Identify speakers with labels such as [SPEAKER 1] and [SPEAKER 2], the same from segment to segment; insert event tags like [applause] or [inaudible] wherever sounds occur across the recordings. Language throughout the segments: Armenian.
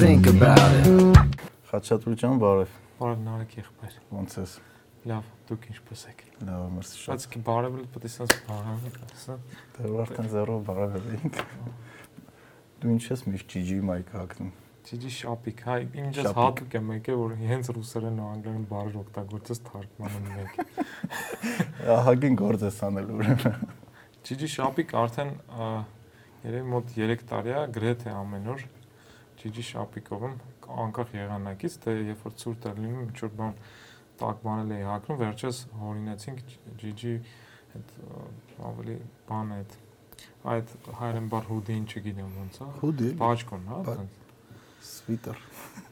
[SPEAKER 1] think about it.
[SPEAKER 2] Խաչատուր ջան, բարև։
[SPEAKER 3] Բարև Նարեկ եղբայր։
[SPEAKER 2] Ոնց ես։
[SPEAKER 3] Լավ, դուք ինչպես եք։
[SPEAKER 2] Լավ, մերսի շատ։
[SPEAKER 3] Բայց բարևը պետք է sense բարևը կասա։
[SPEAKER 2] Դե արդեն 0 բարև ենք։ Դու ինչ ես միշտ GG mic հակնում։
[SPEAKER 3] Ջիջի շապիկ, հայ, ինչս
[SPEAKER 2] Շապիկ։
[SPEAKER 3] հատուկ է մեկը, որ հենց ռուսերեն ու անգլերեն բառեր օգտագործես թարգմանում [laughs] մեկ։
[SPEAKER 2] Ահագին գործ ես անել ուրեմն։
[SPEAKER 3] Ջիջի շապիկ արդեն երևի մոտ 3 տարի է գրեթե ամեն օր ջիջի շապիկով եմ անկախ եղանակից, դե երբ որ ցուրտ է լինում, ինչ որ բան տակ բանել էի հակնում, վերջերս հորինեցինք ջիջի այդ ավելի բան այդ այդ հայերեն բառ հուդին չգիտեմ ոնց է։
[SPEAKER 2] Հուդի։
[SPEAKER 3] Բաճկոն, հա,
[SPEAKER 2] Sweeter։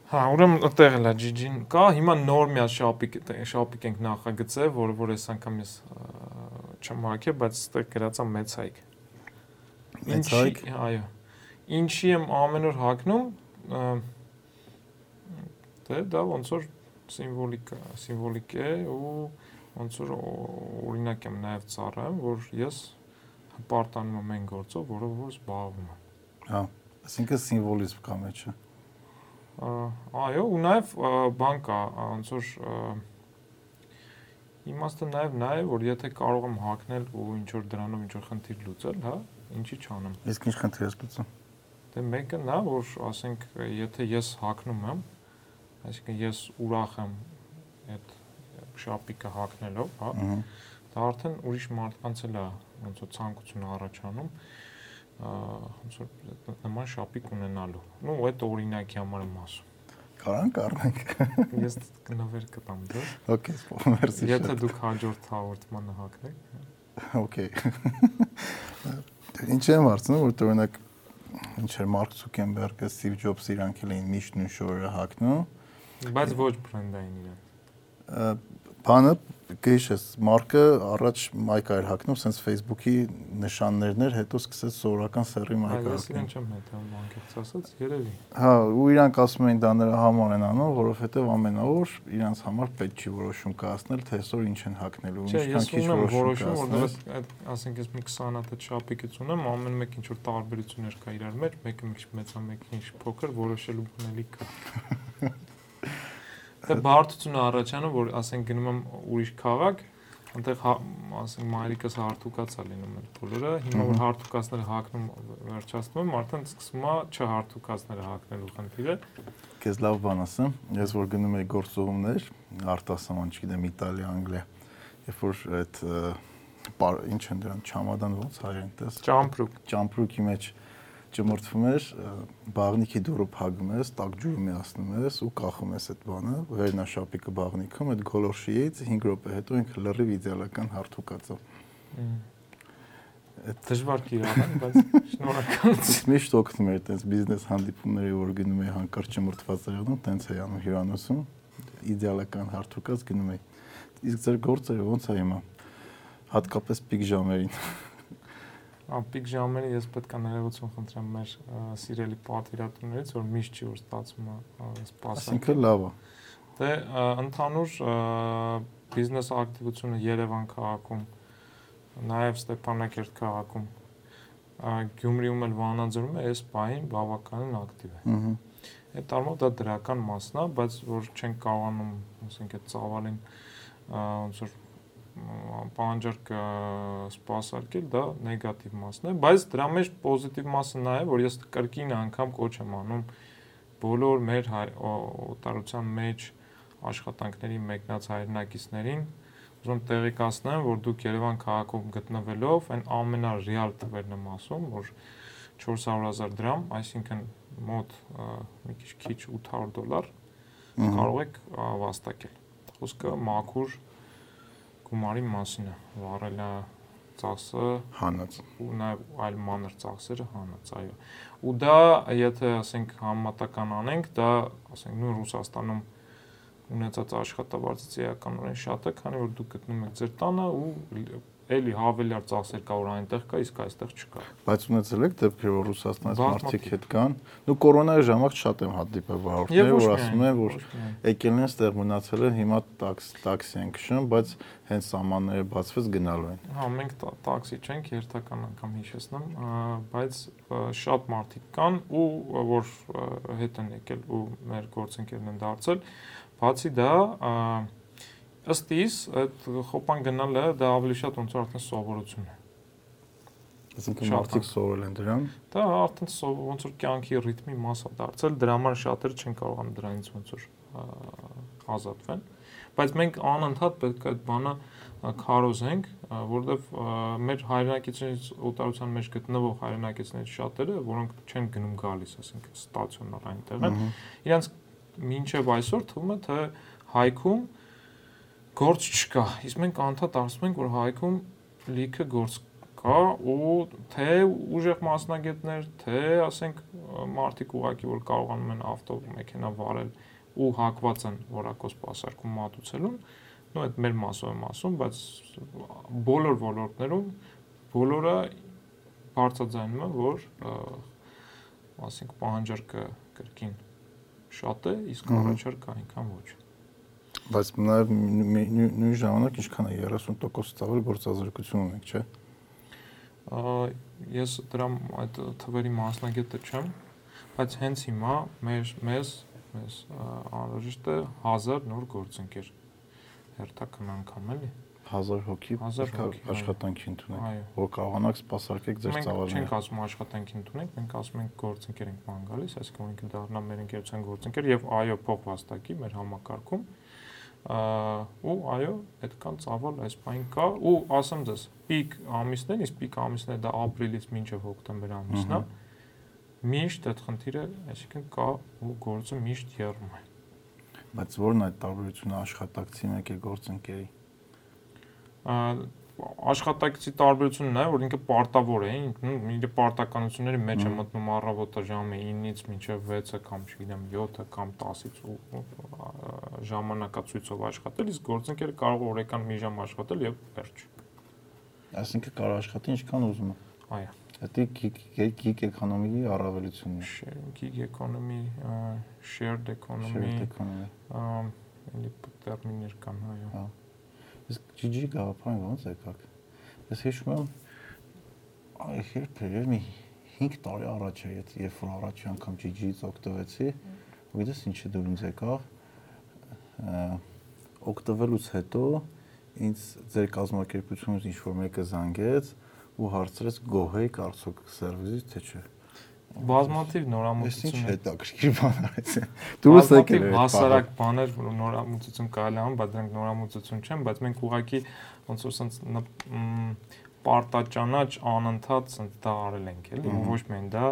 [SPEAKER 3] Հա, ուրեմն այդտեղ էլ է GG-ն կա, հիմա նոր մի հատ շապիկ շապիկ ենք նախագծել, որը որ այս անգամ ես հակե, բայց այդտեղ գրածա մեծ հայք։
[SPEAKER 2] Մեծ հայք։
[SPEAKER 3] Այո։ Ինչի եմ ամեն օր հակնում, ա, դե դա ոնց որ սիմվոլիկ սիմվոլիկ է ու ոնց որ օրինակ եմ նաև ծառայում, որ ես հպարտանում եմ այն գործով, որով որ զբաղվում եմ։
[SPEAKER 2] Հա, այսինքն սիմվոլիզմ կա մեջը։
[SPEAKER 3] Ա, Այո, ու նաև բան կա, ոնց որ իմաստը նաև նա է, որ եթե կարող եմ հակնել ու ինչ որ դրանով ինչ որ խնդիր լուծել, հա, ինչի չանեմ։
[SPEAKER 2] Իսկ ինչ խնդիր ես լուծում։
[SPEAKER 3] Դե մեկը նա, որ ասենք, եթե ես հակնում եմ, այսինքն ես ուրախ եմ այդ շապիկը հակնելով, հա, դա արդեն ուրիշ մարդկանց էլ է ոնց որ ցանկություն առաջանում ոնց որ նման շապիկ ունենալու։ Ну, այդ օրինակի համար եմ ասում։
[SPEAKER 2] Կարան կառնենք։
[SPEAKER 3] Ես նվեր կտամ դե։
[SPEAKER 2] Okay, մերսի
[SPEAKER 3] Եթե դուք հաջորդ հաղորդմանը հակնեք։
[SPEAKER 2] Okay։ Ինչ եմ հարցնում, որ օրինակ ինչ էր Մարկ Ցուկենբերգը, Սթիվ Ջոբսը իրանք էլ էին միշտ նույն շորերը հակնում։
[SPEAKER 3] Բայց ոչ բրենդային իրեն։
[SPEAKER 2] Ա, Բանը գիշես Մարկը առաջ մայք էր հակնում, sense Facebook-ի նշաններն էր, հետո սկսեց սովորական սերի մայք
[SPEAKER 3] Այ ես իրեն
[SPEAKER 2] հակնել։
[SPEAKER 3] չեմ հետևում անկեղծ ասած, երևի։
[SPEAKER 2] Հա, ու իրանք ասում էին դա նրա համար են անում, որովհետև ամենավոր իրանց համար պետք չի որոշում կայացնել, թե այսօր ինչ են հակնելու,
[SPEAKER 3] Չէ, ես
[SPEAKER 2] ինչքան քիչ
[SPEAKER 3] ունեմ
[SPEAKER 2] որոշում
[SPEAKER 3] որոշում, որ
[SPEAKER 2] կայացնել։
[SPEAKER 3] դրանց այդ ասենք ես մի 20 հատ շապիկից ունեմ, ամեն մեկ ինչ որ տարբերություններ կա իրար մեջ, մեկը մի քիչ մեծ է, մեկը ինչ փոքր, որոշելու բնելի կա։ [laughs] Դա բարդությունը առաջանում, որ ասենք գնում եմ ուրիշ քաղաք, այնտեղ հա- ասենք մայրիկս հարթուկած է լինում այդ բոլորը, հիմա որ
[SPEAKER 2] Մհմ։
[SPEAKER 3] հարթուկածները հակնում վերջացնում եմ, արդեն սկսում է չհարթուկածները հակնելու խնդիրը։
[SPEAKER 2] Քեզ լավ բան ասեմ, ես որ գնում եի գործողումներ, արտասահման, չգիտեմ, Իտալիա, Անգլիա, երբ որ այդ ինչ են դրան չամադան ոնց հայերեն տես
[SPEAKER 3] Ճամպրուկ։
[SPEAKER 2] ճամպրուկի մեջ ճմրթվում էր ը, բաղնիքի դուրը փակում ես, տակ ջուրը միացնում ես ու կախում ես այդ բանը, վերնաշապիկը բաղնիքում, այդ գոլորշիից 5 րոպե հետո ինքը լրիվ իդեալական հարթուկած է։ Այդ
[SPEAKER 3] Դժվար կիրառեմ, բայց շնորհակալություն։
[SPEAKER 2] միշտ օգնում էր այդպես բիզնես հանդիպումների, որ գնում էի հանկարծ ճմրթված երանում, տենց էի անում հյուրանոցում, իդեալական հարթուկած գնում էի։ Իսկ ձեր գործերը ո՞նց է հիմա։ Հատկապես պիկ ժամերին։
[SPEAKER 3] Ամպիկ ժամերը ես պետք է ներողություն խնդրեմ մեր սիրելի պատվիրատուներից, որ միշտ չի որ ստացվում է սպասել։
[SPEAKER 2] Այսինքն լավ է։
[SPEAKER 3] Դե ընդհանուր բիզնես ակտիվությունը Երևան քաղաքում, նաև Ստեփանակերտ քաղաքում, Գյումրիում էլ Վանաձորում է այս պահին բավականին ակտիվ է։
[SPEAKER 2] Ահա։
[SPEAKER 3] Այդ առումով դա դրական մասն է, բայց որ չեն կարողանում, ասենք այդ ծավալին ոնց որ պահանջարկ ա, սպասարկել, դա նեգատիվ մասն է, բայց դրա մեջ պոզիտիվ մասը նա է, որ ես կրկին անգամ կոչ եմ անում բոլոր մեր օտարության մեջ աշխատանքների մեկնած հայրենակիցներին ուզում եմ տեղեկացնեմ, որ դուք Երևան քաղաքում գտնվելով այն ամենարեալ թվերն եմ ասում, որ 400.000 դրամ, այսինքն մոտ մի քիչ քիչ 800 դոլար կարող եք վաստակել։ Խոսքը մաքուր գումարի մասին է, վառելա ծախսը
[SPEAKER 2] Հանած։
[SPEAKER 3] ու նաև այլ մանր ծախսերը հանած, այո։ Ու դա, եթե ասենք համատական անենք, դա ասենք նույն Ռուսաստանում ունեցած աշխատավարձից էականորեն շատ է, քանի որ դուք գտնում եք ձեր տանը ու էլի հավելյալ ծախսեր կա, որ այնտեղ կա, իսկ այստեղ չկա։
[SPEAKER 2] Բայց ունեցել եք դեպքեր, որ Ռուսաստանից մարդիկ հետ կան։ Նու կորոնայի ժամանակ շատ եմ հանդիպել վարորդներ, որ ասում են, որ եկել են ստեղ մնացել են, հիմա տաքս տաքսի են քշում, բայց հենց սահմանները բացվեց գնալու են։
[SPEAKER 3] Հա, մենք տա- տաքսի չենք, երթական անգամ հիշեցնեմ, բայց շատ մարդիկ կան ու որ հետ են եկել ու մեր գործընկերներն են դարձել։ Բացի դա, ըստ իս այդ խոպան գնալը դա ավելի շատ ոնց որ արդեն սովորություն է։
[SPEAKER 2] Այսինքն մարդիկ սովորել են դրան։
[SPEAKER 3] Դա արդեն ոնց որ կյանքի ռիթմի մաս է դարձել, դրա համար շատերը չեն կարողանում դրանից ոնց որ ազատվեն։ Բայց մենք անընդհատ պետք է այդ բանը քարոզենք, որովհետև մեր հայրենակիցներից օտարության մեջ գտնվող հայրենակիցներից շատերը, որոնք չեն գնում գալիս, ասենք ստացիոնար այնտեղ են, իրանց մինչև այսօր թվում է թե հայքում գործ չկա։ Իսկ մենք անդադ ասում ենք, որ հայքում լիքը գործ կա ու թե ուժեղ մասնագետներ, թե ասենք մարդիկ ուղակի որ կարողանում են ավտո մեքենա վարել ու հակված են որակոս սպասարկում մատուցելուն, նո այդ մեր մասով եմ ասում, բայց բոլոր ոլորտներում բոլորը բարձրաձայնում են, որ ասենք պահանջարկը կրկին շատ է, իսկ առաջարկը այնքան ոչ։
[SPEAKER 2] Բայց նաև նույն ժամանակ ինչքան է 30% ծավալ գործազրկություն ունենք, չէ՞։
[SPEAKER 3] Ես դրա այդ թվերի մասնագետը չեմ, բայց հենց հիմա մեր մեզ մեզ անհրաժեշտ է 1000 նոր գործընկեր հերթական անգամ էլի
[SPEAKER 2] 1000 հոգի
[SPEAKER 3] 1000
[SPEAKER 2] պետք է
[SPEAKER 3] հոգի, այո։
[SPEAKER 2] աշխատանքի ընդունենք,
[SPEAKER 3] այո
[SPEAKER 2] որ կարողանաք սպասարկեք ձեր
[SPEAKER 3] մենք չենք
[SPEAKER 2] ծավալները։
[SPEAKER 3] ասում աշխատանքի ընդունենք մենք ասում ենք գործընկեր ենք ման գալիս այսինքն ինքը դառնա մեր ընկերության գործընկեր եւ այո փող վաստակի մեր համակարգում ու այո այդքան ծավալ այս բան կա ու ասեմ ձեզ պիկ ամիսներն իսկ պիկ ամիսները դա ապրիլից մինչև հոկտեմբեր ամիսն է միշտ այդ խնդիրը այսինքն կա ու գործը միշտ եռում է
[SPEAKER 2] Բայց ո՞րն է այդ տարբերությունը աշխատակցի մեկ է գործընկերի։
[SPEAKER 3] Ա, աշխատակցի տարբերությունն է որ ինքը պարտավոր է ինքն իր պարտականությունների մեջ է մտնում առավոտը ժամը 9-ից մինչև 6-ը կամ չգիտեմ 7-ը կամ 10-ից ու ու, ա, ժամանակացույցով աշխատել իսկ գործընկերը կարող է օրական մի ժամ աշխատել եւ վերջ
[SPEAKER 2] Այսինքն կարող աշխատի ինչքան ուզում է։
[SPEAKER 3] այո
[SPEAKER 2] Դա գիգ էկոնոմիկի առավելությունն է։
[SPEAKER 3] gig economy ա, shared economy
[SPEAKER 2] Shared economy։
[SPEAKER 3] ա, էլի տերմիններ կան այո
[SPEAKER 2] Հա։ Իսկ GG գաղափարը ո՞նց եկաք։ Ես հիշում եմ այ երբ էր մի 5 տարի առաջ է, երբ որ առաջի անգամ GG-ից օգտվեցի, գիտես ինչ է դու ինձ եկավ օգտվելուց հետո ինձ ձեր կազմակերպությունից ինչ որ մեկը զանգեց ու հարցրեց գոհեի կարծոք սերվիսից թե չէ։
[SPEAKER 3] բազմաթիվ
[SPEAKER 2] Ես ինչ հետաքրքիր բան արեց։ Դուրս եկել
[SPEAKER 3] Բազմաթիվ
[SPEAKER 2] էր։
[SPEAKER 3] հասարակ բաներ, որ նորամուծություն կարելի անում, բայց դրանք նորամուծություն չեն, բայց մենք ուղղակի ոնց որ sense պարտաճանաչ անընդհատ sense դա արել ենք, էլի, ոչ միայն դա,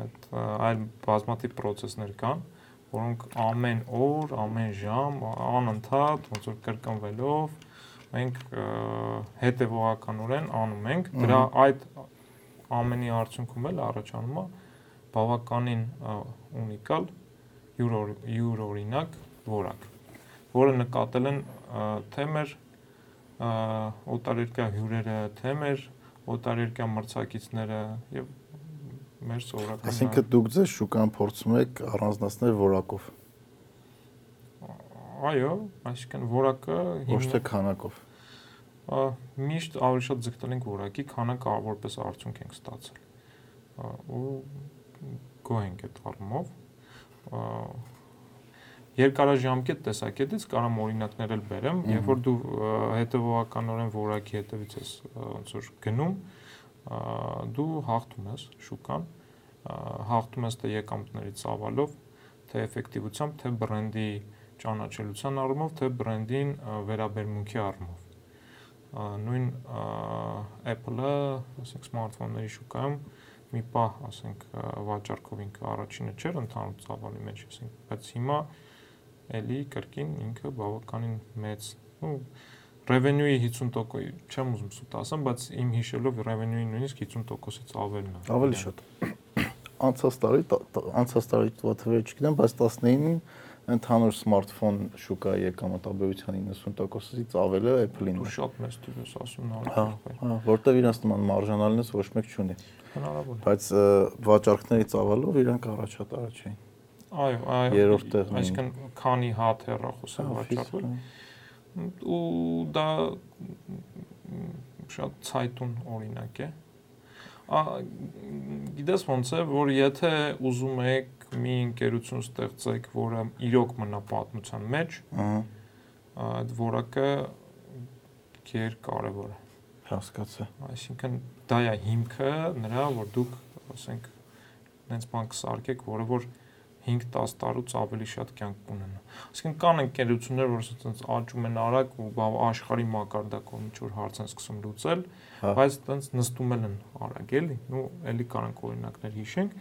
[SPEAKER 3] այդ այլ բազմաթիվ process-ներ կան, որոնք ամեն օր, ամեն ժամ անընդհատ ոնց որ կրկնվելով մենք հետևողականորեն անում ենք։ Դրա այդ ամենի արդյունքում էլ առաջանում է բավականին ունիկալ յուր յուր օրինակ որակ, որը նկատել են թե մեր օտարերկրյա հյուրերը, թե մեր օտարերկրյա մրցակիցները եւ մեր սովորական
[SPEAKER 2] Այսինքն դուք ձեզ շուկան փորձում եք առանձնացնել որակով,
[SPEAKER 3] այո, այսինքն որակը
[SPEAKER 2] ոչ թե քանակով։
[SPEAKER 3] միշտ ավելի շատ ձգտել ենք որակի, կարող որպես արդյունք ենք ստացել։ ու գոհ ենք այդ առումով։ երկարաժամկետ տեսակետից կարամ օրինակներ էլ բերեմ, երբ որ դու հետևողականորեն որակի հետևից ես ոնց որ գնում, դու հաղթում ես շուկան, հաղթում ես թե եկամտների ծավալով, թե էֆեկտիվությամբ, թե բրենդի ճանաչելիության առումով, թե բրենդին վերաբերմունքի առումով նույն Apple-ը, ասենք սմարթֆոնների շուկայում մի պահ, ասենք վաճառքով ինքը առաջինը չէր ընդհանուր ծավալի մեջ, ասենք, բայց հիմա էլի կրկին ինքը բավականին մեծ, ու revenue-ի 50% չեմ ուզում սուտ ասեմ, բայց իմ հիշելով revenue-ի նույնիսկ 50%-ից ավելն է։
[SPEAKER 2] Ավելի շատ։ Անցած տարի անցած տարի թվերը չգիտեմ, բայց 19-ին ընդհանուր սմարթֆոն շուկայի եկամտաբերության 90%-ից ավելը Apple-ին է։
[SPEAKER 3] շատ մեծ ես ասում
[SPEAKER 2] Հա,
[SPEAKER 3] նորմալ։
[SPEAKER 2] հա, որտեվ իրանց նման մարժանալնես ոչ մեկ չունի։
[SPEAKER 3] Հնարավոր է։
[SPEAKER 2] Բայց ը, վաճառքներից ավալով իրանք առաջատարը չէին։
[SPEAKER 3] Այո, այո։
[SPEAKER 2] Երրորդ տեղն էին։
[SPEAKER 3] Այսինքն քանի հատ հեռախոս է
[SPEAKER 2] Հա,
[SPEAKER 3] վաճառվել ու դա շատ ցայտուն օրինակ է։ Ա գիտես ոնց է, որ եթե ուզում եք մի ընկերություն ստեղծեք, որը իրոք մնա պատմության մեջ,
[SPEAKER 2] Ահա,
[SPEAKER 3] այդ որակը գեր կարևոր է։
[SPEAKER 2] հասկացա։
[SPEAKER 3] Այսինքն դա է հիմքը նրա, որ դուք, ասենք, այնց բան կսարքեք, որը որ 5-10 տարուց ավելի շատ կյանք կունենա։ Այսինքն կան ընկերություններ, որ ասենց աճում են արագ ու աշխարհի մակարդակով ինչ որ հարց են սկսում լուծել,
[SPEAKER 2] Հա։
[SPEAKER 3] բայց այտենց նստում են արագ էլի, ու էլի կարանք օրինակներ հիշենք,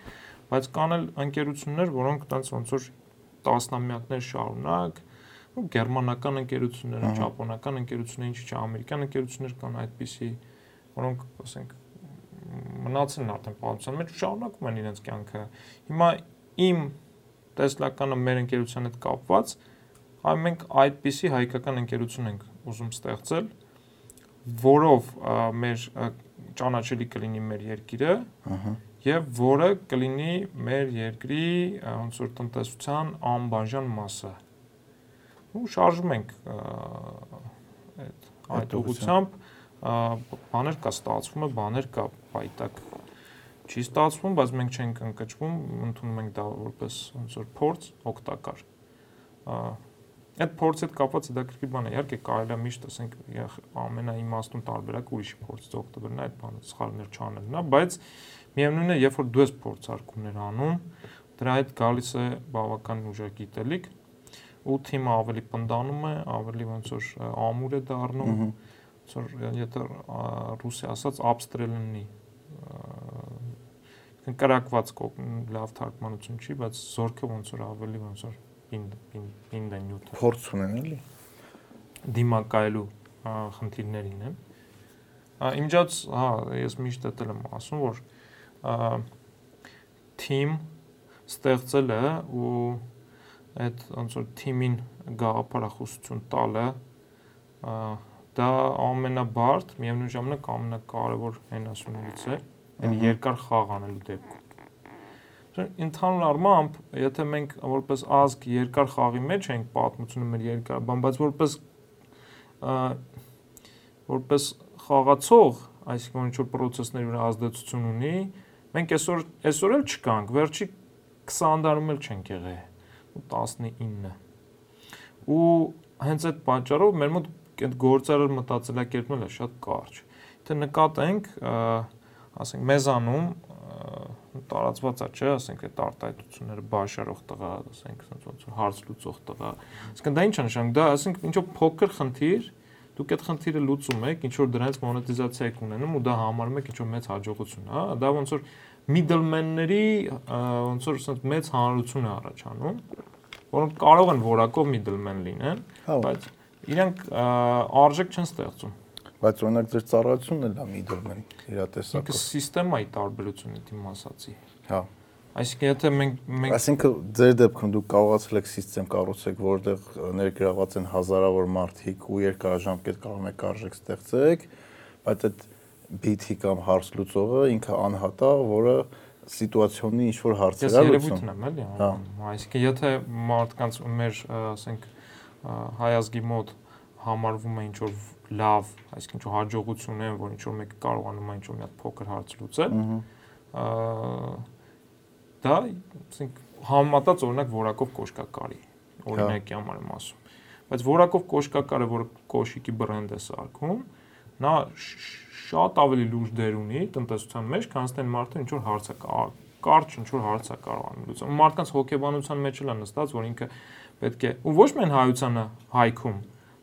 [SPEAKER 3] բայց կան էլ ընկերություններ, որոնք այտենց ոնց որ տասնամյակներ շարունակ ու գերմանական ընկերություններ,
[SPEAKER 2] Ահա։
[SPEAKER 3] ճապոնական ընկերություններ, ինչ չէ, ամերիկյան ընկերություններ կան այդպիսի, որոնք ասենք մնացել են արդեն պատմության մեջ ու շարունակում են իրենց կյանքը։ Հիմա իմ տեսլականը մեր ընկերության հետ կապված, այ մենք այդպիսի հայկական ընկերություն ենք ուզում ստեղծել, որով մեր ճանաչելի կլինի մեր երկիրը
[SPEAKER 2] Ահա,
[SPEAKER 3] եւ որը կլինի մեր երկրի ոնց որ տնտեսության անբաժան մասը։ Ու շարժում ենք այդ այդ ուղությամբ բաներ կա ստացվում է, բաներ կա պայտակ չի ստացվում, բայց մենք չենք ընկճվում, ընդունում ենք դա որպես ոնց որ փորձ օգտակար։ Այդ փորձի հետ կապված հետաքրքիր բան է, իհարկե կարելի է միշտ ասենք ամենաիմաստուն տարբերակ ուրիշի փորձից օգտվելն է, այդ բանը սխալներ չանելն է, բայց միևնույնն է, երբ որ դու ես փորձարկումներ անում, դրա հետ գալիս է բավական ուժեղ գիտելիք ու թիմը ավելի պնդանում է, ավելի ոնց որ ամուր է դառնում, ոնց որ եթե ռուսի ասած ապստրելնի կրակված լավ թարգմանություն չի, բայց զորքը ոնց որ ավելի ոնց որ պինդ պինդ է նյութը
[SPEAKER 2] փորձ ունեն էլի։
[SPEAKER 3] դիմակայելու խնդիրներին Ա, Իմջած, հա, ես միշտ դել եմ ասում, որ թիմ ստեղծելը ու այդ ոնց որ թիմին գաղափարախոսություն տալը դա ամենաբարդ, միևնույն ժամանակ ամենակարևոր հենասյուներից է, այն երկար խաղ անելու դեպքում։ Ընդհանուր առմամբ, եթե մենք որպես ազգ երկար խաղի մեջ ենք պատմությունը մեր երկար, բան, բայց որպես որպես խաղացող, այսինքն ինչ որ process-ների վրա ազդեցություն ունի, մենք այսօր այսօր էլ չկանք, վերջի 20 տարում էլ չենք եղել, ու 19 ու հենց այդ պատճառով մեր մոտ այդ գործարար մտածելակերպն էլ է շատ կարճ։ Եթե նկատենք, ասենք մեզանում տարածված է, չէ, ասենք այդ արտահայտությունները բաշարող տղա, ասենք ոնց ոնց որ հարց լուծող տղա։ Իսկ դա ինչ է նշանակում։ Դա ասենք ինչ որ փոքր խնդիր, դուք այդ խնդիրը լուծում եք, ինչ որ դրանից մոնետիզացիա եք ունենում ու դա համարում եք ինչ որ մեծ հաջողություն, հա։ Դա ոնց որ middleman-ների ա, ոնց որ ասենք մեծ հանրություն է առաջանում, որոնք կարող են որակով middleman լինեն,
[SPEAKER 2] Հա,
[SPEAKER 3] բայց իրանք արժեք չեն ստեղծում։
[SPEAKER 2] բայց օրինակ ձեր ծառայությունն էլ է middleman իր
[SPEAKER 3] Ինքը
[SPEAKER 2] տեսակով։
[SPEAKER 3] սիստեմայի տարբերությունն է դիմ ասացի։
[SPEAKER 2] Հա։
[SPEAKER 3] Այսինքն եթե մենք մենք
[SPEAKER 2] Այսինքն ձեր դեպքում դուք կարողացել եք համակարգ կառուցեք, որտեղ ներգրաված են հազարավոր մարդիկ ու երկարաժամկետ կարող եք արժեք ստեղծեք, բայց այդ բիթի կամ հարց լուծողը ինքը անհատա, որը սիտուացիոնի ինչ որ հարցեր
[SPEAKER 3] ես
[SPEAKER 2] է լուծում։
[SPEAKER 3] երևույթն եմ էլի
[SPEAKER 2] Հա։
[SPEAKER 3] Այսինքն եթե մարդկանց մեր ասենք հայազգի մոտ համարվում է ինչ որ լավ, այսինքն ինչ որ հաջողություն է, որ ինչ որ մեկը կարողանում է ինչ որ մի հատ փոքր հարց լուծել, դա ասենք համատած օրինակ որակով կոշկակարի օրինակի համար եմ ասում բայց որակով կոշկակարը որ կոշիկի բրենդ է սարքում նա շատ ավելի լուրջ դեր ունի տնտեսության մեջ քան այն մարդը ինչ որ հարց է կա- կարճ ինչ որ հարց է կարողանում լուծել ու մարդկանց հոգեբանության մեջ էլ է նստած որ ինքը պետք է ու ոչ միայն հայությանը հայքում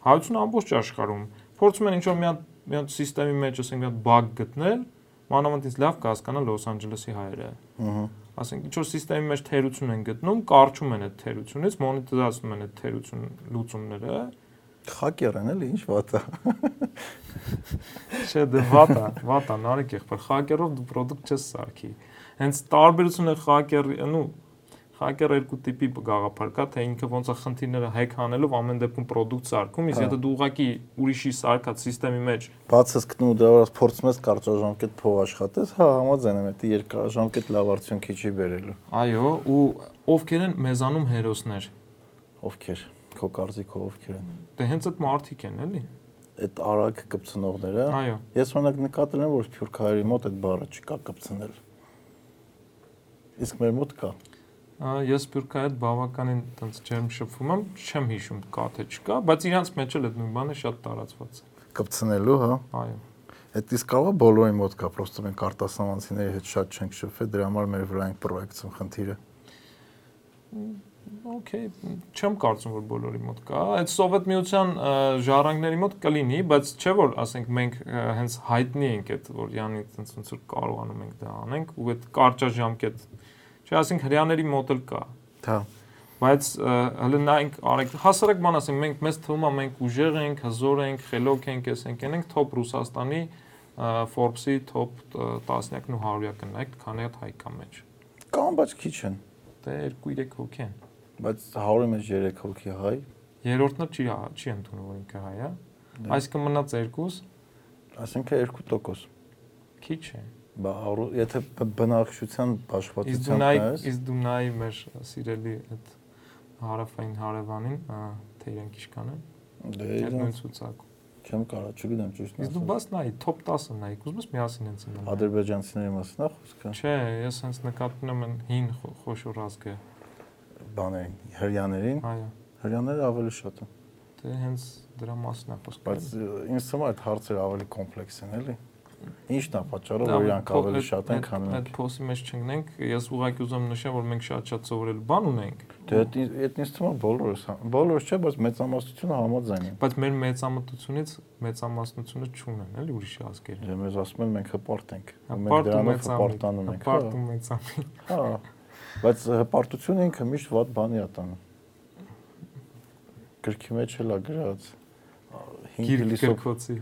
[SPEAKER 3] հայությունը ամբողջ աշխարհում փորձում են ինչ որ մի հատ մի հատ համակարգի մեջ ասենք մի հատ բագ գտնել մանավանդ ինձ լավ կհասկանա Լոս Անջելեսի հայերը
[SPEAKER 2] Ահա։
[SPEAKER 3] ասենք ինչ որ համակարգի մեջ թերություն են գտնում, կարճում են այդ թերությունից, մոնետիզացնում են այդ թերություն լուծումները։
[SPEAKER 2] Խակեր են էլի, ինչ վատա։
[SPEAKER 3] Չէ, դե վատա, վատա, նարեկ եղբայր, խակերով դու product չես սարքի։ Հենց տարբերությունը խակեր, նու Hacker երկու տիպի գաղափար կա, թե ինքը ոնց է խնդիրները hack անելով ամեն դեպքում product սարքում, իսկ
[SPEAKER 2] Հա։
[SPEAKER 3] եթե դու ուղակի ուրիշի սարքած համակարգի մեջ
[SPEAKER 2] Բացս գտնում դրա վրա փորձում ես կարճաժամկետ փող աշխատես, հա, համաձայն եմ, դա երկարաժամկետ լավ արդյունքի չի բերելու։
[SPEAKER 3] Այո, ու ովքեր են մեզանում հերոսներ։
[SPEAKER 2] Ովքեր, քո կարծիքով ովքեր են։
[SPEAKER 3] Դե հենց այդ մարդիկ են, էլի։
[SPEAKER 2] Այդ արագ կպցնողները։
[SPEAKER 3] Այո։
[SPEAKER 2] Ես օրինակ նկատել եմ, որ Սփյուռքահայերի մոտ այդ բառը չկա կպցնել։ Իսկ մեր մոտ կա։
[SPEAKER 3] Ես Սփյուռքայի հետ բավականին տենց ջերմ շփվում եմ, չեմ հիշում կա թե չկա, բայց իրանց մեջ էլ այդ նույն բանը շատ տարածված է։
[SPEAKER 2] Կպցնելու, հա։
[SPEAKER 3] Այո։
[SPEAKER 2] Այդ իսկ կարող է բոլորի մոտ կա, պրոստը մենք արտասահմանցիների հետ շատ չենք շփվել, դրա համար մեր վրա ենք պրոյեկցիոն խնդիրը։
[SPEAKER 3] Okay, չեմ կարծում որ բոլորի մոտ կա։ Այդ Սովետ միության ժառանգների մոտ կլինի, բայց չէ որ ասենք մենք հենց հայտնի ենք այդ որ յանի ոնց ոնց որ կարողանում ենք դա անենք ու այդ կարճաժամկետ չէ, ասենք հрьяաների մոտ էլ կա։
[SPEAKER 2] Հա։
[SPEAKER 3] Բայց հələ նայենք արեք հասարակ բան ասենք մենք մեզ թվում է մենք ուժեղ ենք, հզոր ենք, խելոք ենք, ես ենք, ենք top Ռուսաստանի Forbes-ի top 10-յակն ու 100-յակն այդ քանի հատ հայկա մեջ։
[SPEAKER 2] Կան, բայց քիչ են։
[SPEAKER 3] Դե 2-3 հոգի են
[SPEAKER 2] բայց 100-ի մեջ 3 հոգի հայ։
[SPEAKER 3] Երրորդն էլ չի չի ընդունում որ ինքը հայ է։
[SPEAKER 2] Դե։
[SPEAKER 3] Այսինքն մնաց երկուս
[SPEAKER 2] Այսինքն 2%
[SPEAKER 3] քիչ է։
[SPEAKER 2] Բա եթե բնակչության աշխատության նայես,
[SPEAKER 3] իսկ դու նայ մեր սիրելի այդ հարավային հարևանին, թե իրենք իշքան են։
[SPEAKER 2] դե իրանց
[SPEAKER 3] ցուցակում։
[SPEAKER 2] չեմ կարա, չգիտեմ ճիշտ
[SPEAKER 3] Իսկ դու բաց նայ top 10-ը նայ, ուզում ես միասին հենց նայ։
[SPEAKER 2] ադրբեջանցիների մասն է խոսքը։
[SPEAKER 3] Չէ, ես հենց նկատում եմ հին խո- խոշոր ազգը
[SPEAKER 2] բաներին, հрьяաներին։
[SPEAKER 3] Այո։
[SPEAKER 2] Հрьяաները ավելի շատ են։
[SPEAKER 3] Դե հենց դրա մասն է խոսքը։
[SPEAKER 2] Բայց ինձ թվում է այդ հարցերը ավելի կոմպլեքս են, էլի։ Ինչն է պատճառը, որ իրանք ավելի շատ են քան մենք։ Այդ
[SPEAKER 3] փոսի մեջ չընկնենք, ես ուղղակի ուզում նշեմ, որ մենք շատ-շատ սովորել բան ունենք։
[SPEAKER 2] Դե այդ ինձ թվում է բոլորս, հա- բոլորս չէ, բայց մեծամասնությունը համաձայն է։
[SPEAKER 3] Բայց մեր մեծամտությունից մեծամասնությունը չունեն, էլի ուրիշի ազգերը։
[SPEAKER 2] Դե մեզ ասում են մենք հպարտ ենք։ Մենք դրանով հպարտանում ենք։ հա։ Հպարտ
[SPEAKER 3] ու մեծամիտ։
[SPEAKER 2] Հա։ Բայց հպարտությունը ինքը միշտ ված բանի է տանում։ Գրքի մեջ էլ է գրած։ Հին
[SPEAKER 3] Գիրք
[SPEAKER 2] փիլիսոփ
[SPEAKER 3] գրքոցի։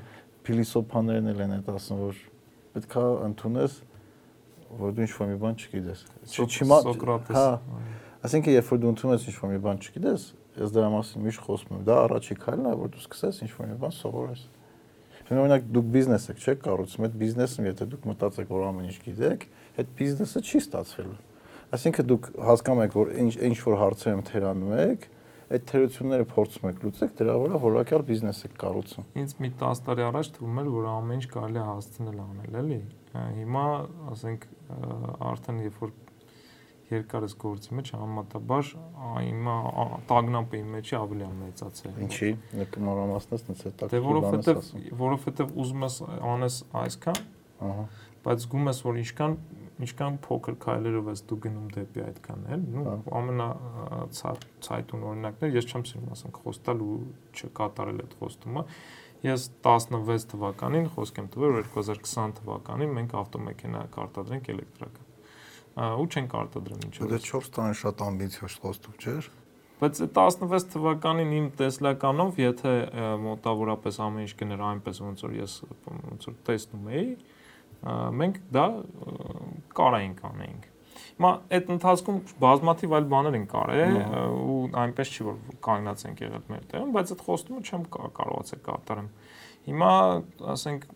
[SPEAKER 2] փիլիսոփաներն էլ են այդ ասում, որ պետքա ընդունես, որ դու ինչ-որ մի բան չգիտես։ Չիմա
[SPEAKER 3] Սոկրատես։
[SPEAKER 2] Հա, Այսինքն, երբ որ դու ընդունում ես ինչ-որ մի բան չգիտես, ես դրա մասին միշտ խոսում եմ, դա առաջի քայլն է, որ դու սկսես ինչ-որ մի բան սովորես։ Հիմա օրինակ դուք բիզնես եք, չէ՞, կառուցում այդ բիզնեսը, եթե դուք մտածեք, որ ամեն ինչ գիտեք, այդ բիզնեսը չի ստացվելու։ Այսինքն դուք հասկանում եք, որ ինչ ինչ որ հարցերում թերանում եք, այդ թերությունները փորձում եք լուծեք, դրա վրա որակյալ բիզնես եք կառուցում։
[SPEAKER 3] Ինձ մի 10 տարի առաջ թվում էր, որ ամեն ինչ կարելի է հասցնել անել, էլի։ Հիմա, ասենք, արդեն երբ որ երկար ես գործի մեջ, համեմատաբար ա, հիմա իմ մեջի ավելի է մեծացել։
[SPEAKER 2] Ինչի՞, նորամասնես նց է տակ։
[SPEAKER 3] Դե որովհետև որովհետև ուզում ես անես այսքան,
[SPEAKER 2] ահա
[SPEAKER 3] բայց զգում ես, որ ինչքան ինչքան փոքր քայլերով ես դու գնում դեպի այդքան, էլ, նու
[SPEAKER 2] Հա։
[SPEAKER 3] ամենա ցայտուն օրինակներ, ես չեմ սիրում ասենք խոստալ ու չկատարել այդ խոստումը։ Ես 16 թվականին խոսք եմ տվել, որ 2020 թվականին մենք ավտոմեքենա կարտադրենք էլեկտրական։ Ու չենք արտադրում ինչ
[SPEAKER 2] Դա 4 տարի շատ ամբիցիոզ խոստում չէր։
[SPEAKER 3] Բայց այդ 16 թվականին իմ տեսլականով, եթե մոտավորապես ամեն ինչ կներ այնպես ոնց որ ես ոնց որ տեսնում էի, մենք դա կարայինք անեինք։ Հիմա այդ ընթացքում բազմաթիվ այլ բաներ են կարել ու այնպես չի որ կանգնած ենք եղել մեր տեղում, բայց այդ խոստումը չեմ կա- կարողացել կատարեմ։ Հիմա ասենք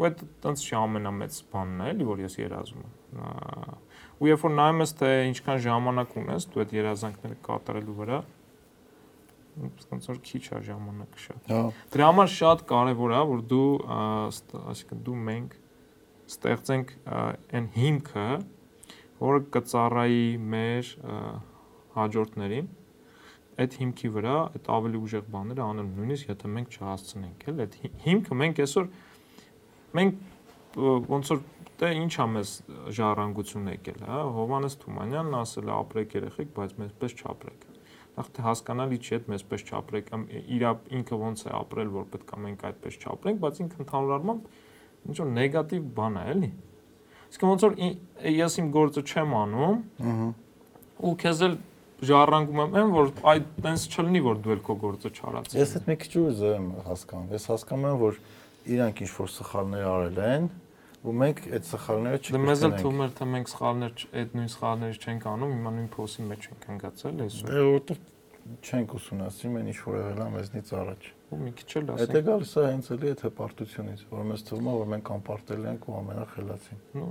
[SPEAKER 3] ու այդ տենց չի ամենամեծ բանն է, էլի որ ես երազում եմ։ Ու երբ որ նայում ես թե ինչքան ժամանակ ունես դու այդ երազանքները կատարելու վրա, ոնց որ քիչ է ժամանակը շատ։
[SPEAKER 2] Հա,
[SPEAKER 3] Դրա համար շատ կարևոր է, որ դու, այսինքն դու մենք ստեղծենք այն հիմքը, որը կծառայի մեր հաջորդներին այդ հիմքի վրա այդ ավելի ուժեղ բաները անել նույնիսկ եթե մենք չհասցնենք, էլ այդ հի- հիմքը մենք այսօր մենք ոնց որ դե ինչ ա մեզ ժառանգություն եկել, հա Հովանես Թումանյանն ասել է ապրեք երեխեք, բայց մեզպես չապրեք։ Նախ թե հասկանալի չի այդ մեզպես չապրեք, իր ինքը ոնց է ապրել, որ պետք է մենք այդպես չապրենք, բայց ինքը ընդհանուր առմամբ ինչ որ նեգատիվ բան է, էլի։ Իսկ ոնց որ ես իմ գործը չեմ անում,
[SPEAKER 2] ըհը։
[SPEAKER 3] ու քեզ էլ ժառանգում եմ, այն, որ այդ տենց չլինի, որ դու էլ քո գործը չարացես։
[SPEAKER 2] Ես այդ մի քիչ ուժ եմ հասկանում։ Ես հասկանում եմ, որ իրանք ինչ որ սխալներ արել են, ու մենք այդ սխալները
[SPEAKER 3] Դե մեզ էլ թվում էր թե մենք սխալներ այդ նույն սխալները չենք անում, հիմա նույն փոսի մեջ ենք ընկածել այսօր։
[SPEAKER 2] Դե որտեղ չենք ուսումնասիրում, այն ինչ որ եղել է մեզնից առաջ։
[SPEAKER 3] Ու մի քիչ էլ ասենք։
[SPEAKER 2] գալիս է հենց էլի այդ հպարտությունից, որ մեզ թվում է, որ մենք անպարտել ենք ու ամենախելացին։
[SPEAKER 3] Ну,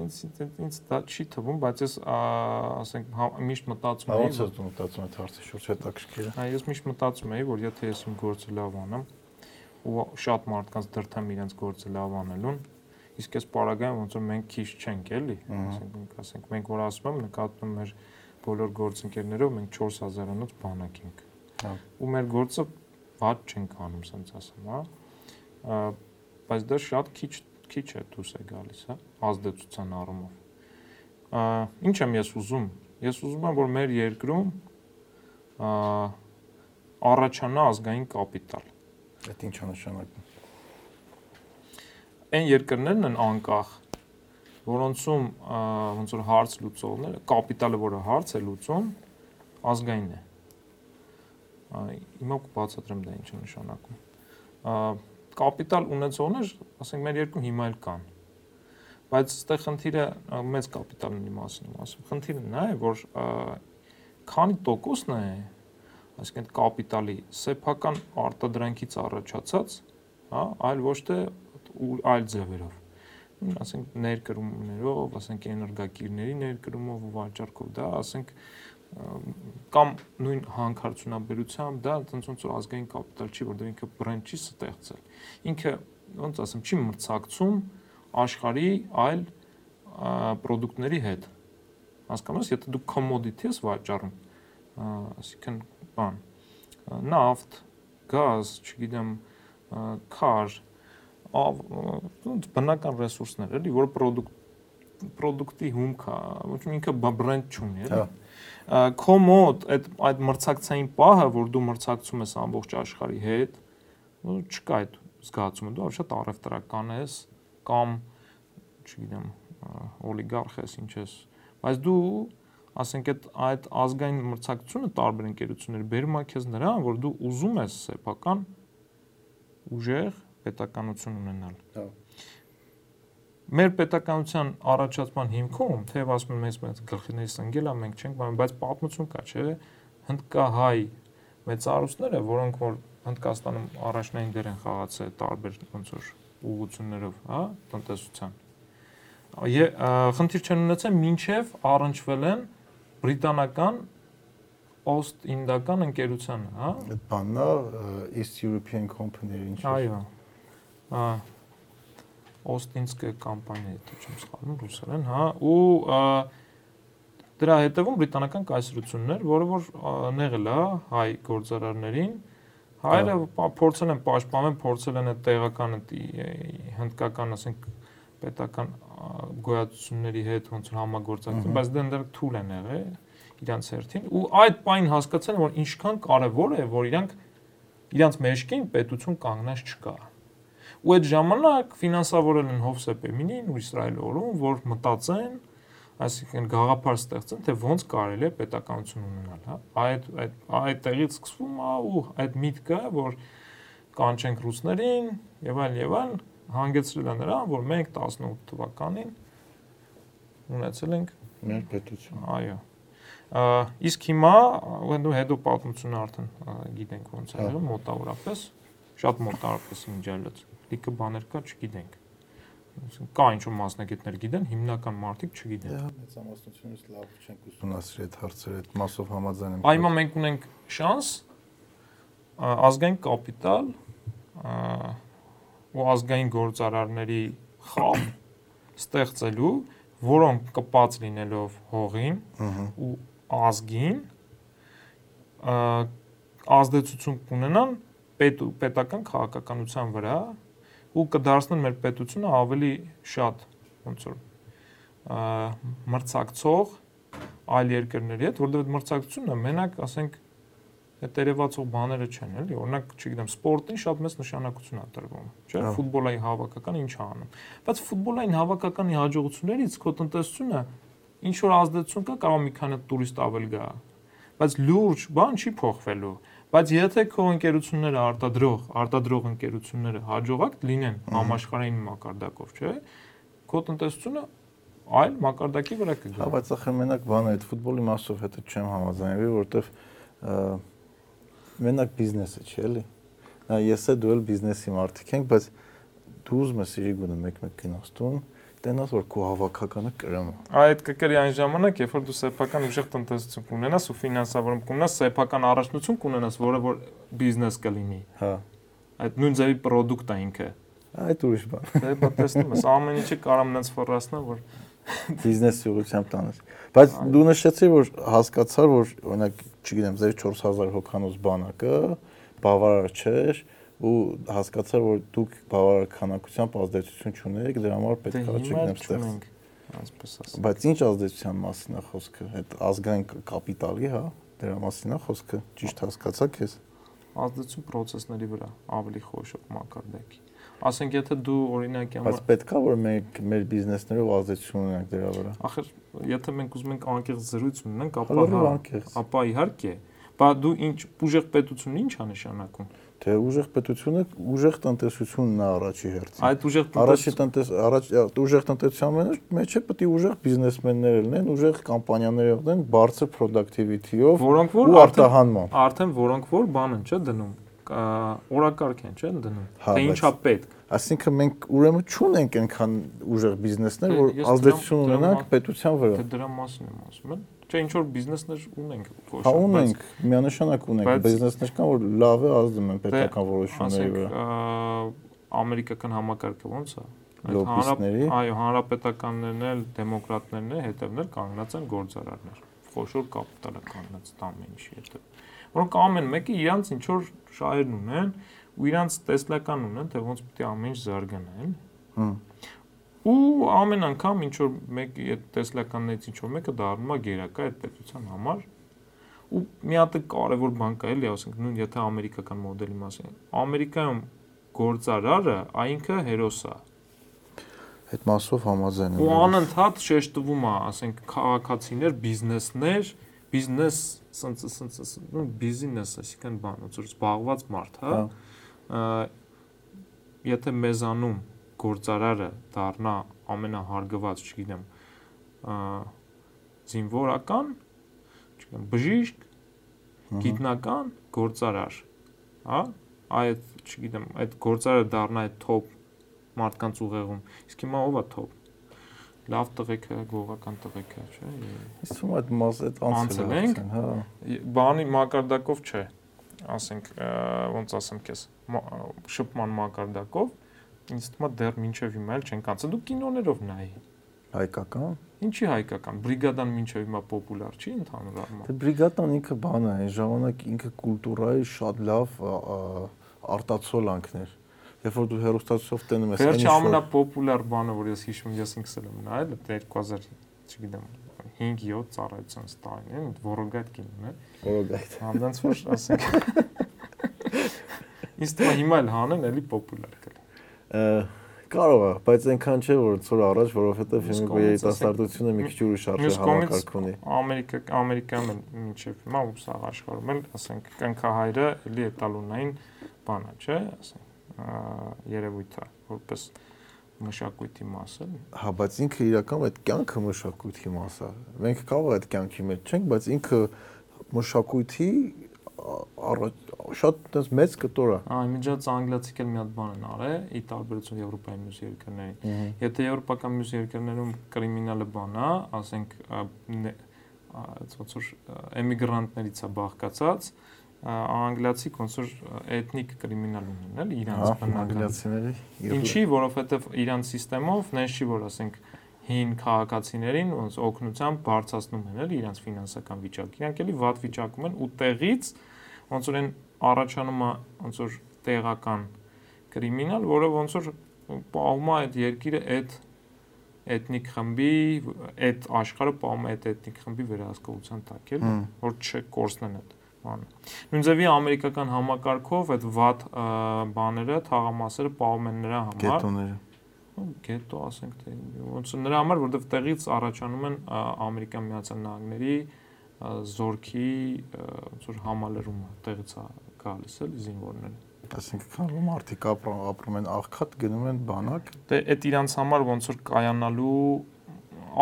[SPEAKER 3] ինձ ինձ դա չի թվում, բայց ես ասենք հա- միշտ մտածում
[SPEAKER 2] Բա
[SPEAKER 3] եի,
[SPEAKER 2] ոնց ես մտածում այդ հարցի շուրջ հետաքրքիր է։
[SPEAKER 3] Այ ես միշտ մտածում էի, որ եթե ես իմ գործը լավ անեմ ու շատ մարդկանց դրթեմ իրենց գործը լավ անելուն, իսկ այս պարագայում ոնց որ մենք քիչ չենք էլի, ասենք ասենք մենք որ ասում եմ նկատում եմ մեր բոլոր գործընկերներով մենք 4000-անոց բանակ ենք։
[SPEAKER 2] Հա։
[SPEAKER 3] Ու մեր գործը ված չենք անում, ասենց ասեմ, հա։ Բայց դա շատ քիչ քիչ է դուրս է գալիս, հա, ազդեցության առումով։ Ա, Ինչ եմ ես ուզում։ Ես ուզում եմ, որ մեր երկրում ա, առաջանա ազգային կապիտալ։
[SPEAKER 2] Այդ ինչ է նշանակում։
[SPEAKER 3] Այն երկրներն են անկախ, որոնցում ոնց որ հարց լուծողները, կապիտալը, որը հարց է լուծում, ազգային է։ Ա, Հիմա կբացատրեմ դա ինչ նշանակում։ Կապիտալ ունեցողներ, ասենք մեր երկրում հիմա էլ կան։ Բայց այստեղ խնդիրը մեծ կապիտալների մասին եմ ասում։ Խնդիրը նա է, որ քանի տոկոսն է, այսինքն կապիտալի սեփական արտադրանքից առաջացած, հա, այլ ոչ թե այլ ձևերով ասենք ներկրումներով, ասենք էներգակիրների ներկրումով ու վաճառքով, դա ասենք կամ նույն հանքարդյունաբերությամբ դա ոնց ոնց որ ազգային կապիտալ չի, որտեղ ինքը բրենդ չի ստեղծել։ Ինքը ոնց ասեմ, չի մրցակցում աշխարհի այլ ապրանքների հետ։ Հասկանաս, եթե դու commodity ես վաճառում, այսինքն բան, նավթ, գազ, չգիտեմ, քար, ոնց բնական ռեսուրսներ էլի, որ product product-ի հումք է, ոչ ինքը բրենդ չունի, էլի։
[SPEAKER 2] Հա։
[SPEAKER 3] Քո մոտ այդ այդ մրցակցային պահը, որ դու մրցակցում ես ամբողջ աշխարհի հետ, չկա այդ զգացումը, դու շատ առևտրական ես կամ չգիտեմ, օլիգարխ ես, ինչ ես, բայց դու ասենք այդ այդ ազգային մրցակցությունը տարբեր ընկերությունների բերում է քեզ նրան, որ դու ուզում ես սեփական ուժեղ պետականություն ունենալ։
[SPEAKER 2] Հա։
[SPEAKER 3] Մեր պետականության առաջացման հիմքում, թեև ասում են մեզ մեծ գլխիներից ընկել է, մենք չենք բան, բայց պատմություն կա, չէ՞։ Հնդկահայ մեծարուսները, որոնք որ Հնդկաստանում առաջնային դեր են խաղացել տարբեր ոնց որ ուղություններով, հա, տնտեսության։ Է խնդիր չեն ունեցել մինչև առնչվել են բրիտանական օստ-ինդական ընկերությանը, հա։
[SPEAKER 2] Այդ բանն է East European Company-ը ինչ
[SPEAKER 3] Այո։ Ա Օստինսկե կամպանիա, եթե չեմ սխալվում, ռուսերեն, հա, ու ա, դրա հետևում բրիտանական կայսրություններ, որը որ ա, նեղել է հայ գործարարներին, հայերը փորձել են պաշտպանել, փորձել են այդ տեղական հնդկական, ասենք, պետական ա, գոյացությունների հետ ոնց որ համագործակցել, բայց դեն դեռ թույլ են եղել իրանց հերթին ու այդ պայն հասկացան որ ինչքան կարևոր է որ իրանք իրանց մեջքին պետություն կանգնած չկա ու այդ ժամանակ ֆինանսավորել են Հովսեփ Էմինին ու Իսրայել օրում որ մտածեն այսինքն գաղափար ստեղծեն թե ոնց կարելի է պետականություն ունենալ հա այդ այդ այդ տեղից սկսվում է ու այդ միտքը որ կանչենք ռուսներին եւ այլ եւ այլ հանգեցրել է նրան որ մենք 18 թվականին ունեցել ենք
[SPEAKER 2] Մեր պետություն։
[SPEAKER 3] Այո։ Իսկ հիմա դու հետո պատմությունը արդեն գիտենք ոնց է
[SPEAKER 2] Հա։
[SPEAKER 3] մոտավորապես, շատ մոտավորապես ինջալած։ Լիքը բաներ կա, չգիտենք։ Այսինքն կա ինչ որ մասնագետներ գիտեն, հիմնական մարդիկ չգիտեն։
[SPEAKER 2] Դե մեծամասնությունից լավ չենք ուսումնասիրել այդ հարցերը, այդ մասով համաձայն եմ։
[SPEAKER 3] Այ հիմա մենք ունենք շանս ազգային կապիտալ ու ազգային գործարարների խավ ստեղծելու, որոնք կպած լինելով հողին, ու ազգին ազդեցություն կունենան պետ պետական քաղաքականության վրա ու կդարձնեն մեր պետությունը ավելի շատ ոնց որ մրցակցող այլ երկրների հետ, որովհետեւ այդ մրցակցությունը մենակ ասենք այդ երևացող բաները չեն, էլի, օրինակ, չգիտեմ, սպորտին շատ մեծ նշանակություն է տրվում, չէ՞, ֆուտբոլային հավաքական ինչ է անում։ Բայց ֆուտբոլային հավաքականի հաջողություններից քո տնտեսությունը ինչ որ ազդեցություն կա, կարող մի քանի տուրիստ ավել գա։ Բայց լուրջ բան չի փոխվելու։ Բայց եթե քո ընկերությունները արտադրող, արտադրող ընկերությունները հաջողակ լինեն համաշխարհային մակարդակով, չէ՞, քո տնտեսությունը այլ մակարդակի վրա կգա։
[SPEAKER 2] Հա, բայց ախր մենակ բանը այդ ֆուտբոլի մասով հետը չեմ համաձայնվի, որովհետև մենակ բիզնեսը չէ, էլի։ Նա ես է դու էլ բիզնեսի մարդիկ ենք, բայց դու ուզում ես իրի գունը մեկ-մեկ գնաստուն, տենաս որ քո հավաքականը կրում է։
[SPEAKER 3] Այդ կկրի այն ժամանակ, երբ որ դու սեփական ուժեղ տնտեսություն կունենաս ու ֆինանսավորում կունենաս, սեփական առաջնություն կունենաս, որը որ բիզնես կլինի։
[SPEAKER 2] Հա։
[SPEAKER 3] Այդ նույն ձևի product է ինքը։
[SPEAKER 2] Այդ ուրիշ բան։
[SPEAKER 3] Դե բա տեսնում ես, ամեն ինչը կարամ նենց ֆորասնա, որ
[SPEAKER 2] բիզնեսի ուղղությամբ տանես։ Բայց դու նշեցի, որ հասկացար, որ օրինակ, չգիտեմ, ձեր 4000 հոգանոց բանակը բավարար չէր ու հասկացար, որ դուք բավարար քանակությամբ ազդեցություն չունեք, դրա համար պետք է, չգիտեմ, ստեղծենք
[SPEAKER 3] այսպես ասեմ։
[SPEAKER 2] Բայց ինչ ազդեցության մասին է խոսքը։ Այդ ազգային կապիտալի, հա, դրա մասին է խոսքը։ Ճիշտ հասկացա՞ք ես։
[SPEAKER 3] Ազդեցություն process-ների վրա ավելի խոշոր մակարդակի ասենք եթե դու օրինակի
[SPEAKER 2] համար Բայց պետքա որ մենք մեր բիզնեսներով ազդեցություն ունենանք դրա վրա։
[SPEAKER 3] Ախր եթե մենք ուզում ենք անկեղծ զրույց ունենանք, ապա հա, ապա իհարկե, բա դու ինչ ուժեղ պետություն ինչ է նշանակում։
[SPEAKER 2] Թե ուժեղ պետությունը ուժեղ տնտեսությունն է առաջի հերթին։
[SPEAKER 3] Այդ ուժեղ
[SPEAKER 2] առաջի տնտես առաջ ուժեղ տնտեսության մեջ է պետք է ուժեղ բիզնեսմեններ լինեն, ուժեղ կամպանիաներ լինեն, բարձր productivity-ով
[SPEAKER 3] ու
[SPEAKER 2] արտահանմամբ։
[SPEAKER 3] Արդեն որոնք որ բան են, չէ՞ դնում օրակարգ են, չէ՞, դնում։ հա, Թե ինչա պետք։
[SPEAKER 2] Այսինքն մենք ուրեմն չունենք այնքան ուժեղ բիզնեսներ, որ ազդեցություն ունենանք պետության վրա։
[SPEAKER 3] Դե դրա մասին եմ ասում, չէ՞ ինչ որ բիզնեսներ ունենք
[SPEAKER 2] կոշը։ Հա ունենք, միանշանակ ունենք, բիզնեսներ կան, որ լավ է ազդում են պետական որոշումների վրա։
[SPEAKER 3] Ամերիկական համակարգը ոնց է։
[SPEAKER 2] Լոբիստների։
[SPEAKER 3] Այո, հանրապետականներն էլ, դեմոկրատներն էլ, հետևներ կանգնած են գործարարներ։ Խոշոր կապիտալը կանգնած ամեն ինչի հետև որոնք ամեն մեկը իրանց ինչ որ շահերն ունեն ու իրանց տեսլական ունեն, թե ոնց պետք է ամեն ինչ զարգանա, էլի։ Հմ ու ամեն անգամ ինչ որ մեկ այդ տեսլականներից ինչ որ մեկը դառնում է գերակա այդ պետության համար ու մի հատ կարևոր բան կա էլի ասենք նույն եթե ամերիկական մոդելի մասին ամերիկայում գործարարը այնքը հերոսա
[SPEAKER 2] այդ մասով համաձայն եմ
[SPEAKER 3] ու անընդհատ շեշտվում է ասենք քաղաքացիներ բիզնեսներ բիզնես սենց սենց նո բիզնես, այսինքն բան, ոնց որ զբաղված մարդ, հա։ Եթե մեզանում գործարարը դառնա ամենահարգված, չգիտեմ, զինվորական, չգիտեմ, բժիշկ, գիտնական, գործարար, հա, այդ, չգիտեմ, այդ գործարարը դառնա այդ top մարդկանց ուղեղում։ Իսկ հիմա ով է top լավ տղեկ է, գողական տղեկ է, չէ՞։
[SPEAKER 2] Իսկ թվում է այդ մաս այդ անցել
[SPEAKER 3] ենք, հա։ Բանի մակարդակով չէ։ Ասենք, ոնց ասեմ քեզ, շփման մակարդակով ինձ թվում է դեռ մինչև հիմա էլ չենք անցել։ Դու կինոներով նայի։
[SPEAKER 2] Հայկական։
[SPEAKER 3] Ինչի հայկական։ Բրիգադան մինչև հիմա պոպուլար չի ընդհանուր առմամբ։
[SPEAKER 2] Դե բրիգադան ինքը բան է, այն ժամանակ ինքը կուլտուրայի շատ լավ արտացոլանքներ երբ որ դու հերոստացով տենում ես
[SPEAKER 3] այնիշ որ ամենապոպուլյար բանը որ ես հիշում ես ինքս եմ նայել 2000 չգիտեմ 5-7 ծառայության ստային, որոգայթ կինոն է։
[SPEAKER 2] Որոգայթ։
[SPEAKER 3] Հանդանց որ ասենք։ [laughs] Իսկ հիմա էլ հանեն, էլի պոպուլյար կլինի։
[SPEAKER 2] Կարող է, բայց այնքան չէ որ ծոր առաջ, որովհետև հիմա երիտասարդությունը մի քիչ ուրիշ արժե համակարգ ունի։
[SPEAKER 3] Ամերիկա Ամերիկայում են մինչև հիմա ու սա աշխարհում էլ, ասենք, կնքահայրը էլի էտալոնային բանա, չէ, ասենք երևույթ է, որպես մշակույթի մաս է։
[SPEAKER 2] Հա, բայց ինքը իրական այդ կյանքը մշակույթի մաս է։ Մենք կարող այդ կյանքի մեջ չենք, բայց ինքը մշակույթի առաջ շատ այդպես մեծ կտոր է։
[SPEAKER 3] Այ միջած անգլիացիք էլ մի հատ բան են արել՝ ի տարբերություն եվրոպայի մյուս երկրների։ Եթե եվրոպական մյուս երկրներում կրիմինալը բան է, ասենք ոնց որ էմիգրանտներից է բաղկացած, անգլիացիք ոնց որ էթնիկ կրիմինալ ունեն, էլի իրանց
[SPEAKER 2] բնական։ Անգլիացիների։
[SPEAKER 3] Ինչի, որովհետև իրանց համակարգով նենց չի որ ասենք հին քաղաքացիներին ոնց օգնությամբ բարձրացնում են էլի իրանց ֆինանսական վիճակը։ Իրանք էլի վատ վիճակում են ու տեղից ոնց որ այն առաջանում է ոնց որ տեղական կրիմինալ, որը ոնց որ պահում է այդ երկիրը այդ էթնիկ խմբի, այդ աշխարհը պահում է այդ էթնիկ խմբի վերահսկողության տակ, էլի, որ չկորցնեն այդ բանը։ Նույն ձևի ամերիկական համակարգով այդ վատ բաները, թաղամասերը պահում են նրա համար։
[SPEAKER 2] Գետոները
[SPEAKER 3] գետո ասենք թե ոնց նրա համար որովհետև տեղից առաջանում են ամերիկյան միացյալ նահանգների զորքի ոնց որ համալրումը տեղից է գալիս էլի զինվորները
[SPEAKER 2] Այսինքն քան մարդիկ ապրում են աղքատ, գնում են բանակ։
[SPEAKER 3] Դե այդ իրանց համար ոնց որ կայանալու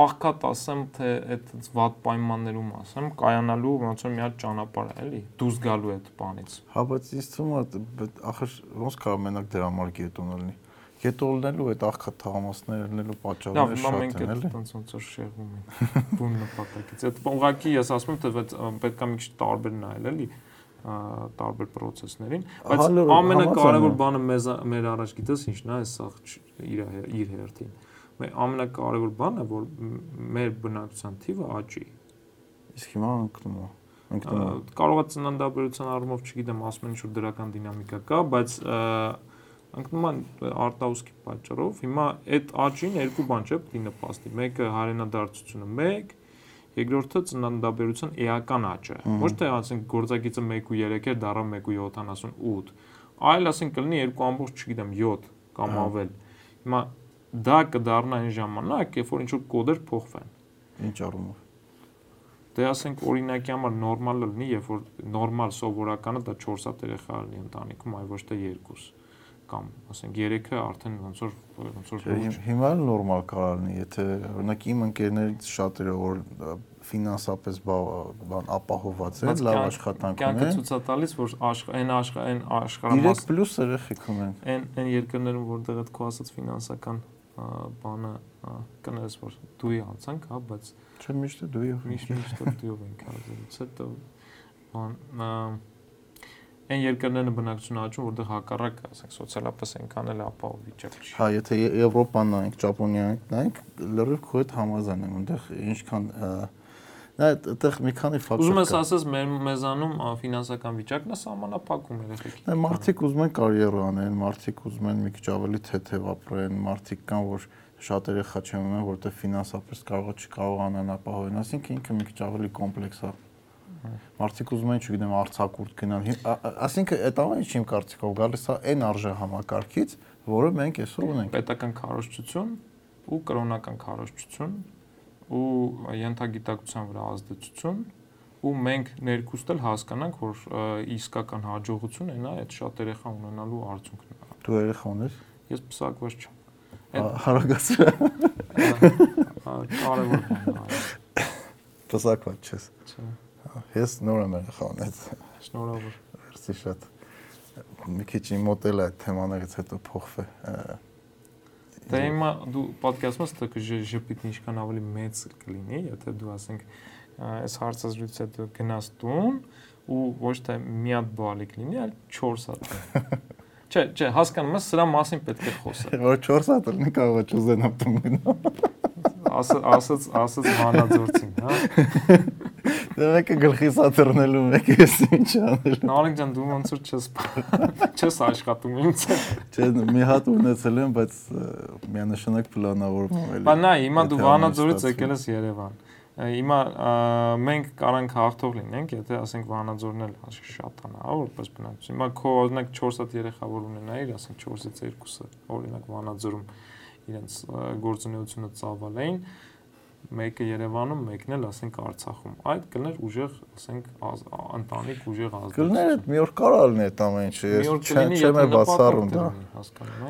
[SPEAKER 3] աղքատ ասեմ, թե այդ վատ պայմաններում ասեմ, կայանալու ոնց որ մի հատ ճանապարհ է, էլի, դուրս գալու այդ բանից։
[SPEAKER 2] Հա, բայց ինձ թվում է, ախր ոնց կարող մենակ դրա համար գետոն լինի։ Գետոլնելու այդ աղքատ թաղամասները լինելու պատճառները
[SPEAKER 3] շատ
[SPEAKER 2] են, էլի։
[SPEAKER 3] մենք ոնց որ շեղում ենք բուն նպատակից։ Այդ ուղղակի ես ասում եմ, թե պետք է մի քիչ տարբեր նայել, էլի տարբեր process-ներին, բայց ամենակարևոր բանը մեզ մեր առաջ գիտես ինչն է, այս սաղ իր իր հերթին։ Մեր ամենակարևոր բանը, որ մեր բնակչության թիվը աճի։
[SPEAKER 2] Իսկ հիմա ընկնում է
[SPEAKER 3] Կարող է ծննդաբերության առումով, չգիտեմ, ասում են ինչ-որ դրական դինամիկա կա, բայց ընկնում են արտահոսքի պատճառով։ Հիմա այդ աճին երկու բան չէ, պետք է նպաստի։ Մեկը հայրենադարձությունը 1, երկրորդը ծննդաբերության էական աճը։ Ոչ թե ասենք գործակիցը 1.3 էր, դառավ 1.78, այլ ասենք կլինի 2.5, չգիտեմ, 7 կամ ավել։ Հիմա դա կդառնա այն ժամանակ, երբ որ ինչ-որ կոդեր փոխվեն։
[SPEAKER 2] Ինչ առումով։
[SPEAKER 3] Դե ասենք օրինակի համար նորմալը լինի, երբ որ նորմալ սովորականը դա 4 հատ երեխա լինի ընտանիքում, այլ ոչ թե 2 կամ ասենք 3-ը արդեն ոնց որ ոնց որ
[SPEAKER 2] հիմա նորմալ կարող լինի, եթե օրինակ իմ ընկերներից շատերը որ ֆինանսապես բան ապահոված են, լավ աշխատանք ունեն։
[SPEAKER 3] Կյանքը ցույց է տալիս, որ այն այն աշխարհամաս
[SPEAKER 2] 3+ երեխեք ունեն։
[SPEAKER 3] Այն այն երկրներում, որտեղ այդ քո ասած ֆինանսական բանը կներես որ դուի անցանք, հա, բայց
[SPEAKER 2] չէ միշտ դուի
[SPEAKER 3] միշտ միշտ դուի ենք արել։ Հետո բան այն երկրներն բնակչություն աճում, որտեղ հակառակ, ասենք, սոցիալապես այնքան էլ ապահով վիճակ չի։
[SPEAKER 2] Հա, եթե Եվրոպան նայենք, Ճապոնիան նայենք, լրիվ քո հետ համաձայն եմ, այնտեղ ինչքան Նա այդտեղ մի քանի ֆակտոր կա։
[SPEAKER 3] Ուզում ես ասես մեր մեզանում ֆինանսական վիճակն է սահմանափակում երեխեքի։
[SPEAKER 2] Նա մարդիկ ուզում են կարիերա անեն, մարդիկ ուզում են մի քիչ ավելի թեթև ապրեն, մարդիկ կան, որ շատ երեխա չեն ունեն, որտեղ ֆինանսապես կարող չկարողանան ապահովել, ասինքն ինքը մի քիչ ավելի կոմպլեքս է Մարդիկ ուզում են, չգիտեմ, արցակուրտ գնան։ Այսինքն այդ ամենը իմ կարծիքով գալիս է այն արժե համակարգից, որը մենք այսօր ունենք։
[SPEAKER 3] Պետական քարոշչություն ու կրոնական քարոշչություն ու յենթագիտակցության վրա ազդեցություն ու մենք ներկուստ էլ հասկանանք, որ իսկական հաջողություն է այդ շատ երեխա ունենալու արդյունքն է։
[SPEAKER 2] Դու երեխա ունես։
[SPEAKER 3] Ես պսակված չեմ։
[SPEAKER 2] Հարագացրա։
[SPEAKER 3] Կարևոր բան է։
[SPEAKER 2] Պսակված չես։
[SPEAKER 3] Չէ։
[SPEAKER 2] Ես նոր եմ երեխա ունեց։
[SPEAKER 3] Շնորհավոր։
[SPEAKER 2] Մերսի շատ։ Մի քիչ իմ մոտել է այդ թեմաներից հետո փոխվե։
[SPEAKER 3] Դե հիմա դու պատկերացնում ես, թե ժպիտն ինչքան ավելի մեծ կլինի, եթե դու ասենք այս հարցազրույցից հետո գնաս տուն ու ոչ թե մի հատ բալիկ լինի, այլ 4 հատ։ Չէ, չէ, հասկանում ես, սրա մասին պետք է խոսել։
[SPEAKER 2] Որ 4 հատ լինի կարող է չուզենամ տուն գնալ։
[SPEAKER 3] Ասած ասած հանաձորցին, հա։
[SPEAKER 2] Դե մեկը գլխիս ա դռնելու, մեկը ես ինչ անել։
[SPEAKER 3] Նարեկ ջան, դու ոնց որ չես [laughs] չես աշխատում ինձ։
[SPEAKER 2] Չէ, մի հատ ունեցել եմ, բայց միանշանակ պլանավորվում եմ
[SPEAKER 3] Բա նայ, հիմա դու Վանաձորից եկել ես Երևան։ Հիմա մենք կարանք հաղթող լինենք, եթե ասենք Վանաձորն էլ շատանա, հա, որպես բնակչություն։ Հիմա քո օրինակ 4 հատ երեխա որ ունենայիր, ասենք 4-ից 2-ը օրինակ Վանաձորում իրենց գործունեությունը ծավալային, մեկը Երևանում, մեկն էլ ասենք Արցախում։ Այդ կլներ ուժեղ, ասենք ընտանիք ուժեղ ազգ։
[SPEAKER 2] Կլներ այդ մի օր կարա լինի այդ ամեն ինչը։ Ես չեմ է բացառում դա։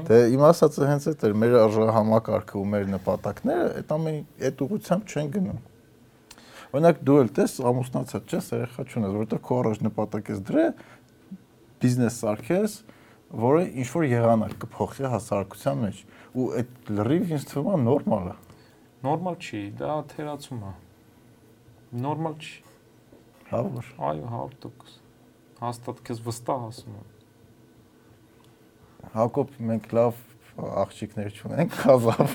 [SPEAKER 2] Դե իմ ասածը հենց այդ էր, մեր համակարգը ու մեր նպատակները այդ ամեն այդ ուղությամբ չեն գնում։ Օրինակ դու էլ տես ամուսնացած չես, երեխա չունես, որովհետեւ քո առաջ նպատակես դրե բիզնես սարքես, որը ինչ որ եղանակ կփոխի հասարակության մեջ ու այդ լրիվ ինձ թվում է նորմալ է
[SPEAKER 3] նորմալ չի, դա թերացում է։ Նորմալ չի։
[SPEAKER 2] Հա որ։
[SPEAKER 3] Այո, 100%։ Հաստատ քեզ վստահ ասում եմ։
[SPEAKER 2] Հակոբ, մենք լավ աղջիկներ չունենք, խազավ։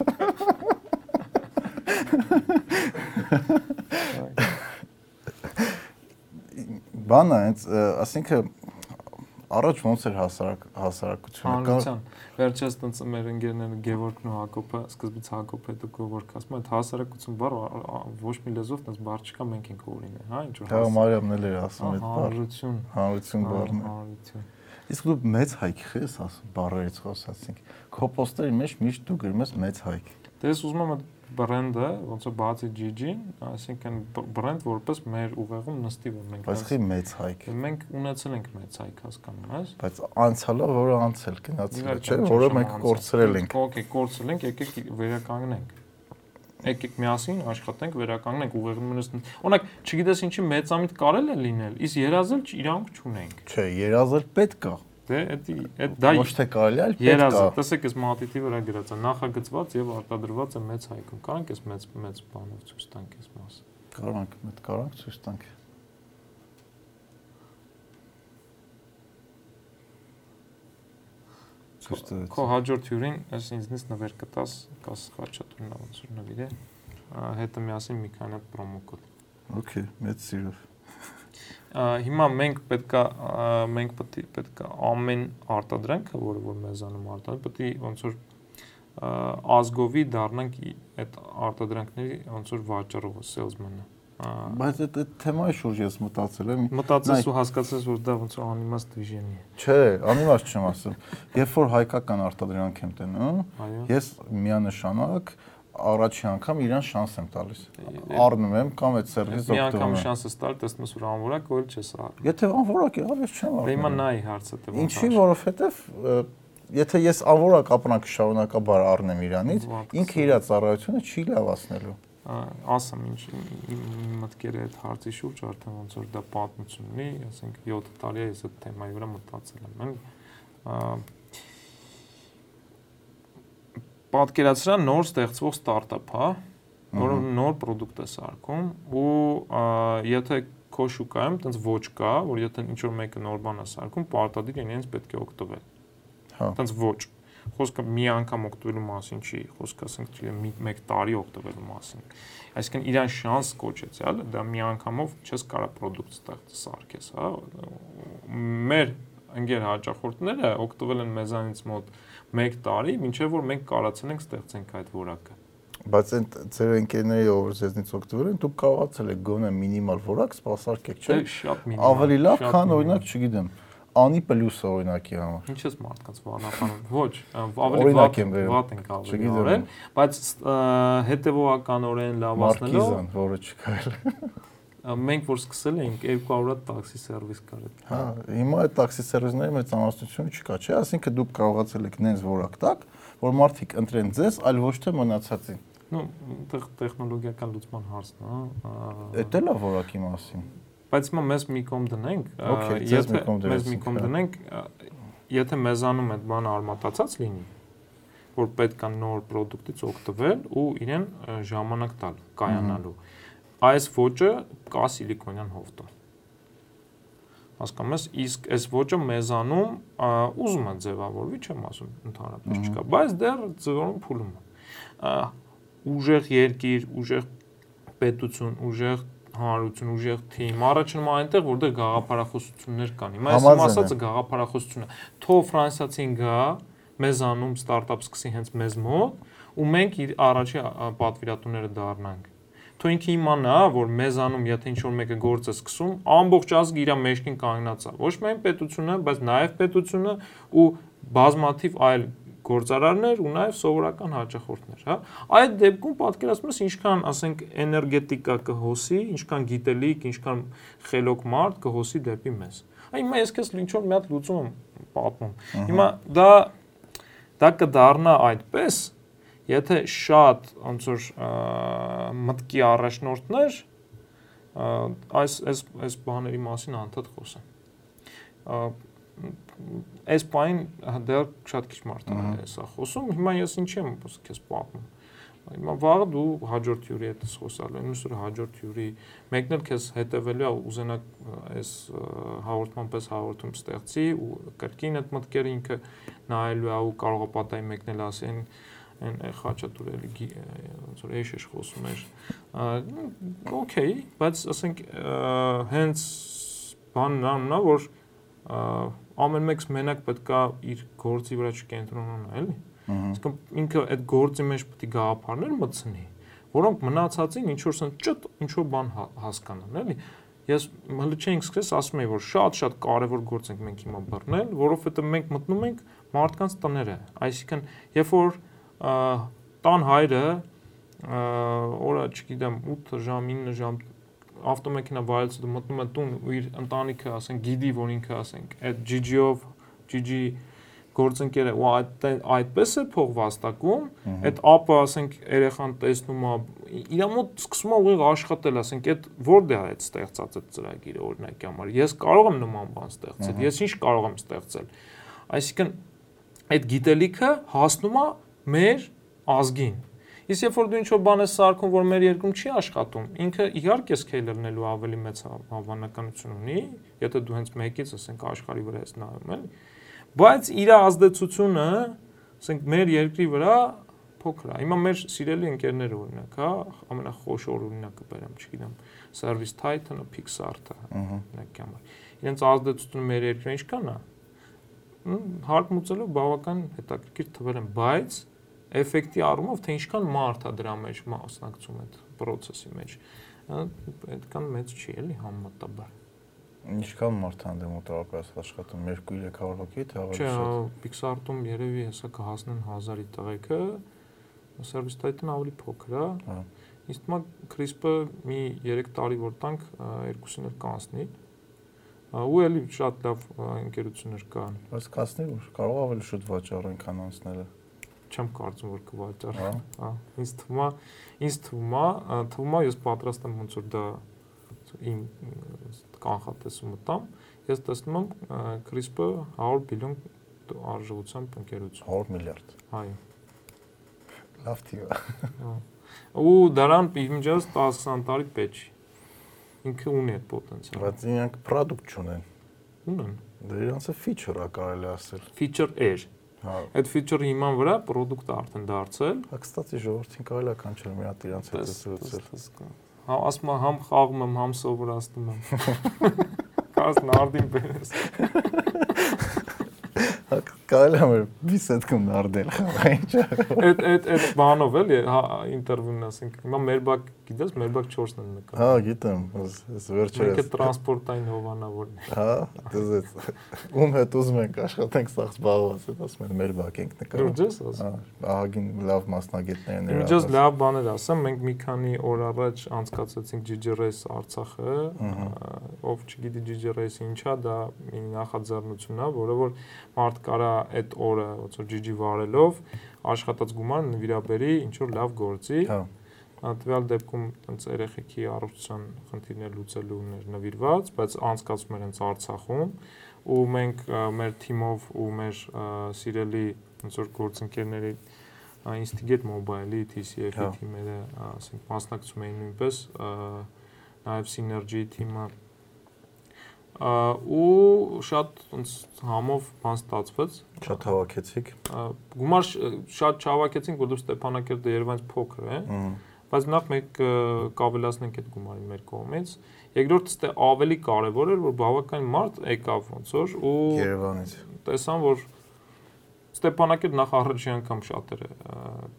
[SPEAKER 2] Բանը, ասինքն առաջ ոնց էր հասարակ հասարակությունը
[SPEAKER 3] Հանրության վերջերս տենց մեր ընկերները Գևորգն ու Հակոբը սկզբից Հակոբ հետո Գևորգ ասում այդ հասարակություն բառ ոչ մի լեզվով տենց բառ չկա մենք ենք օրինը հա ինչ որ
[SPEAKER 2] Հա Մարիամն էլ էր ասում այդ բառ
[SPEAKER 3] հանրություն
[SPEAKER 2] հանրություն բառն
[SPEAKER 3] հանրություն
[SPEAKER 2] Իսկ դու մեծ հայք ես ասում բառերից խոսացինք քո պոստերի մեջ միշտ դու գրում ես մեծ հայք
[SPEAKER 3] Դե ես ուզում եմ բրենդը, ոնց է բացի GG-ին, այսինքն բրենդ որպես մեր ուղեղում նստի որ մենք
[SPEAKER 2] Բայց խի մեծ հայք։
[SPEAKER 3] Մենք ունեցել ենք մեծ հայք, հասկանում ես։
[SPEAKER 2] Բայց անցյալը, որը անցել գնացել չէ, որը մենք կորցրել ենք։
[SPEAKER 3] Okay, կորցրել ենք, եկեք վերականգնենք եկեք միասին աշխատենք, վերականգնենք ուղեղումս։ Օրինակ, չգիտես ինչի մեծամիտ կարել է լինել, իսկ երազել իրանք չունենք։
[SPEAKER 2] Չէ, երազել պետք է։
[SPEAKER 3] Դե, էդի, այդ դա
[SPEAKER 2] ոչ թե կարելի է, պետք է։
[SPEAKER 3] տեսեք, այս մատիտի վրա գրած է, նախագծված եւ արտադրված է մեծ հայքում։ Կարանք այս մեծ մեծ բանով ցույց տանք այս մասը։
[SPEAKER 2] Կարանք, մեծ կարանք ցույց տանք։
[SPEAKER 3] Քո հաջորդ հյուրին այս ինձնից նվեր կտաս, կաս խաչատուրն ոնց որ նվիր է։ Հետը միասին մի քանի հատ պրոմո կոդ։
[SPEAKER 2] Okay, մեծ սիրով։
[SPEAKER 3] Հիմա մենք պետքա մենք պետք է պետքա ամեն արտադրանքը, որը որ մեզանում արտադրել, պետք է ոնց որ ազգովի դառնանք այդ արտադրանքների ոնց որ վաճառողը, salesman-ը։
[SPEAKER 2] Բայց այդ թեմայի շուրջ ես մտածել եմ։
[SPEAKER 3] Մտածես ու հասկացես, որ դա ոնց որ անիմաստ դիժենի է։
[SPEAKER 2] Չէ, անիմաստ չեմ ասում։ Երբ որ հայկական արտադրանք եմ տենում, ես միանշանակ առաջի անգամ իրան շանս եմ տալիս։ Առնում եմ կամ այդ սերվիս
[SPEAKER 3] օգտվում եմ։ Մի անգամ շանսը ստալ, տեսնում ես որ անորակ ու չես առնում։
[SPEAKER 2] Եթե անորակ է, ավես չեմ առնում։
[SPEAKER 3] Դե հիմա նայ հարցը թե ոնց։
[SPEAKER 2] Ինչի, որովհետև եթե ես անորակ ապրանք շարունակաբար առնեմ իրանից, ինքը իր ծառայությունը չի լավացնելու
[SPEAKER 3] ասեմ ինչ մտքերը այդ հարցի շուրջ արդեն ոնց որ դա պատմություն ունի, ասենք 7 տարի է ես այդ թեմայի վրա մտածել եմ, այն պատկերացրա նոր ստեղծվող ստարտափ, հա, որը նոր product է սարքում ու եթե քո շուկայում տենց ոչ կա, որ եթե ինչ որ մեկը նոր բան է սարքում, պարտադիր իրենց պետք է օգտվել։ Հա։ Տենց ոչ խոսքը մի անգամ օգտվելու մասին չի, խոսքը ասենք մի 1 տարի օգտվելու մասին։ Այսինքն իրան շանս կոչեցյալ, դա մի անգամով չես կարա product ստեղծ սարքես, հա։ Մեր ընկեր հաճախորդները օգտվել են մեզանից մոտ 1 տարի, մինչև որ մենք կարացել ենք ստեղծենք այդ որակը
[SPEAKER 2] բայց այն ձեր ընկերների ով ձեզնից օգտվել են, դուք կարողացել եք գոնե մինիմալ որակ սպասարկեք, չէ՞։
[SPEAKER 3] Շատ մինիմալ։
[SPEAKER 2] Ավելի լավ, քան օրինակ, չգիտեմ, անի պլյուս օրինակի համար։
[SPEAKER 3] Ինչ ես մարդկանց վանապանում։ Ոչ, ավելի վատ վատ ենք ավելի օրեն, բայց հետևողականորեն լավացնելով
[SPEAKER 2] Մարկիզան, որը չկարել։
[SPEAKER 3] Մենք որ սկսել էինք 200 հատ տաքսի սերվիս կար այդ։
[SPEAKER 2] Հա, հիմա այդ տաքսի սերվիսների մեծ ամասնություն չկա, չէ՞, ասինքն դուք կարողացել եք նենց որակ տակ, որ մարդիկ ընտրեն ձեզ, այլ ոչ թե մնացածին։
[SPEAKER 3] Ну, տեխնոլոգիական լուծման հարցն է, հա։
[SPEAKER 2] Դա էլ է որակի մասին
[SPEAKER 3] բայց հիմա մեզ մի կողմ դնենք, եթե մեզ մի կողմ դնենք, եթե մեզանում այդ բանը արմատացած լինի, որ պետք է նոր product-ից օգտվել ու իրեն ժամանակ տալ կայանալու։ Այս ոճը կա սիլիկոնյան հովտում հասկանում ես իսկ այս ոճը մեզանում ուզում է ձևավորվի չեմ ասում ընդհանրապես չկա բայց դեռ ձևորում փուլում է ուժեղ երկիր ուժեղ պետություն ուժեղ հանրություն ուժեղ թիմ, առաջնում այնտեղ, որտեղ գաղափարախոսություններ կան։ Հիմա ես ասածը գաղափարախոսություն է։ Թող ֆրանսիացին գա, մեզանում ստարտափ սկսի հենց մեզ մոտ, ու մենք իր առաջի պատվիրատուները դառնանք թող ինքը իմանա, որ մեզանում եթե ինչ որ մեկը գործ է սկսում, ամբողջ ազգը իր մեջքին կանգնած է։ Ոչ միայն պետությունը, բայց նաև պետությունը ու բազմաթիվ այլ գործարարներ ու նաև սովորական հաճախորդներ, հա։ Այդ դեպքում պատկերացնում ես ինչքան, ասենք, էներգետիկա կհոսի, ինչքան գիտելիք, ինչքան խելոք մարդ կհոսի դեպի մեզ։ Այ հիմա ես քեզ ինչ որ մի հատ լուծում եմ պատմում։ Հիմա դա դա կդառնա այդպես, եթե շատ ոնց որ մտքի առաջնորդներ այս այս այս բաների մասին անդադ խոսեն այս բան դեռ շատ քիչ մարդ է սա խոսում։ Հիմա ես ինչ եմ քեզ պատմում։ Հիմա վաղ դու հաջորդ հյուրի հետ ես խոսալու, որ հաջորդ հյուրի մեկն էլ քեզ հետևելու է ուզենա այս հաղորդման պես հաղորդում ստեղծի ու կրկին այդ մտքերը ինքը նայելու է ու կարող է պատահի մեկն էլ ասեն այն խաչատուրելի ոնց որ էշ էշ խոսում էր օքեյ բայց ասենք հենց բանն նա որ ամեն մեկս մենակ պետքա իր գործի վրա չկենտրոնանա, էլի։ Իսկ ինքը այդ գործի մեջ պետք է գաղափարներ մտցնի, որոնք մնացածին ինչ որ սան ճտ ինչ որ բան հա, հասկանան, էլի։ Ես հələ չէինք սկսես ասում եի որ շատ-շատ կարևոր գործ ենք մենք հիմա բռնել, որովհետեւ մենք մտնում ենք մարդկանց տները։ Այսինքն, երբ որ տան հայրը օրը, չգիտեմ, 8 ժամ, 9 ժամ ավտոմեքենա վարելուց դու մտնում ես տուն ու իր ընտանիքը, ասենք, գիդի, որ ինքը, ասենք, այդ GG-ով, GG գործընկերը ու այդ այդպես է փող վաստակում, այդ ապը, ասենք, երեխան տեսնում է, իր մոտ սկսում է ուղիղ աշխատել, ասենք, այդ որտե՞ղ է այդ ստեղծած այդ ծրագիրը օրինակի համար։ Ես կարող եմ նման բան ստեղծել, ես ինչ կարող եմ ստեղծել։ Այսինքն այդ գիտելիքը հասնում է մեր ազգին Իսկ երբ որ դու ինչ-որ բան ես սարքում, որ մեր երկրում չի աշխատում, ինքը իհարկե սկեյլ լնելու ավելի մեծ հավանականություն ունի, եթե դու հենց մեկից, ասենք, աշխարհի վրա ես նայում, էլի։ Բայց իր ազդեցությունը, ասենք, մեր երկրի վրա փոքր է։ Հիմա մեր սիրելի ընկերները օրինակ, հա, ամենախոշոր օրինակը բերեմ, չգիտեմ, Service Titan-ը, Pixar-ը, օրինակ համար։ Իրենց ազդեցությունը մեր երկրին ինչքան է։ Հարկ մուծելով բավական հետաքրքիր թվեր են, բայց էֆեկտի առումով թե ինչքան մարդ է դրա մեջ մասնակցում այդ process-ի մեջ այդքան մեծ չի էլի համեմատաբար
[SPEAKER 2] ինչքան մարդ է դեմ մոտավորապես աշխատում 2-300 հոգի թե ավելի
[SPEAKER 3] Չէ, Pixar-ում երևի հեսա կհասնեն 1000-ի տղեկը service titan ավելի փոքր է հա Իսկ մա CRISP-ը մի 3 տարի որ տանք երկուսին էլ կանցնի ու էլի շատ լավ ընկերություններ կան։
[SPEAKER 2] Բայց կասնի որ կարող ավելի շուտ վաճառեն քան անցնելը
[SPEAKER 3] չեմ կարծում որ կվաճառ։ Հա, ինձ թվում է, ինձ թվում է, թվում է ես պատրաստ եմ ոնց որ դա իմ կանխատեսումը տամ, ես տեսնում եմ CRISP-ը 100 բիլիոն արժողությամբ ընկերություն։
[SPEAKER 2] 100 միլիարդ։
[SPEAKER 3] Այո։
[SPEAKER 2] Լավ թիվ է։
[SPEAKER 3] Հա։ Ու դրան իմիջիայս 10-20 տարի պետք չի։ Ինքը ունի այդ պոտենցիալը։
[SPEAKER 2] Բայց իրանք product չունեն։
[SPEAKER 3] Ունեն։
[SPEAKER 2] Դա իրանց է feature-ը կարելի ասել։
[SPEAKER 3] Feature էր Հա։ Այդ feature-ի հիման վրա product-ը արդեն դարձել։
[SPEAKER 2] Հա, կստացի ժողովրդին կարելի է կանչել մի հատ իրանց հետ զրուցել։
[SPEAKER 3] Հա, ասում եմ համ խաղում եմ, համ սովորացնում եմ։ [laughs] Կաս նարդին բերես։ [laughs]
[SPEAKER 2] կարելի է բիսեդքում նարդել խաղա ինչա։
[SPEAKER 3] Այդ այդ այդ բանով էլի հա ինտերվյուն ասենք հիմա մեր բակ գիտես մեր բակ 4-ն են նկարում։
[SPEAKER 2] Հա գիտեմ, ես վերջերս։
[SPEAKER 3] Մենք տրանսպորտային հովանավորն ենք։
[SPEAKER 2] Հա, դες ում հետ ուզում ենք աշխատենք սա զբաղված է, ասում են մեր բակ ենք նկարում։
[SPEAKER 3] Ջես ասում։
[SPEAKER 2] Հա, ահագին լավ մասնագետներ
[SPEAKER 3] են։ Ջես լավ բաներ ասեմ, մենք մի քանի օր առաջ անցկացրեցինք GG Race Արցախը, ով չգիտի GG Race ինչա, դա մի նախաձեռնություն է, որը որ մարդ կարա այդ օրը ոնց որ GG վարելով աշխատած գումարը նվիրաբերի ինչ որ լավ գործի։ Հա տվյալ դեպքում այնց երեխեքի առողջության խնդիրներ լուծելու նվիրված, բայց անցկացում էր հենց Արցախում ու մենք մեր թիմով ու մեր սիրելի ոնց որ գործընկերների Instigate Mobile-ի TCF-ի հա։ թիմերը, ասենք, մասնակցում էին նույնպես նաև Synergy թիմը ու շատ ոնց համով բան ստացվեց
[SPEAKER 2] շատ հավաքեցիք
[SPEAKER 3] գումար շատ չհավաքեցինք որովհետև Ստեփանակերտը Երևանից փոքր է բայց նախ մենք կավելացնենք այդ գումարին մեր կողմից երկրորդը ստե ավելի կարևոր էր որ բավական մարդ եկավ ոնց որ ու
[SPEAKER 2] Երևանից
[SPEAKER 3] տեսան որ Ստեփանակերտ նախ առաջի անգամ շատերը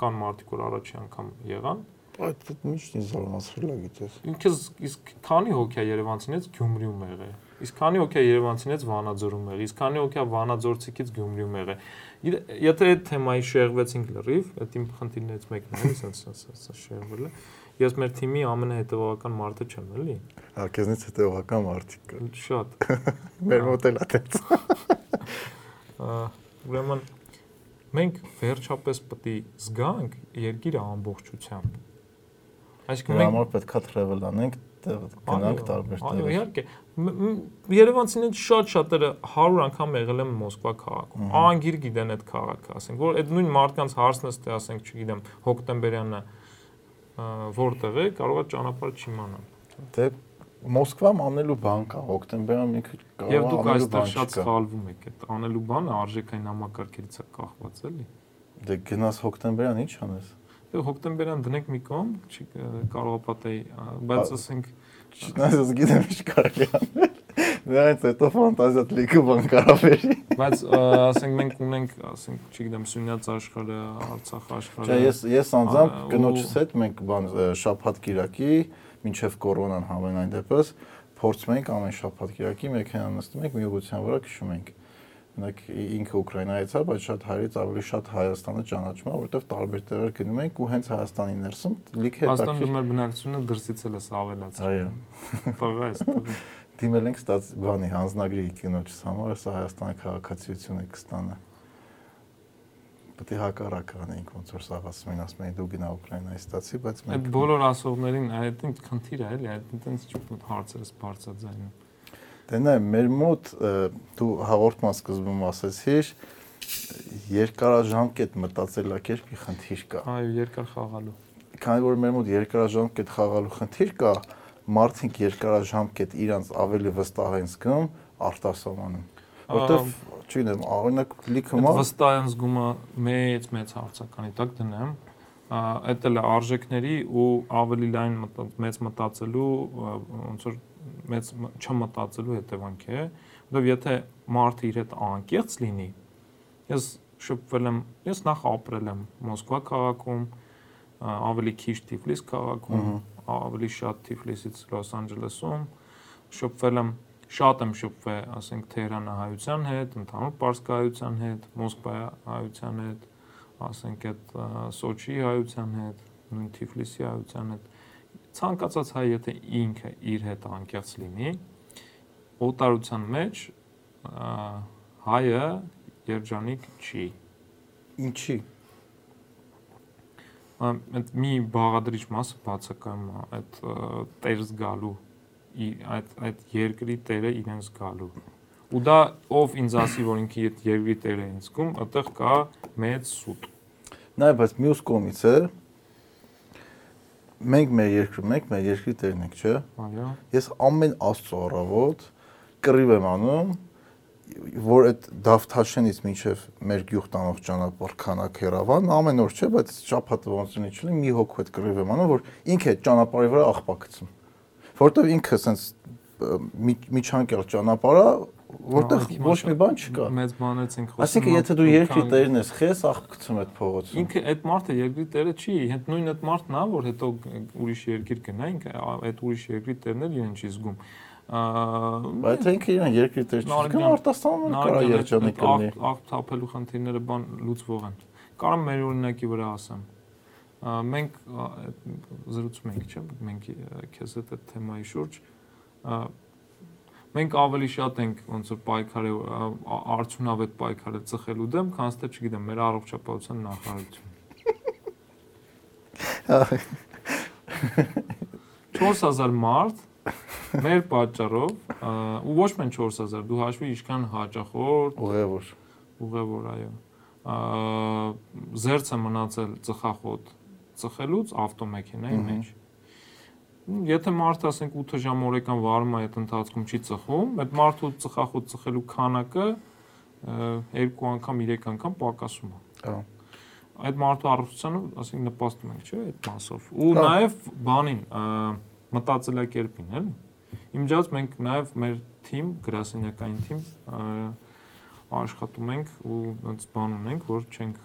[SPEAKER 3] կան մարդիկ որ առաջի անգամ եղան
[SPEAKER 2] այդ միշտ ինձ զարմացրել է գիտես
[SPEAKER 3] ինքս իսկ քանի հոգի է Երևանցինից Գյումրիում եղել Իսկ քանի է Երևանցինից Վանաձորում եղել, իսկ քանի է Վանաձորցիկից Գյումրիում եղել։ Եթե այդ թեմայի շեղվեցինք լրիվ, այդ իմ խնդիրներից մեկն է, ասած ասած շեղվելը։ Ես մեր թիմի ամենահետևողական մարդը չեմ, էլի։
[SPEAKER 2] Հա, քեզնից հետևողական մարդիկ կա։
[SPEAKER 3] Շատ։ [laughs]
[SPEAKER 2] Մեր մոտ էլ է դեց։
[SPEAKER 3] Ուրեմն մենք վերջապես պետք է զգանք երկիրը ամբողջությամբ։
[SPEAKER 2] Այսինքն մենք համար պետքա travel անենք գնանք տարբեր
[SPEAKER 3] տեղեր։ Այո, իհարկե։ Երևանցիներից շատ շատերը 100 անգամ եղել են Մոսկվա քաղաքում։ Անգիր գիտեն այդ քաղաքը, ասենք, որ այդ նույն մարդկանց հարցն է, ասենք, չգիտեմ, հոկտեմբերյանը որտեղ է, կարող է ճանապարհ չիմանալ։
[SPEAKER 2] Դե Մոսկվայում անելու բան կա, հոկտեմբերյան մի քիչ
[SPEAKER 3] կարող է անելու բան։ Եվ դուք այստեղ շատ սխալվում եք, այդ անելու բանը արժեքային համակարգերից է կախված, էլի։
[SPEAKER 2] Դե գնաս հոկտեմբերյան ինչ անես
[SPEAKER 3] Դե հոկտեմբերյան դնենք մի կողմ, չի կարող պատեի, բայց ասենք
[SPEAKER 2] Չնայած գիտեմ ինչ կարելի անել։ Դրանից հետո ֆանտազիատ լիքը բան կարող վերի։
[SPEAKER 3] Բայց ասենք մենք ունենք, ասենք, չգիտեմ, Սյունյաց աշխարհը, Արցախ աշխարհը։
[SPEAKER 2] Չէ, ես ես անձամբ կնոջս հետ մենք բան շաբաթ կիրակի, մինչև կորոնան համենայն դեպս փորձում ենք ամեն շաբաթ կիրակի մեքենա նստում ենք մի ուղղության վրա քշում ենք Մենակ ինքը Ուկրաինայից է, բայց շատ հայերից ավելի շատ Հայաստանը ճանաչում է, որովհետև տարբեր տեղեր գնում ենք ու հենց Հայաստանի ներսում լիքը
[SPEAKER 3] Հայաստանը դու մեր բնակչությունը դրսից էլ էս ավելացրել։
[SPEAKER 2] Այո։
[SPEAKER 3] Տղա էս տղա։
[SPEAKER 2] դիմել ենք ստաց բանի հանձնագրի կինոջս համար, սա Հայաստանի քաղաքացիություն է կստանա։ Պետք է հակառակ անենք, ոնց որ սաղ ասում են, ասում են դու գնա Ուկրաինայի ստացի, բայց
[SPEAKER 3] Այդ բոլոր ասողներին այդ քննիր է, էլի, այդ ճուտ հարցերս բարձրաձայնում։
[SPEAKER 2] Դե նայ, մեր մոտ դու հաղորդման սկզբում ասացիր, երկարաժամկետ մտածելակերպի խնդիր կա։
[SPEAKER 3] Այո, երկար խաղալու։
[SPEAKER 2] Քանի որ մեր մոտ երկարաժամկետ խաղալու խնդիր կա, մարդիկ երկարաժամկետ իրանց ավելի վստահ են զգում արտասահմանում։ Որտեվ, չգիտեմ, օրինակ լիքը
[SPEAKER 3] մարդ վստահ են զգումը մեծ մեծ հարցականի տակ դնեմ, այդ էլ արժեքների ու ավելի լայն մեծ մտածելու ոնց որ մեծ չմտածելու հետևանք է, որովհետև եթե մարդը իր հետ անկեղծ լինի, ես շփվել եմ, ես նախ ապրել եմ Մոսկվա քաղաքում, ավելի քիչ Թիֆլիս քաղաքում, ավելի շատ Թիֆլիսից Լոս Անջելեսում, շփվել եմ շատ եմ շփվել, ասենք Թեհրանահայության հետ, ընդհանուր Պարսկահայության հետ, Մոսկվայահայության հետ, ասենք այդ Սոչի հայության հետ, նույն Թիֆլիսի հայության հետ ցանկացած հայ եթե ինքը իր հետ անկեղծ լինի օտարության մեջ հայը երջանիկ չի
[SPEAKER 2] ինչի
[SPEAKER 3] այդ մի բաղադրիչ մասը բացակայում է այդ տեր զգալու այդ այդ երկրի տերը իրեն զգալու ու դա ով ինձ ասի որ ինքը այդ երկրի տերը ինձ զգում այդտեղ կա մեծ սուտ
[SPEAKER 2] նայ բայց մյուս կողմից է մենք մեր երկրում ենք, մեր երկրի տերն ենք, չէ՞։
[SPEAKER 3] Այո։
[SPEAKER 2] Ես ամեն աստծո առավոտ կռիվ եմ անում, որ այդ Դավթաշենից մինչև մեր գյուղ տանող ճանապարհ քանակ հեռավան, ամեն օր չէ, բայց շաբաթը ոնց ունի չլինի, մի հոգու հետ կռիվ եմ անում, որ ինքը այդ ճանապարհի վրա աղբակցում։ Որտեվ ինքը սենց միջանկյալ ճանապարհը որտեղ ոչ մի բան չկա։
[SPEAKER 3] Մեծ բանից ենք խոսում։
[SPEAKER 2] Այսինքն եթե դու երկրի տերն ես, խես աղ գցում այդ փողոցում։
[SPEAKER 3] Ինքը այդ մարդը երկրի տերը չի, հետ նույն այդ մարդն է, որ հետո ուրիշ երկիր գնա, ինքը այդ ուրիշ երկրի տերն էլ իրեն չի զգում։
[SPEAKER 2] Բայց ինքը իրեն երկրի տեր չի զգում, արտասանում կա երջանիկ լինի։
[SPEAKER 3] Աղ թափելու խնդիրները բան լուծվող են։ Կարամ մեր օրինակի վրա ասեմ մենք զրուցում ենք, չէ՞, մենք քեզ հետ այդ թեմայի շուրջ մենք ավելի շատ ենք ոնց որ պայքարի արդյունավետ պայքարը ծխելու դեմ, քան թե չգիտեմ, մեր առողջապահության նախարարություն։ 4000 [laughs] մարդ մեր պատճառով ու ոչ մեն 4000 դու հաշվի ինչքան հաճախորդ
[SPEAKER 2] ուղևոր
[SPEAKER 3] ուղևոր այո զերծ է մնացել ծխախոտ ծխելուց ավտոմեքենայի մեջ եթե մարդը ասենք 8 ժամ օրեկան վարում է այդ ընթացքում չի ծխում, այդ մարդու ծխախոտ ծխելու քանակը երկու անգամ, 3 անգամ պակասում է։
[SPEAKER 2] Հա։
[SPEAKER 3] Այդ մարդու առողջությանը, ասենք նպաստում ենք, չէ՞, այդ մասով։ Ու նաև բանին, մտածելակերպին, էլի։ Իմջած մենք նաև մեր թիմ, գրասենյակային թիմ աշխատում ենք ու այնց բան ունենք, որ չենք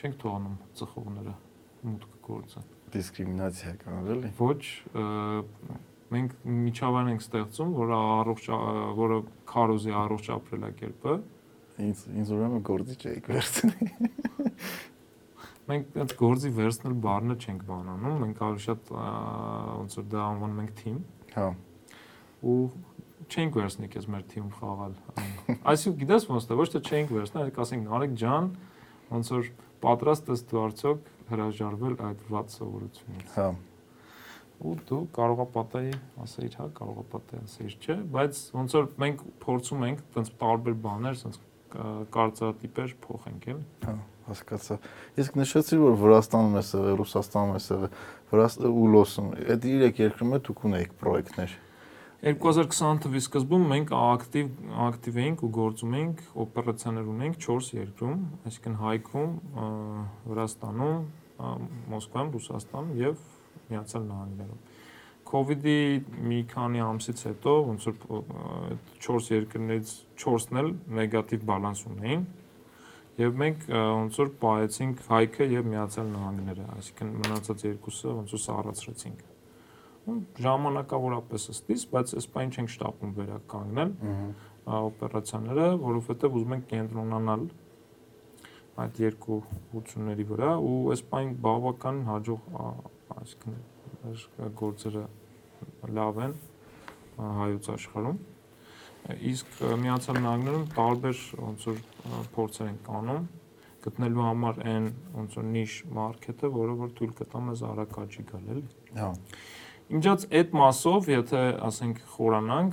[SPEAKER 3] չենք թողնում ծխողները մուտք գործը
[SPEAKER 2] դիսկրիմինացիա կանալ էլի։
[SPEAKER 3] Ոչ, մենք միջավայր ենք ստեղծում, որը առողջ որը քարոզի առողջ ապրելակերպը
[SPEAKER 2] ինձ ինձ ուրեմն գործի չէի վերցնի։
[SPEAKER 3] Մենք այդ գործի վերցնել բառը չենք բանանում, մենք ավելի շատ ոնց որ դա անվանում ենք թիմ։
[SPEAKER 2] Հա։
[SPEAKER 3] Ու չենք վերցնի քեզ մեր թիմում խաղալ։ Այսինքն գիտես ոնց դա ոչ թե չենք վերցնի, այլ կասենք Նարեկ ջան, ոնց որ պատրաստ ես դու արդյոք հրաժարվել այդ վատ սովորությունից։
[SPEAKER 2] Հա։
[SPEAKER 3] Ու դու կարողա պատահի ասեիր, հա, կարողա պատահի ասեիր, չէ, բայց ոնց որ մենք փորձում ենք տենց տարբեր բաներ, տենց կարծրատիպեր փոխենք, էլի։
[SPEAKER 2] Հա, հասկացա։ Իսկ նշեցի, որ Վրաստանում ես եղել, Ռուսաստանում ես եղել, Վրաստան ու Լոսում։ Այդ երեք երկրում է դուք ունեիք պրոյեկտներ։
[SPEAKER 3] 2020 թվականի սկզբում մենք ակտիվ ակտիվ էինք ու գործում էինք, օպերացիաներ ունենք 4 երկրում, այսինքն Հայքում, Վրաստանում, Մոսկվայում, Ռուսաստանում եւ Միացյալ Նահանգներում։ COVID-ի մի քանի ամսից հետո ոնց որ այդ 4 երկրներից 4-ն էլ նեգատիվ բալանս ունեին եւ մենք ոնց որ պահեցինք Հայքը եւ Միացյալ Նահանգները, այսինքն մնացած երկուսը ոնց որ սառացրեցինք ժամանակավորապես ըստիս, բայց այս բան չենք շտապում վերականգնել օպերացիաները, որովհետև ուզում ենք կենտրոնանալ այդ երկու ուղությունների վրա ու այս բան բավական հաջող այսինքն գործերը լավ են հայոց աշխարհում իսկ միացյալ նահանգներում տարբեր ոնց որ փորձեր են կանում գտնելու համար այն ոնց որ նիշ մարքեթը, որը որ թույլ կտա մեզ արագ աճի գալ, էլի։
[SPEAKER 2] Հա։
[SPEAKER 3] Ինչած այդ մասով, եթե ասենք խորանանք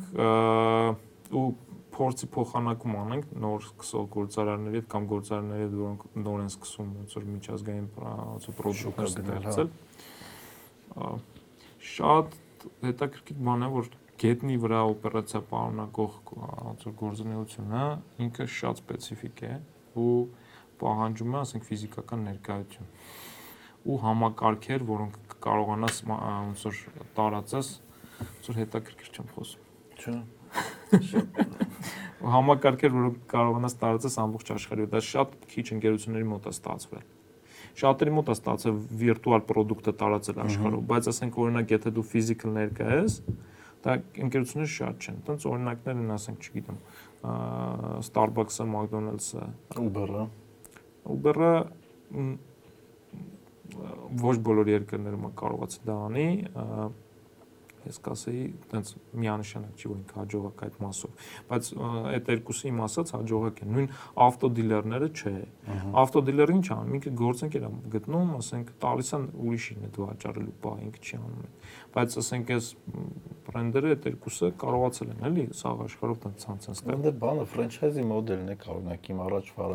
[SPEAKER 3] ու փորձի փոխանակում անենք նոր սկսող գործարանների հետ կամ գործարանների հետ, որոնք նոր են սկսում ոնց որ միջազգային պրոդուկտ հա։ ստեղծել։ Շատ հետաքրքիր բան է, որ գետնի վրա օպերացիա պարունակող ոնց որ գործունեությունը ինքը շատ սպეციფիկ է ու պահանջում է, ասենք ֆիզիկական ներկայություն ու համակարգեր, որոնք կարողանաս ոնց որ տարածես, ոնց որ հետաքրքիր չեմ խոսում։
[SPEAKER 2] Չէ։
[SPEAKER 3] Համակարգեր, որոնք կարողանաս տարածես ամբողջ աշխարհի, դա շատ քիչ ընկերությունների մոտ է ստացվել շատերի մոտ է ստացել վիրտուալ ապրանքը տարածել աշխարհում, բայց ասենք օրինակ եթե դու physical ներկա ես, դա ընկերությունները շատ չեն։ Տենց օրինակներ են, ասենք, չգիտեմ, Starbucks-ը, McDonald's-ը,
[SPEAKER 2] Uber-ը
[SPEAKER 3] Uber-ը ոչ բոլոր երկրներում կարողացել դա անի, ես կասեի, տենց միանշանակ չի, որ ինքը հաջողակ այդ մասով, բայց այդ երկուսի իմ ասած հաջողակ են։ Նույն ավտոդիլերները չէ։ Ավտոդիլերը ինչ անում, ինքը գործընկեր է գտնում, ասենք, տալիս են ուրիշին դու վաճառելու բա, ինքը չի անում բայց ասենք այս բրենդերը այդ երկուսը կարողացել են էլի սաղ աշխարհով տան ցանց են ստեղծել։
[SPEAKER 2] Դե բանը ֆրանչայզի մոդելն է, օրինակ իմ առաջվա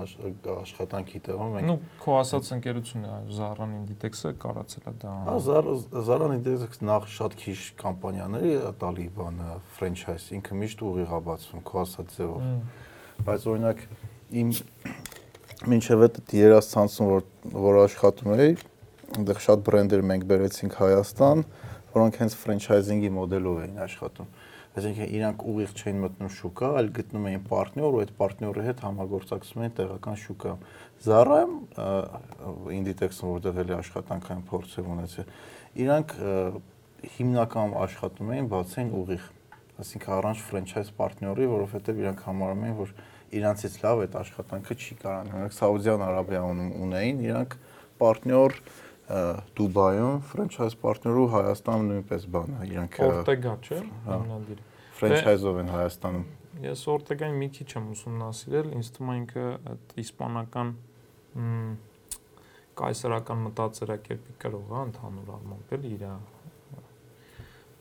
[SPEAKER 2] աշխատանքի տեղում
[SPEAKER 3] մենք Ну, քո ասած ընկերությունը Zara-ն Inditex-ը կարացել է դա։
[SPEAKER 2] Հա, Zara-ն Inditex-ը նախ շատ քիչ կամպանիաների տալի բանը ֆրանչայզ, ինքը միշտ ուղիղ է բացվում քո ասած ձևով։ Բայց օրինակ իմ մինչև այդ երասցանցում որ որ աշխատում էի, այնտեղ շատ բրենդեր մենք բերեցինք Հայաստան, որոնք հենց ֆրանչայզինգի մոդելով էին աշխատում։ Այսինքն իրանք ուղիղ չէին մտնում շուկա, այլ գտնում էին պարտներ ու այդ պարտների հետ համագործակցում էին տեղական շուկա։ Zara-ը Inditex-ում որտեղ էլի աշխատանքային փորձ ունեցել, իրանք հիմնականում աշխատում էին բացեն ուղիղ այսինքն առանց ֆրանչայզ պարտների, որովհետև իրանք համարում էին, որ իրանցից լավ այդ աշխատանքը չի կարան։ Օրինակ Սաուդյան Արաբիայում ունեին իրանք պարտներ Դուբայում ֆրանչայզ պարտներով Հայաստանում նույնպես բան է, իրանք
[SPEAKER 3] Ortega չէ,
[SPEAKER 2] հա, հիմնադիրը։ Ֆրանչայզով են Հայաստանում։
[SPEAKER 3] Ես Ortega-ին մի քիչ եմ ուսումնասիրել, ինձ թվում է ինքը այդ իսպանական կայսերական մտածերակերպի կրող է ընդհանուր առմամբ էլ իր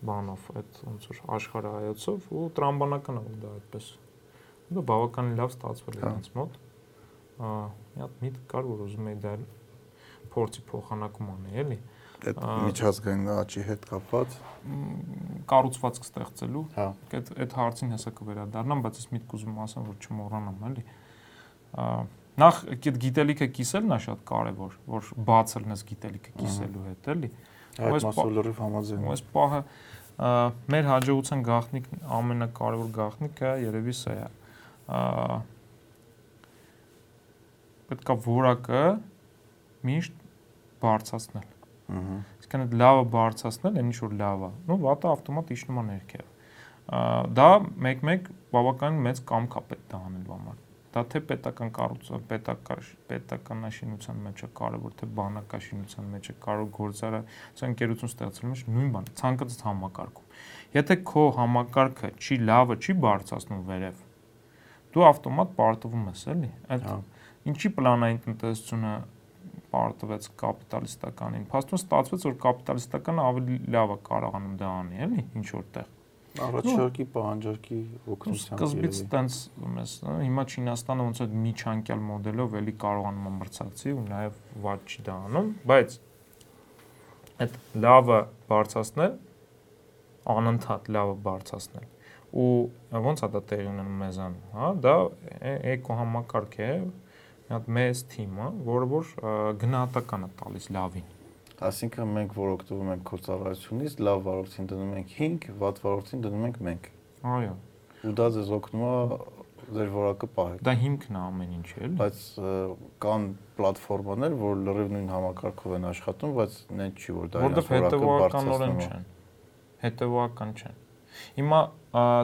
[SPEAKER 3] բանով այդ ոնց որ աշխարհայացով ու տրամբանական է դա այդպես։ Դա բավականին լավ ստացվել է
[SPEAKER 2] հա։
[SPEAKER 3] ինձ մոտ։ Մի հատ միտք կար, որ ուզում եի դա փորձի փոխանակում անի, էլի։
[SPEAKER 2] Այդ միջազգային աճի հետ կապված
[SPEAKER 3] կառուցվածք ստեղծելու։
[SPEAKER 2] Հա։
[SPEAKER 3] Այդ այդ հարցին հեսա կվերադառնամ, բայց ես միտք ուզում ասեմ, որ չմոռանամ, էլի։ Նախ այդ գիտելիքը կիսելն է շատ կարևոր, որ բաց լնես գիտելիքը կիսելու հետ, էլի։
[SPEAKER 2] Այդ մասով լրիվ համաձայն
[SPEAKER 3] Այս պահը մեր հաջողության գաղտնիք ամենակարևոր գաղտնիքը երևի սա է։ Պետքա որակը միշտ բարձրացնել։ Ահա։ Իսկան այդ լավը բարձրացնել, այն ինչ որ լավ է։ Ну, վատը ավտոմատ իջնում է ներքև։ Դա մեկ-մեկ բավական մեծ կամք է պետք դա անելու համար։ Դա թե պետական կառուցը, պետական պետականաշինության մեջ է կարևոր, թե բանակաշինության մեջ է կարող գործարը, ցա ընկերություն ստեղծելու մեջ նույն բանը, ցանկացած համակարգում։ Եթե քո համակարգը չի լավը, չի բարձրացնում վերև, դու ավտոմատ պարտվում ես, էլի։ Այդ հա։ ինչի պլանային տնտեսությունը պարտվեց կապիտալիստականին։ Փաստորեն ստացվեց, որ կապիտալիստականը ավելի լավ է կարողանում դա անի, էլի, ինչ որտեղ։
[SPEAKER 2] Առաջարկի պահանջարկի օգնությամբ։
[SPEAKER 3] Սկզբից տենց մեզ հիմա Չինաստանը ոնց է միջանկյալ մոդելով էլի կարողանում է մրցակցի ու նաև վատ չի դա անում, բայց այդ լավը բարձրացնել անընդհատ լավը բարձրացնել ու ոնց է դա տեղի ունենում մեզանում, հա, դա էկո համակարգ է, մի հատ մեծ թիմը, որը որ գնահատական է տալիս լավին։
[SPEAKER 2] Այսինքն մենք որ օգտվում ենք քո ծառայությունից, լավ վարորդին դնում ենք 5, վատ վարորդին դնում ենք մենք։
[SPEAKER 3] Այո։
[SPEAKER 2] Ու դա ձեզ օգնում է ձեր որակը պահել։
[SPEAKER 3] Դա հիմքն է ամեն ինչի, էլի։
[SPEAKER 2] Բայց կան պլատֆորմաներ, որ լրիվ նույն համակարգով են աշխատում, բայց նեն չի որ դա
[SPEAKER 3] իրենց որակը բարձրացնում չեն։ հետևողական չեն։ Հիմա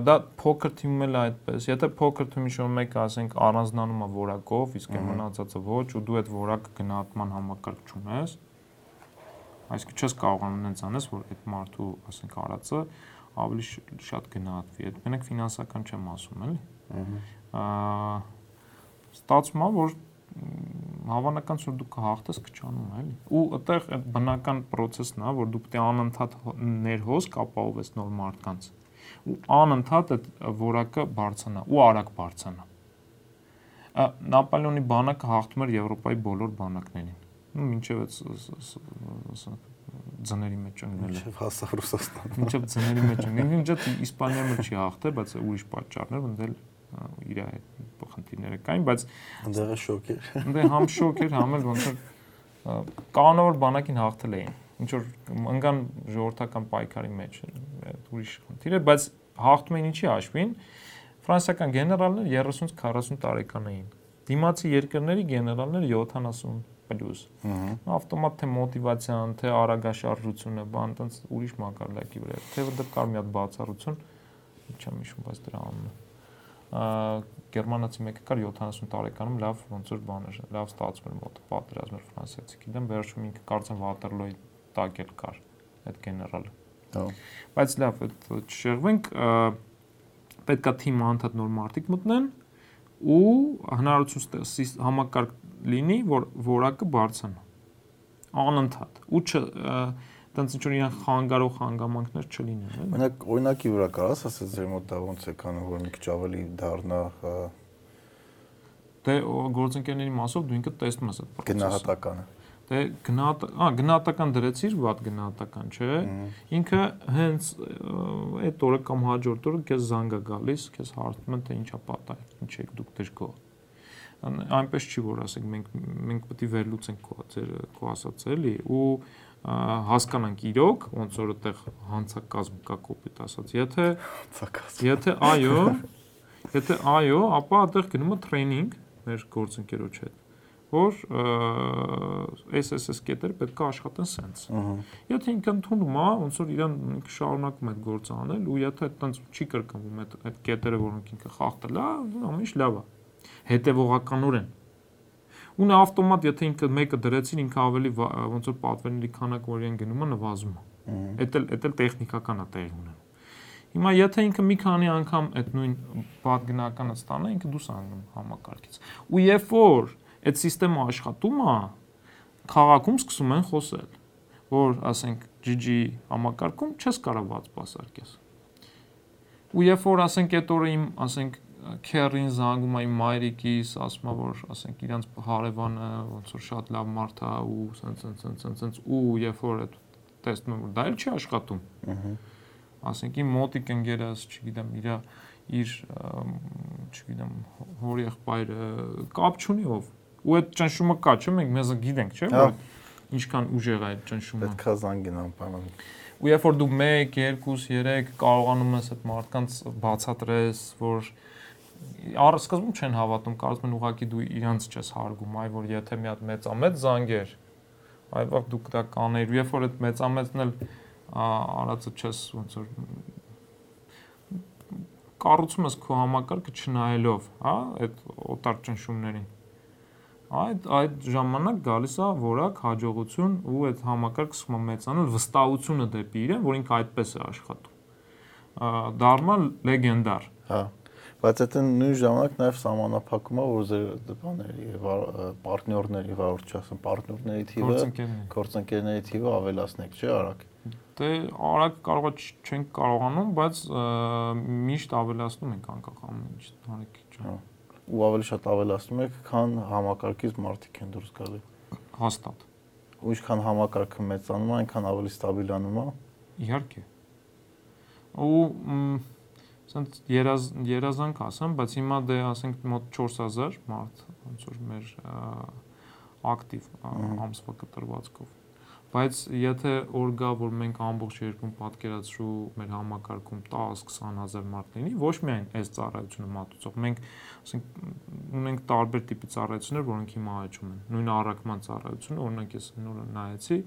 [SPEAKER 3] դա փոքր թիմում էլ այդպես։ Եթե փոքր թիմի շոու մեկը ասենք առանձնանում է որակով, իսկ մնացածը ոչ, ու դու այդ որակը գնահատման համակարգ չունես, այսինքն չես կարողանում այնց անես, որ այդ մարդու, ասենք, արածը ավելի շատ գնահատվի։ Այդ մենակ ֆինանսական չեմ ասում, էլի։ Ահա ստացվում է, որ հավանական որ դու կհաղթես կճանում էլի ու այդտեղ այդ բնական process-ն է որ դու պետք է անընդհատ ներհոսք ապահովես նոր մարդկանց ու անընդհատ այդ որակը բարձրանա ու արագ բարձրանա Նապոլեոնի բանակը հաղթում էր Եվրոպայի բոլոր բանակներին ու մինչև այդ ձների մեջ ընկնել
[SPEAKER 2] Մինչև հասավ Ռուսաստան։
[SPEAKER 3] Մինչև ձների մեջ ընկնել։ Ինչ է Իսպանիայում չի հաղթել, բայց ուրիշ պատճառներ, ընդել իր այդ խնդիրները կային, բայց
[SPEAKER 2] ընդեղը շոկ էր։
[SPEAKER 3] Ընդեղ համ շոկ էր, համ էլ ոնց որ կանոնավոր բանակին հաղթել էին։ Ինչ որ ընկան ժողովրդական պայքարի մեջ, ուրիշ խնդիր է, բայց հաղթում էին ինչի հաշվին։ Ֆրանսիական գեներալները 30-40 տարեկան էին։ Դիմացի երկրների գեներալները 70 պլյուս։ Ավտոմատ թե մոտիվացիան, թե արագաշարժությունը, բան, տենց ուրիշ մակարդակի վրա։ Թե դա կար մի հատ բացառություն, չեմ հիշում, բայց դրա անունը գերմանացի մեկը կար 70 տարեկանում լավ ոնց որ բան էր, լավ ստացվում էր մոտը պատերազմ էր ֆրանսիացի գիտեմ, վերջում ինքը կարծեմ Վատերլոյի տակ էլ կար այդ գեներալը։ Հա։ Բայց լավ, այդ չշեղվենք, պետքա թիմը անդադ նոր մարդիկ մտնեն ու հնարավորություն համակարգ լինի, որ որակը բարձրանա։ Անընդհատ։ Ու չ տենց ինչ որ իրան խանգարող հանգամանքներ չլինեն, էլի։
[SPEAKER 2] Մենակ օրինակի վրա կարաս ասես ձեր մոտ դա ոնց է կանը որ մի քիչ ավելի դառնա
[SPEAKER 3] Դե գործընկերների մասով դու ինքդ տեսնում ես այդ
[SPEAKER 2] process-ը։ Գնահատականը։
[SPEAKER 3] Դե գնահատ, ա գնահատական դրեցիր, ված գնահատական, չէ։ Ինքը հենց այդ օրը կամ հաջորդ օրը քեզ զանգ է գալիս, քեզ հարցնում են թե ինչա պատահել, ինչ եք դուք դժգոհ այնպես չի որ ասենք մենք մենք պետք է վերլուծենք քո ձեր քո ասած էլի ու հասկանանք իրոք ոնց որ այդտեղ հանցակազմ կա կոպիտ ասած եթե
[SPEAKER 2] հանցակազմ
[SPEAKER 3] եթե այո եթե այո ապա այդտեղ գնում է տրեյնինգ մեր գործընկերոջ հետ որ SSS կետերը պետք է աշխատեն սենց։ Եթե ինքը ընդունում է, ոնց որ իրան շարունակում այդ գործը անել ու եթե այդտենց չի կրկնվում այդ այդ կետերը, որոնք ինքը խախտել է, ամեն ինչ լավ է հետևողականորեն ու նա ավտոմատ եթե ինքը մեկը դրեցին ինքը ավելի ոնց որ պատվերների քանակը որ իրեն գնում է նվազում է էդ էլ էդ էլ տեխնիկական է տեղի ունենում հիմա եթե ինքը մի քանի անգամ այդ նույն պատգնականը ստանա ինքը դուրս անգնում համակարգից ու երբ որ այդ համակարգը աշխատում է քաղաքում սկսում են խոսել որ ասենք GG համակարգում չես կարող ված սպասարկես ու երբ որ ասենք այդ օրը իմ ասենք քերին զանգում այն մայրիկիս, ասում է որ ասենք իրանց հարևանը ոնց որ շատ լավ մարդ է ու սենց սենց սենց սենց սենց ու երբ որ այդ տեսնում եմ որ դա էլ չի աշխատում։ Ահա։ Ասենք իմ մոտիկ ընկերս, չգիտեմ, իրա իր չգիտեմ հոր եղբայրը կապ չունի ով ու այդ ճնշումը կա, չէ՞ մենք մեզ գիտենք, չէ՞ որ ինչքան ուժեղ է այդ ճնշումը։
[SPEAKER 2] Պետքա զանգեն անպայման
[SPEAKER 3] ու երբ որ դու 1, 2, 3 կարողանում ես այդ մարդկանց բացատրես, որ առսկզբում չեն հավատում, կարծում են ուղակի դու իրանց չես հարգում, այ որ եթե մի հատ մեծամեծ զանգեր, այ վաղ դուք դա կանեիր, երբ որ այդ մեծամեծն էլ արածը չես ոնց որ կառուցում ես քո համակարգը չնայելով, հա, այդ օտար ճնշումներին։ Այդ այդ ժամանակ գալիս է որակ հաջողություն ու այդ համակարգը սկսում է մեծանալ վստահությունը դեպի իրեն, որ ինքը այդպես է աշխատում։ Դառնա լեգենդար։
[SPEAKER 2] Հա բայց այդ նույն ժամանակ նաև սահմանափակում է որ ձեր բաների պարտներների վարորդ չասեմ պարտներների թիվը գործընկերների թիվը ավելացնեք չէ արագ
[SPEAKER 3] դե արագ կարող է չենք կարողանում բայց միշտ ավելացնում ենք անկախ ամեն ինչ հանեք ջան հա։
[SPEAKER 2] ու ավելի շատ ավելացնում եք քան համակարգից մարդիկ են դուրս գալի
[SPEAKER 3] հաստատ
[SPEAKER 2] ու ինչքան համակարգը մեծանում է այնքան ավելի ստաբիլանում է
[SPEAKER 3] իհարկե ու ասենք երազ երազանք ասեմ, բայց հիմա դե ասենք մոտ 4000 մարդ ոնց որ մեր ակտիվ ամսվա կտրվածքով բայց եթե օր գա որ մենք ամբողջ երկրում պատկերացրու մեր համակարգում 10-20000 մարդ լինի ոչ միայն այս ծառայությունը մատուցող մենք ասենք ունենք տարբեր տիպի ծառայություններ որոնք հիմա աճում են նույն առաքման ծառայությունը օրինակ ես նորը նայեցի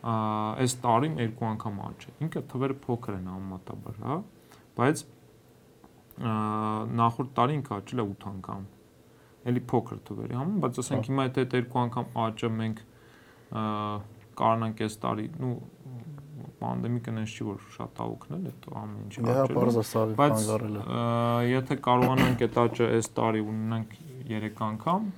[SPEAKER 3] այս տարին երկու անգամ աճ է։ Ինքը թվերը փոքր են համեմատաբար, հա, բայց նախորդ տարի ինքը աճել է 8 անգամ։ Էլի փոքր թվերի համը, բայց ասենք հիմա եթե այդ երկու անգամ աճը մենք կարողանանք այս տարի, ну պանդեմիկն այնց չի որ շատ տավուկն էլ այդ ամեն ինչ
[SPEAKER 2] աճել։ Հա, բարձր սարի
[SPEAKER 3] բանջարել է։ Եթե կարողանանք այդ աճը այս տարի ունենանք 3 անգամ,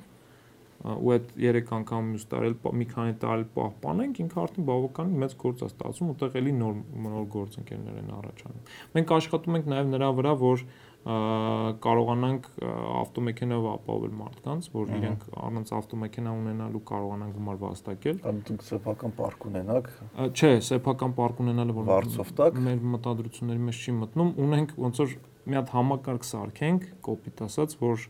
[SPEAKER 3] ու այդ 3 անգամ մյուս տարել մի քանի տարել պահպանենք, ինքը արդեն բավականին մեծ գործ է ստացվում, ուտեղ էլի նոր նոր գործընկերներ են առաջանում։ Մենք աշխատում ենք նաև նրա վրա, որ կարողանանք ավտոմեքենով ապահովել մարդկանց, որ իրենք առանց ավտոմեքենա ունենալու կարողանան գումար վաստակել։
[SPEAKER 2] Դուք սեփական պարկ ունենաք։
[SPEAKER 3] Չէ, սեփական պարկ ունենալը
[SPEAKER 2] որ վարձով տակ
[SPEAKER 3] մեր մտադրությունների մեջ չի մտնում, ունենք ոնց որ մի հատ համակարգ սարքենք, կոպիտ ասած, որ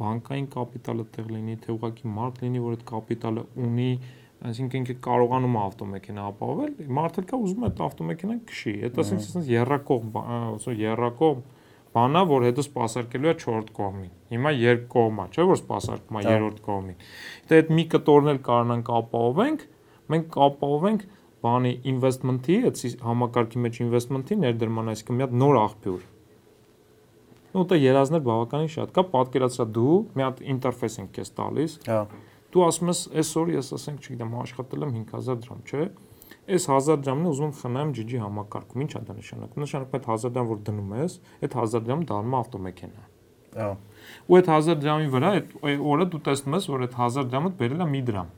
[SPEAKER 3] բանկային կապիտալը տեղ լինի, թե ուղղակի մարդ լինի, որ այդ կապիտալը ունի, այսինքն ինքը կարողանում է ավտոմեքենա ապահովել, մարդը կա ուզում է այդ ավտոմեքենան քշի։ Այդ ասենք ասես երրակող, ոնց որ երրակող բանա, որ հետո սпасարկելու է 4-րդ կողմին։ Հիմա երկ կողմա, չէ՞ որ սпасարկում է 3-րդ կողմին։ Դե այդ մի կտորն էլ կարողանանք ապահովենք, մենք ապահովենք բանի investment-ի, այդ համակարգի մեջ investment-ի ներդրման, այսինքն մի հատ նոր աղբյուր։ Նոթը երազներ բավականին շատ կա, պատկերացրա դու մի հատ ինտերֆեյս ենք քեզ տալիս։
[SPEAKER 2] Հա։
[SPEAKER 3] Դու ասում ես այսօր ես ասենք, չգիտեմ, աշխատել եմ 5000 դրամ, չէ՞ այս 1000 դրամն ուզում խնայեմ GG համակարգում, ի՞նչ է դա նշանակում։ Նշանակում է այդ 1000 դրամ, որ դնում ես, այդ 1000 դրամ դառնում է ավտոմեքենա։
[SPEAKER 2] Հա։
[SPEAKER 3] Ու այդ 1000 դրամի վրա այդ օրը դու տեսնում ես, որ այդ 1000 դրամը բերել է մի դրամ։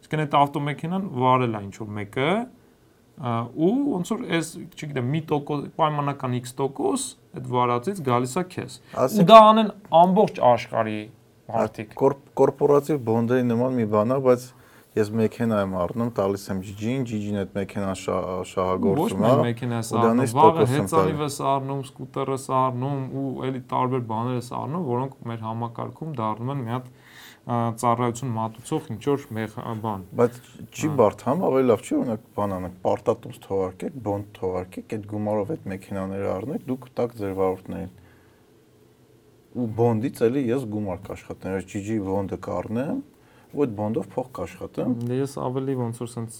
[SPEAKER 3] Իսկ այդ ավտոմեքենան վարել է ինչ որ մեկը ու ոնց որ այս, չգիտեմ, մի տոկոս պայմանական X տոկոս այդ վարածից գալիս է քեզ։ Ու դա անեն ամբողջ աշխարհի մարդիկ։
[SPEAKER 2] Կորպորատիվ բոնդերի նման մի բան է, բայց ես մեքենա եմ առնում, տալիս եմ GG-ին, GG-ն այդ մեքենան շահագործում
[SPEAKER 3] է։ Ոչ մի մեքենա է առնում, վաղը հեծանիվ ես առնում, սկուտեր ես առնում ու էլի տարբեր բաներ ես առնում, որոնք մեր համակարգում դառնում են մի հատ ծառայություն մատուցող ինչ որ բան։
[SPEAKER 2] Բայց չի բարդ համ, ավելի լավ չի օրինակ բան անեք, պարտատոց թողարկեք, բոնդ թողարկեք, այդ գումարով այդ մեքենաները առնեք, դուք տակ ձեր վարորդներին ու բոնդից էլի ես գումար կաշխատեմ, ես GG բոնդը կառնեմ, ու այդ բոնդով փող կաշխատեմ։
[SPEAKER 3] դե Ես ավելի ոնց որ sense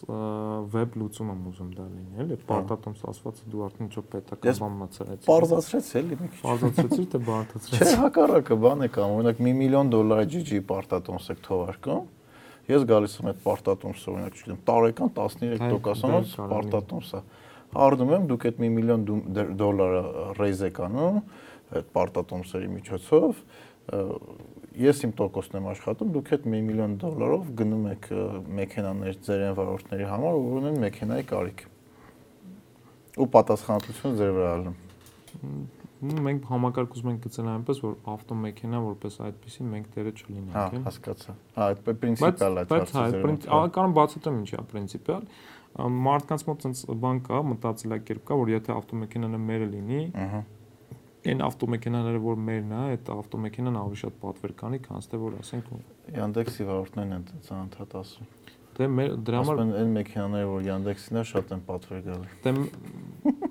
[SPEAKER 3] վեբ լուծում եմ ուզում դա լինի, էլի, պարտատոմ ասվածը դու արդեն ինչ-որ պետական մացրեցի։
[SPEAKER 2] Պարզացրեց էլի մի քիչ։
[SPEAKER 3] Պարզացրեցի թե բարդացրեցի։
[SPEAKER 2] Չէ, հակառակը բան է կամ, օրինակ 1 միլիոն դոլարի GG պարտատոմսեք թողարկում, ես գալիս եմ այդ պարտատոմսը, օրինակ, չգիտեմ, տարեկան 13%-անոց պարտատոմս է։ Առնում եմ, դուք այդ 1 միլիոն դոլարը ռեյզ եք անում այդ պարտատոմսերի միջոցով ես իմ տոկոսն եմ աշխատում, դուք այդ 1 միլիոն դոլարով գնում եք մեքենաներ ձեր են վարորդների համար, որ ունեն մեքենայի կարիք։ Ու պատասխանատվությունը ձեր վրա ալում։
[SPEAKER 3] Մենք համակարգ ուզում ենք գծել այնպես, որ ավտոմեքենա որպես այդպեսին մենք դերը չլինենք,
[SPEAKER 2] հա, հասկացա։ Հա, այդ պրինցիպալ է
[SPEAKER 3] հարցը։ Բայց հա, կարող բացատրեմ ինչի է պրինցիպալ մարդկանց մոտ ցենց բան կա, մտածելակերպ կա, որ եթե ավտոմեքենան մերը լինի, այն ավտոմեքենաները, որ մերն է, այդ ավտոմեքենան ավելի շատ պատվեր կանի, քան թե որ ասենք
[SPEAKER 2] Yandex-ի վարորդներն են ցանթատ ասում։
[SPEAKER 3] Դե մեր դրա համար
[SPEAKER 2] այն մեքենաները, որ Yandex-ին է, շատ են պատվեր գալի։
[SPEAKER 3] Դե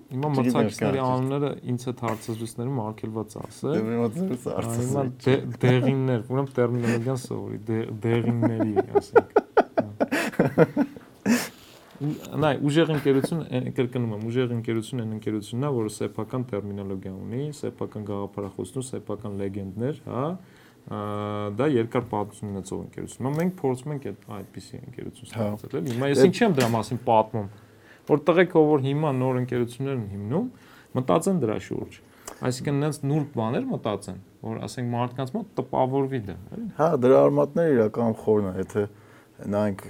[SPEAKER 3] հիմա մրցակիցների անունները ինձ հետ հարցազրույցներում արգելված է ասել։
[SPEAKER 2] Դե մի մոտ հարցը։
[SPEAKER 3] Հիմա դեղիններ, ուրեմն տերմինոլոգիան սովորի, դեղինների ասենք [laughs] նայ ուժեղ ընկերություն կրկնում եմ ուժեղ ընկերություն այն ընկերությունն է որը սեփական տերմինոլոգիա ունի սեփական գաղափարախոսություն սեփական լեգենդներ հա դա երկար պատմություն ունեցող ընկերություն է մենք փորձում ենք այդ այդպիսի ընկերություն
[SPEAKER 2] հա։
[SPEAKER 3] ստեղծել էլի հիմա ես ինչի եմ դրա մասին պատմում որ տղեկ ով որ հիմա նոր ընկերություններ են հիմնում մտածեն դրա շուրջ այսինքն նենց նուրբ բաներ մտածեն որ ասենք մարդկանց մոտ տպավորվի դա էլի
[SPEAKER 2] հա դրա արմատները իրական խորն է եթե նայենք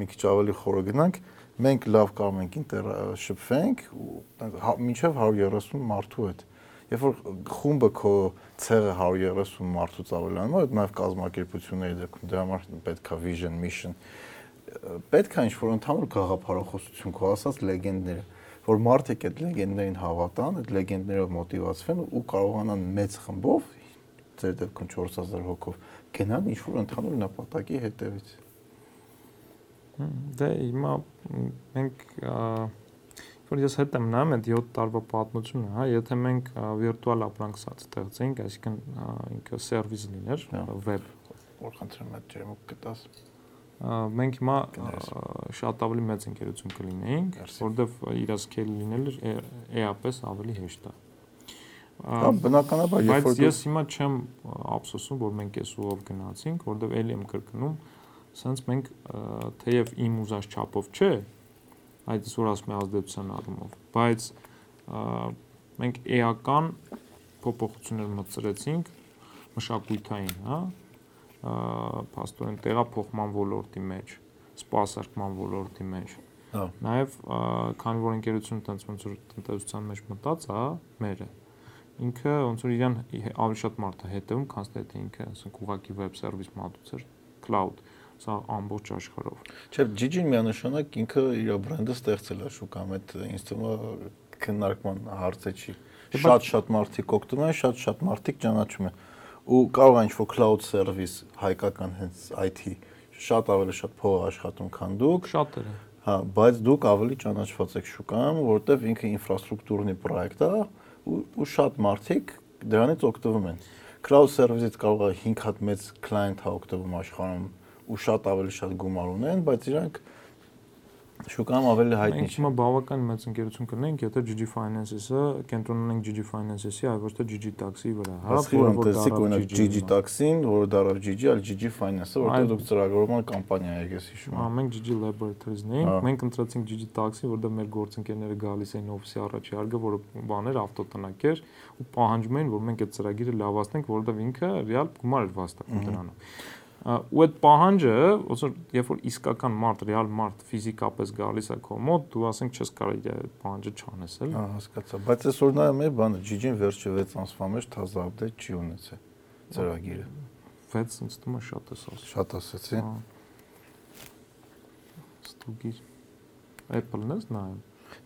[SPEAKER 2] մի քիչ ավելի խորը գնանք մենք լավ կարող ենք շփվենք ու մինչև 130 մարդու հետ երբ որ խումբը քո ցեղը 130 մարդուց ավելանում է, այդ նաև կազմակերպությունների դեպքում դրա համար պետքա vision, mission պետքա ինչ-որ ընդհանուր գաղափարախոսություն քո ասած լեգենդները որ մարդիկ այդ լեգենդներին հավատան, այդ լեգենդներով մոտիվացվեն ու կարողանան մեծ խմբով ձեր դեպքում 4000 հոգով գնան ինչ-որ ընդհանուր նպատակի հետևից։
[SPEAKER 3] Դե հիմա մենք որ ես հետ եմ նայում այդ 7 տարվա պատմությունը, հա, եթե մենք վիրտուալ ապրանք ստեղծենք, այսինքն ինքը սերվիս լիներ,
[SPEAKER 2] հա։
[SPEAKER 3] վեբ,
[SPEAKER 2] որ խնդրեմ այդ ջերմուկ կտաս։
[SPEAKER 3] մենք հիմա շատ ավելի մեծ ընկերություն կլինեինք, որովհետև իր սկեյլ լինելը էապես ավելի հեշտ է։
[SPEAKER 2] Հա, բնականաբար,
[SPEAKER 3] երբ որ ես հիմա չեմ ափսոսում, որ մենք այս ուղով գնացինք, որովհետև ելի եմ կրկնում, սենց մենք թեև իմ ուզած չափով չէ, այդ որ ասում եմ ազդեցության առումով, բայց մենք էական փոփոխություններ մտցրեցինք մշակույթային, հա, փաստորեն տեղափոխման ոլորտի մեջ, սպասարկման ոլորտի մեջ։ Հա։ Նաև քանի որ ընկերությունը տենց ոնց որ տնտեսության մեջ մտած է, մերը ինքը ոնց որ իրան ավելի շատ մարդ է հետևում, քան թե ինքը, ասենք, ուղակի վեբ սերվիս մատուցեր cloud սա ամբողջ աշխարհով։
[SPEAKER 2] Չէ, Gigi-ն միանշանակ ինքը իր բրենդը ստեղծել է շուկայում, այդ ինձ թվում է քննարկման հարցը չի։ Շատ-շատ մարդիկ օգտվում են, շատ-շատ մարդիկ ճանաչում են ու կարող է ինչ-որ cloud service հայկական հենց IT շատ ավելի շատ փող աշխատում, քան դուք։
[SPEAKER 3] Շատերը։
[SPEAKER 2] Հա, բայց դուք ավելի ճանաչված եք շուկայում, որտեվ ինքը ինֆրաստրուկտուրնի պրոյեկտ է ու, ու շատ մարդիկ դրանից օգտվում են։ Cloud service-ից կարող է 5 հատ մեծ client հա օգտվում աշխարհում ու շատ ավելի շատ գումար ունեն, բայց իրանք շուկայում ավելի հայտնի
[SPEAKER 3] չէ։ հիմա բավական մեծ ընկերություն կնենք, եթե GG Finances-ը կենտրոնանենք GG Finances-ի, այլ ոչ թե GG Taxi-ի վրա,
[SPEAKER 2] հա, որը տեսեք օրինակ GG Taxi-ին, որը դարավ GG, այլ GG Finance-ը, որտեղ դուք ծրագրավորման կամպանիա եք, ես հիշում
[SPEAKER 3] եմ։ Հա, մենք GG Laboratories-ն էինք, մենք ընտրեցինք GG Taxi, որտեղ մեր գործընկերները գալիս էին օֆիսի առաջի հարգը, որը բաներ ավտոտնակ էր, ու պահանջում էին, որ մենք այդ ծրագիրը լավացնենք, որովհետև ինքը ռեալ գումար էր վաստակում դրանով ու այդ պահանջը, ոնց որ երբ որ իսկական մարդ, ռեալ մարդ ֆիզիկապես գալիս է քո մոտ, դու ասենք չես կարող իր այդ պահանջը չանես, էլի։
[SPEAKER 2] Հա, հասկացա, բայց այսօր նայում եմ բանը, GG-ին վերջը 6 ամսվա մեջ թազա update չի ունեցել ծրագիրը։
[SPEAKER 3] 6 ինձ թվում է շատ է ասած։
[SPEAKER 2] Շատ ասացի։ Հա։
[SPEAKER 3] Ստուգիր։ Apple-ն ես նայում։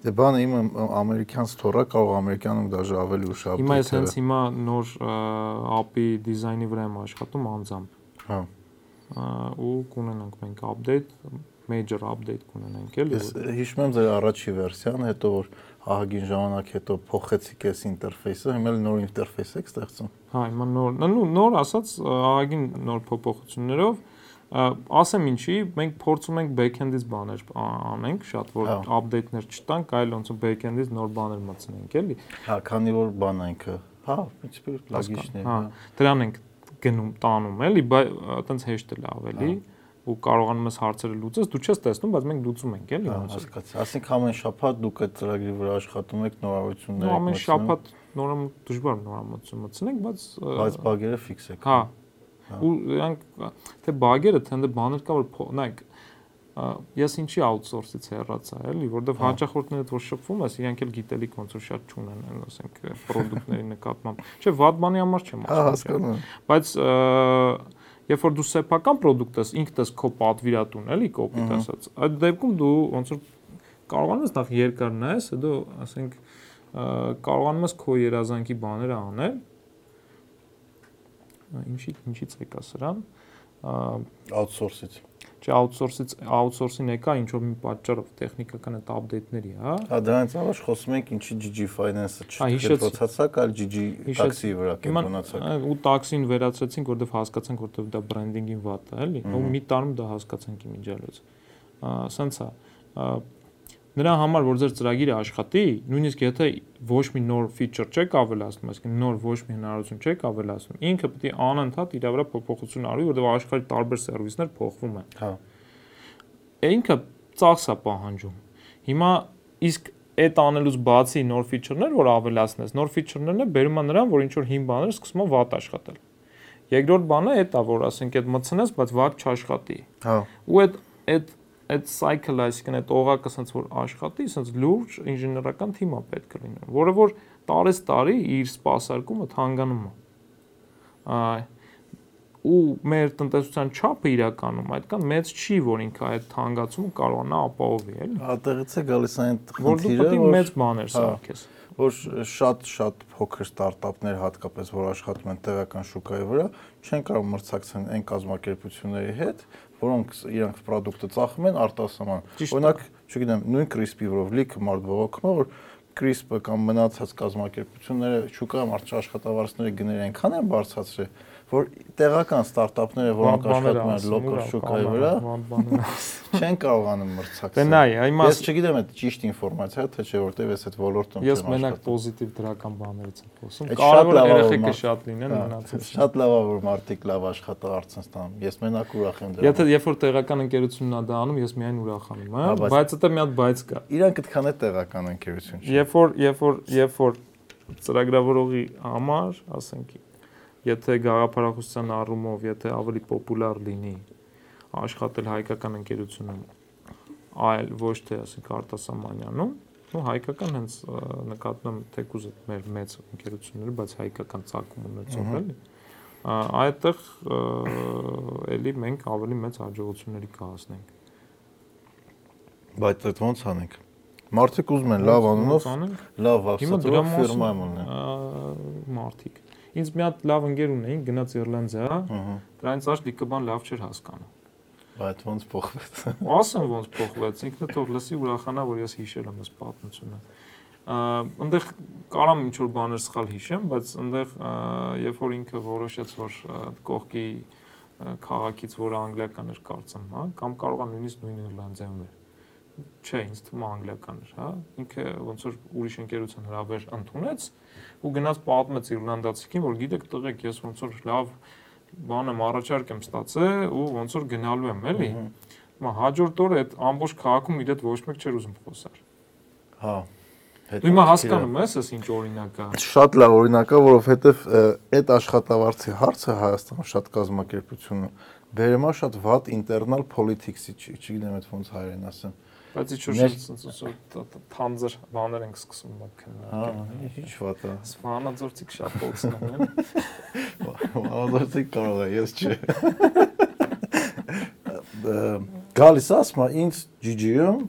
[SPEAKER 2] Դե բանը իմ ամերիկյան ստորա կարող ամերիկանում դաժե ավելի ուշ update։
[SPEAKER 3] Հիմա ես հենց հիմա նոր API դիզայնի վրա եմ աշխատում անձամբ։ Հա ու կունենանք մենք update, major update կունենանք էլի։
[SPEAKER 2] Ես հիշում եմ ձեր առաջի վերսիան, հետո որ ահագին ժամանակ հետո փոխեցիք այս ինտերֆեյսը, հիմա էլ նոր ինտերֆեյս եք ստեղծում։
[SPEAKER 3] Հա, հիմա նոր, նո նոր ասած ահագին նոր փոփոխություններով ասեմ ինչի, մենք փորձում ենք backend-ից բաներ անենք, շատ որ հա։ update-ներ չտանք, այլ ոնց backend-ից նոր բաներ մտցնենք, էլի։
[SPEAKER 2] Հա, քանի որ բան այնքը, հա, principle լագիչն է,
[SPEAKER 3] հա։ Դրան ենք գնում տանում էլի, բայց այտենց հեշտ է ավելի ու կարողանում ես հարցերը լուծես, դու չես տեսնում, բայց մենք լուծում ենք, էլի
[SPEAKER 2] ոնց։ Հասկացա։ Ասենք ամեն շաբաթ դուք այդ ծրագրի վրա աշխատում եք, նորարարություններ
[SPEAKER 3] եք մտցնում։ Ամեն շաբաթ նորամ դժվար նորամտություն մտցնենք, բայց
[SPEAKER 2] բայց բագերը ֆիքս եք։
[SPEAKER 3] Հա։ Ու իրանք թե բագերը, թե ընդ բաներ կա որ նայեք ես ինչի outsource-ից հեռացա, էլի, որովհետև հա։ հաճախորդները որ շփվում ես, իրենք էլ գիտելիք ոնց որ շատ չունեն, ասենք, product-ների նկատմամբ։ Չէ, վատ բանի համար չեմ
[SPEAKER 2] ասում։ Հա, հասկանում եմ։
[SPEAKER 3] Բայց երբ որ դու սեփական product ես, ինքդ ես քո պատվիրատուն, էլի, կոպիտ ասած, այդ դեպքում դու ոնց որ կարողանում ես նախ երկար նայես, հետո ասենք կարողանում ես քո երազանքի բաները անել։ Ինչի ինչից եկա սրան
[SPEAKER 2] outsource-ից
[SPEAKER 3] Չէ, outsource-ից outsource-ին եկա ինչ որ մի պատճառով տեխնիկական այդ update-ների, հա։
[SPEAKER 2] Հա, դրանից առաջ խոսում ենք ինչի GG Finance-ը չփոխացաք, այլ GG Taxi-ի վրա կենտրոնացաք։
[SPEAKER 3] Ու taxi-ին վերացրեցինք, որովհետև հասկացանք, որովհետև դա branding-ին վատ է, էլի։ Ու մի տարում դա հասկացանք իմիջիալոց։ Սենց է նրա համար որ ձեր ծրագիրը աշխատի, նույնիսկ եթե ոչ մի նոր feature չեք ավելացնում, այսինքն նոր ոչ մի հնարավորություն չեք ավելացնում, ինքը պետք է անընդհատ իր վրա փոփոխություն արի, որովհետև աշխարհի տարբեր սերվիսներ փոխվում են։ Հա։ Ինքը ծախս է պահանջում։ Հիմա իսկ այդ անելուց բացի նոր feature-ներ, որ ավելացնես, նոր feature-ներն է բերում է նրան, որ ինչ որ հին բաներ սկսում են վատ աշխատել։ Երկրորդ բանը է, որ ասենք այդ մտցնես, բայց վատ չաշխատի։ Հա։ Ու այդ այդ այդ cycle, այսինքն այդ օղակը ասած որ աշխատի, ասած լուրջ ինժեներական թիմա պետք է լինի, որը որ տարես տարի իր սպասարկումը թանգանում է։ ու մեր տնտեսության չափը իրականում այդքան մեծ չի, որ ինքը այդ թանգացումը կարողանա ապահովի, էլի։
[SPEAKER 2] Ատեղից է գալիս այն
[SPEAKER 3] խնդիրը, որ դու պետք է մեծ բաներ հա, սարքես
[SPEAKER 2] որ շատ-շատ փոքր ստարտափներ հատկապես որ աշխատում են տեղական շուկայի վրա չեն կարող մրցակցել այն կազմակերպությունների հետ, որոնք իրանք product-ը ծախում են արտասահման։ Օրինակ, չգիտեմ, նույն CRISPR-ով լիքը մարդ բողոքում է, որ CRISP-ը կամ մնացած կազմակերպությունները շուկայում աշխատավարձների գները այնքան են բարձրացրել, որ տեղական ստարտափները, որոնք աշխատում են լոկալ շուկայի վրա, [laughs] չեն կարողանում մրցակցել։
[SPEAKER 3] Դե նայ, հիմա
[SPEAKER 2] ես չգիտեմ այդ ճիշտ ինֆորմացիա թե չէ, որտեվ ես այդ ոլորտում
[SPEAKER 3] չեմ աշխատում։ Ես մենակ պոզիտիվ դրական բաներից եմ խոսում։ Կարևոր է երեխեքը շատ լինեն
[SPEAKER 2] հա, մնացած։ Շատ լավ է որ մարդիկ լավ աշխատավարձ են ստանում։ Ես մենակ ուրախ եմ
[SPEAKER 3] դրա։ Եթե երբ որ տեղական ընկերությունն է դա անում, ես միայն ուրախանում եմ, հա, բայց դա մի հատ բայց կա։
[SPEAKER 2] Իրանք այդքան է տեղական ընկերություն
[SPEAKER 3] չէ։ Երբ որ երբ որ երբ որ ծրագրավորողի համար, ասենք եթե գաղափարախոսության առումով, եթե ավելի պոպուլար լինի աշխատել հայկական ընկերությունում, այլ ոչ թե ասենք արտասահմանյանում, ու հայկական հենց նկատում եմ թեկուզ մեր մեծ ընկերությունները, բայց հայկական ցակում ունեցող էլի այդտեղ էլի մենք ավելի մեծ հաջողությունների կհասնենք
[SPEAKER 2] բայց այդ ոնց անենք մարդիկ ուզում են լավ անունով լավ վավսատորով ֆիրմա ունեն
[SPEAKER 3] մարդիկ Ինձ մի հատ լավ ընկեր ունեին, գնաց Իռլանդիա, դրանից աշ լիքը բան լավ չէր հասկանում։
[SPEAKER 2] Բայց ոնց փոխվեց։
[SPEAKER 3] Ասեմ ոնց փոխվեց, ինքնը թող լսի ուրախանա, որ ես հիշել եմ այս պատմությունը։ Այնտեղ կարամ ինչ որ բաներ սխալ հիշեմ, բայց այնտեղ երբ որ ինքը որոշեց, որ կողքի քաղաքից, որը անգլիական էր կարծեմ, հա, կամ կարող է նույնիսկ նույն Իռլանդիայում էր չէ, ինձ թվում է անգլիական էր, հա։ Ինքը ոնց որ ուրիշ ընկերության հրավեր ընդունեց ու գնաց պատմեց իռլանդացիքին, որ գիտեք, տղեկ, ես ոնց որ լավ բան եմ առաջարկ եմ ստացել ու ոնց որ գնալու եմ, էլի։ Հիմա հաջորդ օրը այդ ամբողջ քաղաքում իր հետ ոչ մեկ չէր ուզում խոսալ։
[SPEAKER 2] Հա։
[SPEAKER 3] Դու հիմա հասկանում ես, այս ինչ օրինակ է։
[SPEAKER 2] Շատ լավ օրինակ է, որովհետև այդ աշխատավարձի հարցը Հայաստանում շատ կազմակերպությունը բերեմա շատ վատ internal politics-ի, չգիտեմ այդ ոնց հայերեն ասեմ
[SPEAKER 3] Բայց ինչ որ շատ թանձր բաներ ենք սկսում
[SPEAKER 2] Հա, ինչ վատ է։
[SPEAKER 3] Սվանաձորցիկ շատ փոխսնում են։
[SPEAKER 2] Սվանաձորցիկ կարող է, ես չէ։ Գալիս ասма ինձ GG-ում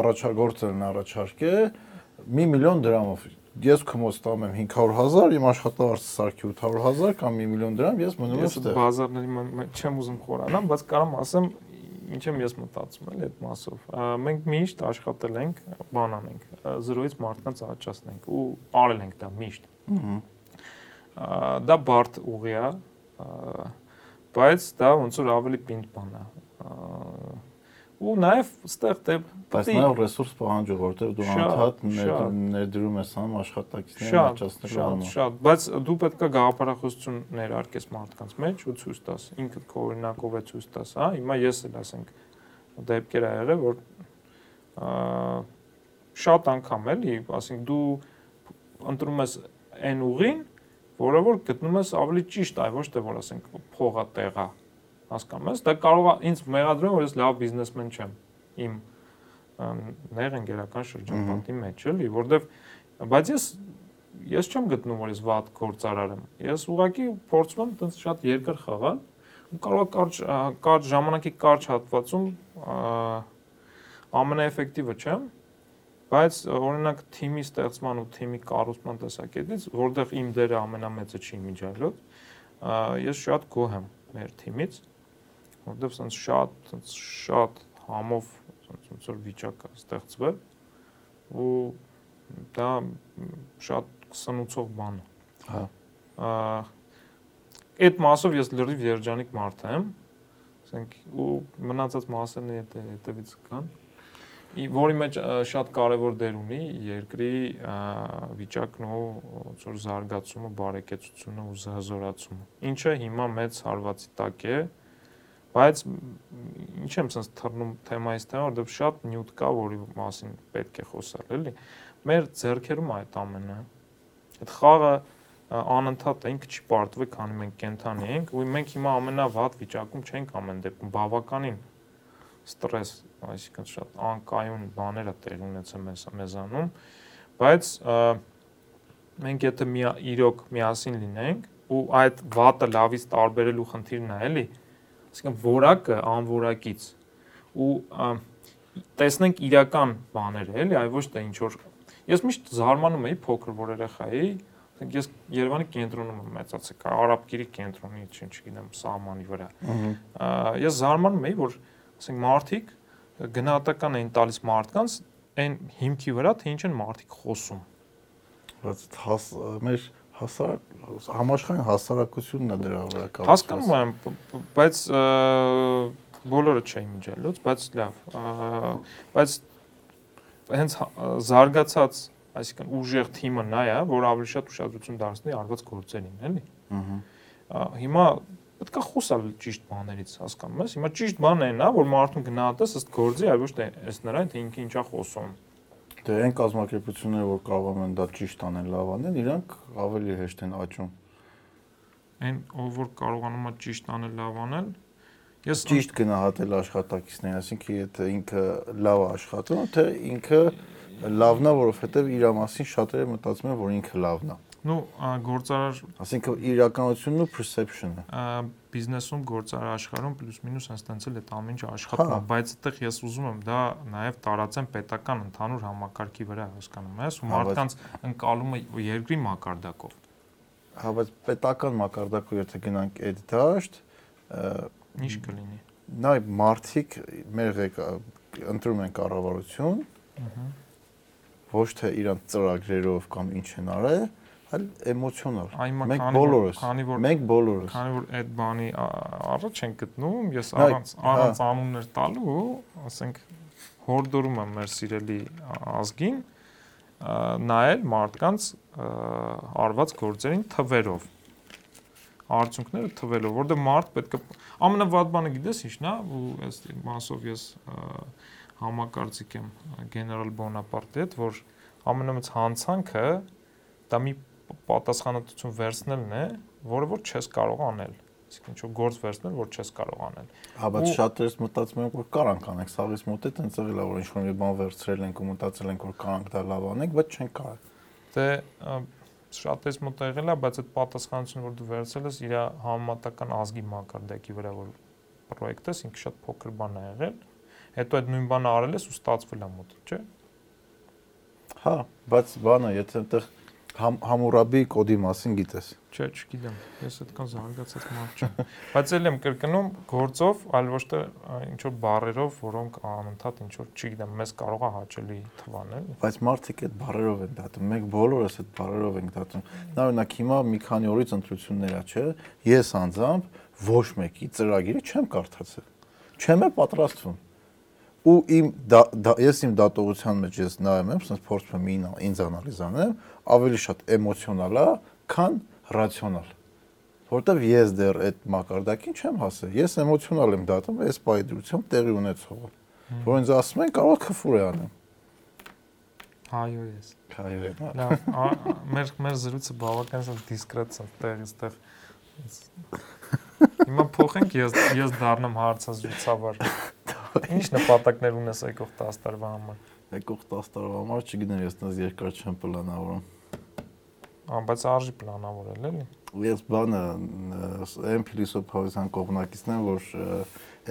[SPEAKER 2] առաջագործելն առաջարկե 1 միլիոն դրամով ես քմոց տամ եմ 500.000, իմ աշխատավարձը սարքի 800.000 կամ 1 միլիոն դրամ, ես մնում եմ
[SPEAKER 3] ստեղ։ Ես բազարների չեմ ուզում խորանամ, բայց կարամ ասեմ ինչ եմ ես մտածում էլ այդ մասով։ Մենք միշտ աշխատել ենք, բան անենք, զրոյից մարդկանց աճացնենք ու արել ենք դա միշտ։ Դա բարդ ուղի է, բայց դա ոնց որ ավելի պինդ բան է ու նաև ստեղ դե
[SPEAKER 2] բայց նաև ռեսուրս պահանջող որտեղ դու անդադ ներդրում ես անում աշխատակիցներին աճացնելու
[SPEAKER 3] համար շատ բայց դու պետքա գաղափարախոսություն ներարկես մարդկանց մեջ ու ցույց տաս ինքդ քո օրինակով է ցույց տաս հա հիմա ես էլ ասենք դեպքեր ա եղել որ շատ անգամ էլի ասենք դու ընտրում ես այն ուղին որը որ գտնում ես ավելի ճիշտ այ ոչ թե որ ասենք փողա տեղա հասկանում ես դա կարող է ինձ մեղադրում որ ես լավ բիզնեսմեն չեմ իմ ներ ընկերական շրջապատի մեջ էլի որովհետև բայց ես ես չեմ գտնում որ ես վատ գործարար եմ ես ուղղակի փորձում եմ տենց շատ երկար խաղալ ու կարող կարճ կարճ ժամանակի կարճ հատվածում ամենաէֆեկտիվը չեմ բայց օրինակ թիմի ստեղծման ու թիմի կառուցման տեսակետից որտեղ իմ դերը ամենամեծը չի միջայլոց ես շատ գոհ եմ մեր թիմից որովհետև սենց շատ սենց շատ համով սենց ոնց որ վիճակ է ստեղծվել ու դա շատ սնուցող բան է։ Հա։ Այդ մասով ես լրիվ երջանիկ մարդ եմ, ասենք ու մնացած մասերն է հետևից կան որի մեջ շատ կարևոր դեր ունի երկրի վիճակն ու ոնց որ զարգացումը, բարեկեցությունը ու զազորացումը։ Ինչը հիմա մեծ հարվածի տակ է, Բայց ինչ եմ sense թռնում թեմայից թեմա, որովհետև շատ նյութ կա, որի մասին պետք է խոսալ, էլի։ Մեր ձեռքերում այդ ամենը։ Այդ խաղը անընդհատ ինքը չի պարտվի, քանի մենք կենթանի ենք, ու մենք հիմա ամենավատ վիճակում չենք ամեն դեպքում, բավականին ստրես, այսինքն շատ անկայուն բաներ է տեղ ունեցել մեզ մեզանում, բայց մենք եթե մի իրոք միասին լինենք ու այդ վատը լավից տարբերելու խնդիրն է, էլի, այսինքն որակը անորակից ու տեսնենք իրական բաները, էլի, այ ոչ թե ինչ որ ես միշտ զարմանում էի փոքր որ երեխա էի, ասենք ես Երևանի կենտրոնում եմ մեծացել, Արաբկիրի կենտրոնի, ինչ չգիտեմ, սահմանի վրա։ Ես զարմանում էի, որ ասենք մարդիկ գնահատական էին տալիս մարդկանց այն հիմքի վրա, թե ինչ են մարդիկ խոսում։
[SPEAKER 2] Բայց մեր հասարակ համաշխարհային հասարակությունն է դրա վրա կապված։
[SPEAKER 3] Հասկանում եմ, բայց բոլորը չէին միջելուց, բայց լավ, բայց հենց զարգացած, այսինքն ուժեղ թիմը նա է, որ ավելի շատ ուշադրություն դարձնի արված գործերին, էլի։ Ահա։ Հիմա պետք է խոսալ ճիշտ բաներից, հասկանում ես։ Հիմա ճիշտ բանն է նա, որ մարդուն գնահատես ըստ գործի, այլ ոչ թե ըստ նրան, թե ինքը ինչա խոսում։
[SPEAKER 2] Դե այն կազմակերպությունները, որ կարող են դա ճիշտ անեն, լավ անեն, իրանք ավելի հեշտ են աճում։
[SPEAKER 3] Այն ով որ կարողանում է ճիշտ անել, լավ անել,
[SPEAKER 2] Ես ճիշտ գնահատել աշխատակիցներին, այսինքն եթե ինքը լավ աշխատում, թե ինքը լավն է, որովհետև իր մասին շատերը մտածում են, որ ինքը լավն է։
[SPEAKER 3] Ну, գործարար,
[SPEAKER 2] ասինքն իրականությունն ու perception-ը։
[SPEAKER 3] Բիզնեսում գործարար աշխարհում պլյուս-մինուս հենց էլ այդ ամեն ինչ աշխատում է, հա։ բայց այդտեղ ես ուզում եմ դա նաև տարածեմ պետական ընդհանուր համակարգի վրա, հասկանում ես, ու հա, մարդկանց ընկալումը երկրի մակարդակով։
[SPEAKER 2] Հա, բայց պետական մակարդակով եթե գնանք այդ դաշտ,
[SPEAKER 3] Ինչ կլինի։
[SPEAKER 2] Նայ մարդիկ մեր ընտրում են կառավարություն։ Ահա։ Ոչ թե իրանց ծրագրերով կամ ինչ են արել, այլ էմոցիոնալ։ Մենք բոլորս, մենք բոլորս։
[SPEAKER 3] Քանի որ այդ բանի առաջ են գտնում, ես առանց առանց հա։ անուններ տալու, ասենք հորդորում եմ մեր սիրելի ազգին նայել մարդկանց արված գործերին թվերով արդյունքները թվելով, որտեղ մարդ պետք է ամենավատ բանը գիտես ի՞նչն է, ու այս մասով ես համակարծիք եմ գեներալ Բոնապարտի հետ, որ ամենամեծ հանցանքը դա մի պատասխանատվություն վերցնելն է, որը որ չես կարող անել այսինքն ինչ-որ գործ վերցնել, որ չես կարող անել։
[SPEAKER 2] Հա, բայց շատերս մտածում են, որ կարանք անենք, սաղից մոտ է տենց եղել որ ինչ-որ մի բան վերցրել ենք ու մտածել ենք, որ կարանք դա լավ անենք, բայց չենք կարող։
[SPEAKER 3] Դե շատ էս մոտ եղել է, բայց այդ պատասխանատվությունը, որ դու վերցել ես, իր համեմատական ազգի մակարդակի վրա որ պրոյեկտ ես, ինքը շատ փոքր բան է եղել։ Հետո այդ նույն բանը արել ես ու ստացվել է մոտ, չէ՞։
[SPEAKER 2] Հա, բայց բանը, եթե այնտեղ Համ Համուրաբի կոդի մասին գիտես։
[SPEAKER 3] Չէ, չգիտեմ։ Ես այդքան զարգացած մարդ չեմ։ Բայց ել եմ կրկնում գործով, այլ ոչ թե ինչ որ բառերով, որոնք անընդհատ ինչ որ, չգիտեմ, մեզ կարող է հաճելի թվանել։
[SPEAKER 2] Բայց մարդիկ այդ բառերով են դատում։ Մենք բոլորս այդ բառերով ենք դատում։ Նա օրինակ հիմա մի քանի օրից ընտրություններ ա, չէ։ Ես անձամբ ոչ մեկի ծրագիրը չեմ կարդացել։ Չեմ է պատրաստվում ու իմ դա, դա ես իմ դատողության մեջ ես նայում եմ, ասես փորձում եմ ինձ անալիզ անեմ, ավելի շատ էմոցիոնալ է, քան ռացիոնալ։ Որտեվ ես դեռ այդ մակարդակին չեմ հասել։ Ես էմոցիոնալ եմ դատում այս բայդրությամբ տեղի ունեցողը։ Որ ինձ ասում են կարող քֆուր է անեմ։
[SPEAKER 3] Հայո ես։
[SPEAKER 2] Հայո։
[SPEAKER 3] Լավ, մեր մեր զրույցը բավականին դիսկրետ է, տեղից տեղ։ Հիմա փոխենք ես ես դառնամ հարցազրույցավար։ Ինչ նպատակներ ունես եկող 10 տարվա համար։
[SPEAKER 2] Եկող 10 տարվա համար չգիտեմ, ես դες երկար չեմ պլանավորում։
[SPEAKER 3] Ահա, բայց արժի պլանավորել էլի։
[SPEAKER 2] Ես բանը այն փիլիսոփայության կողմնակիցն եմ, որ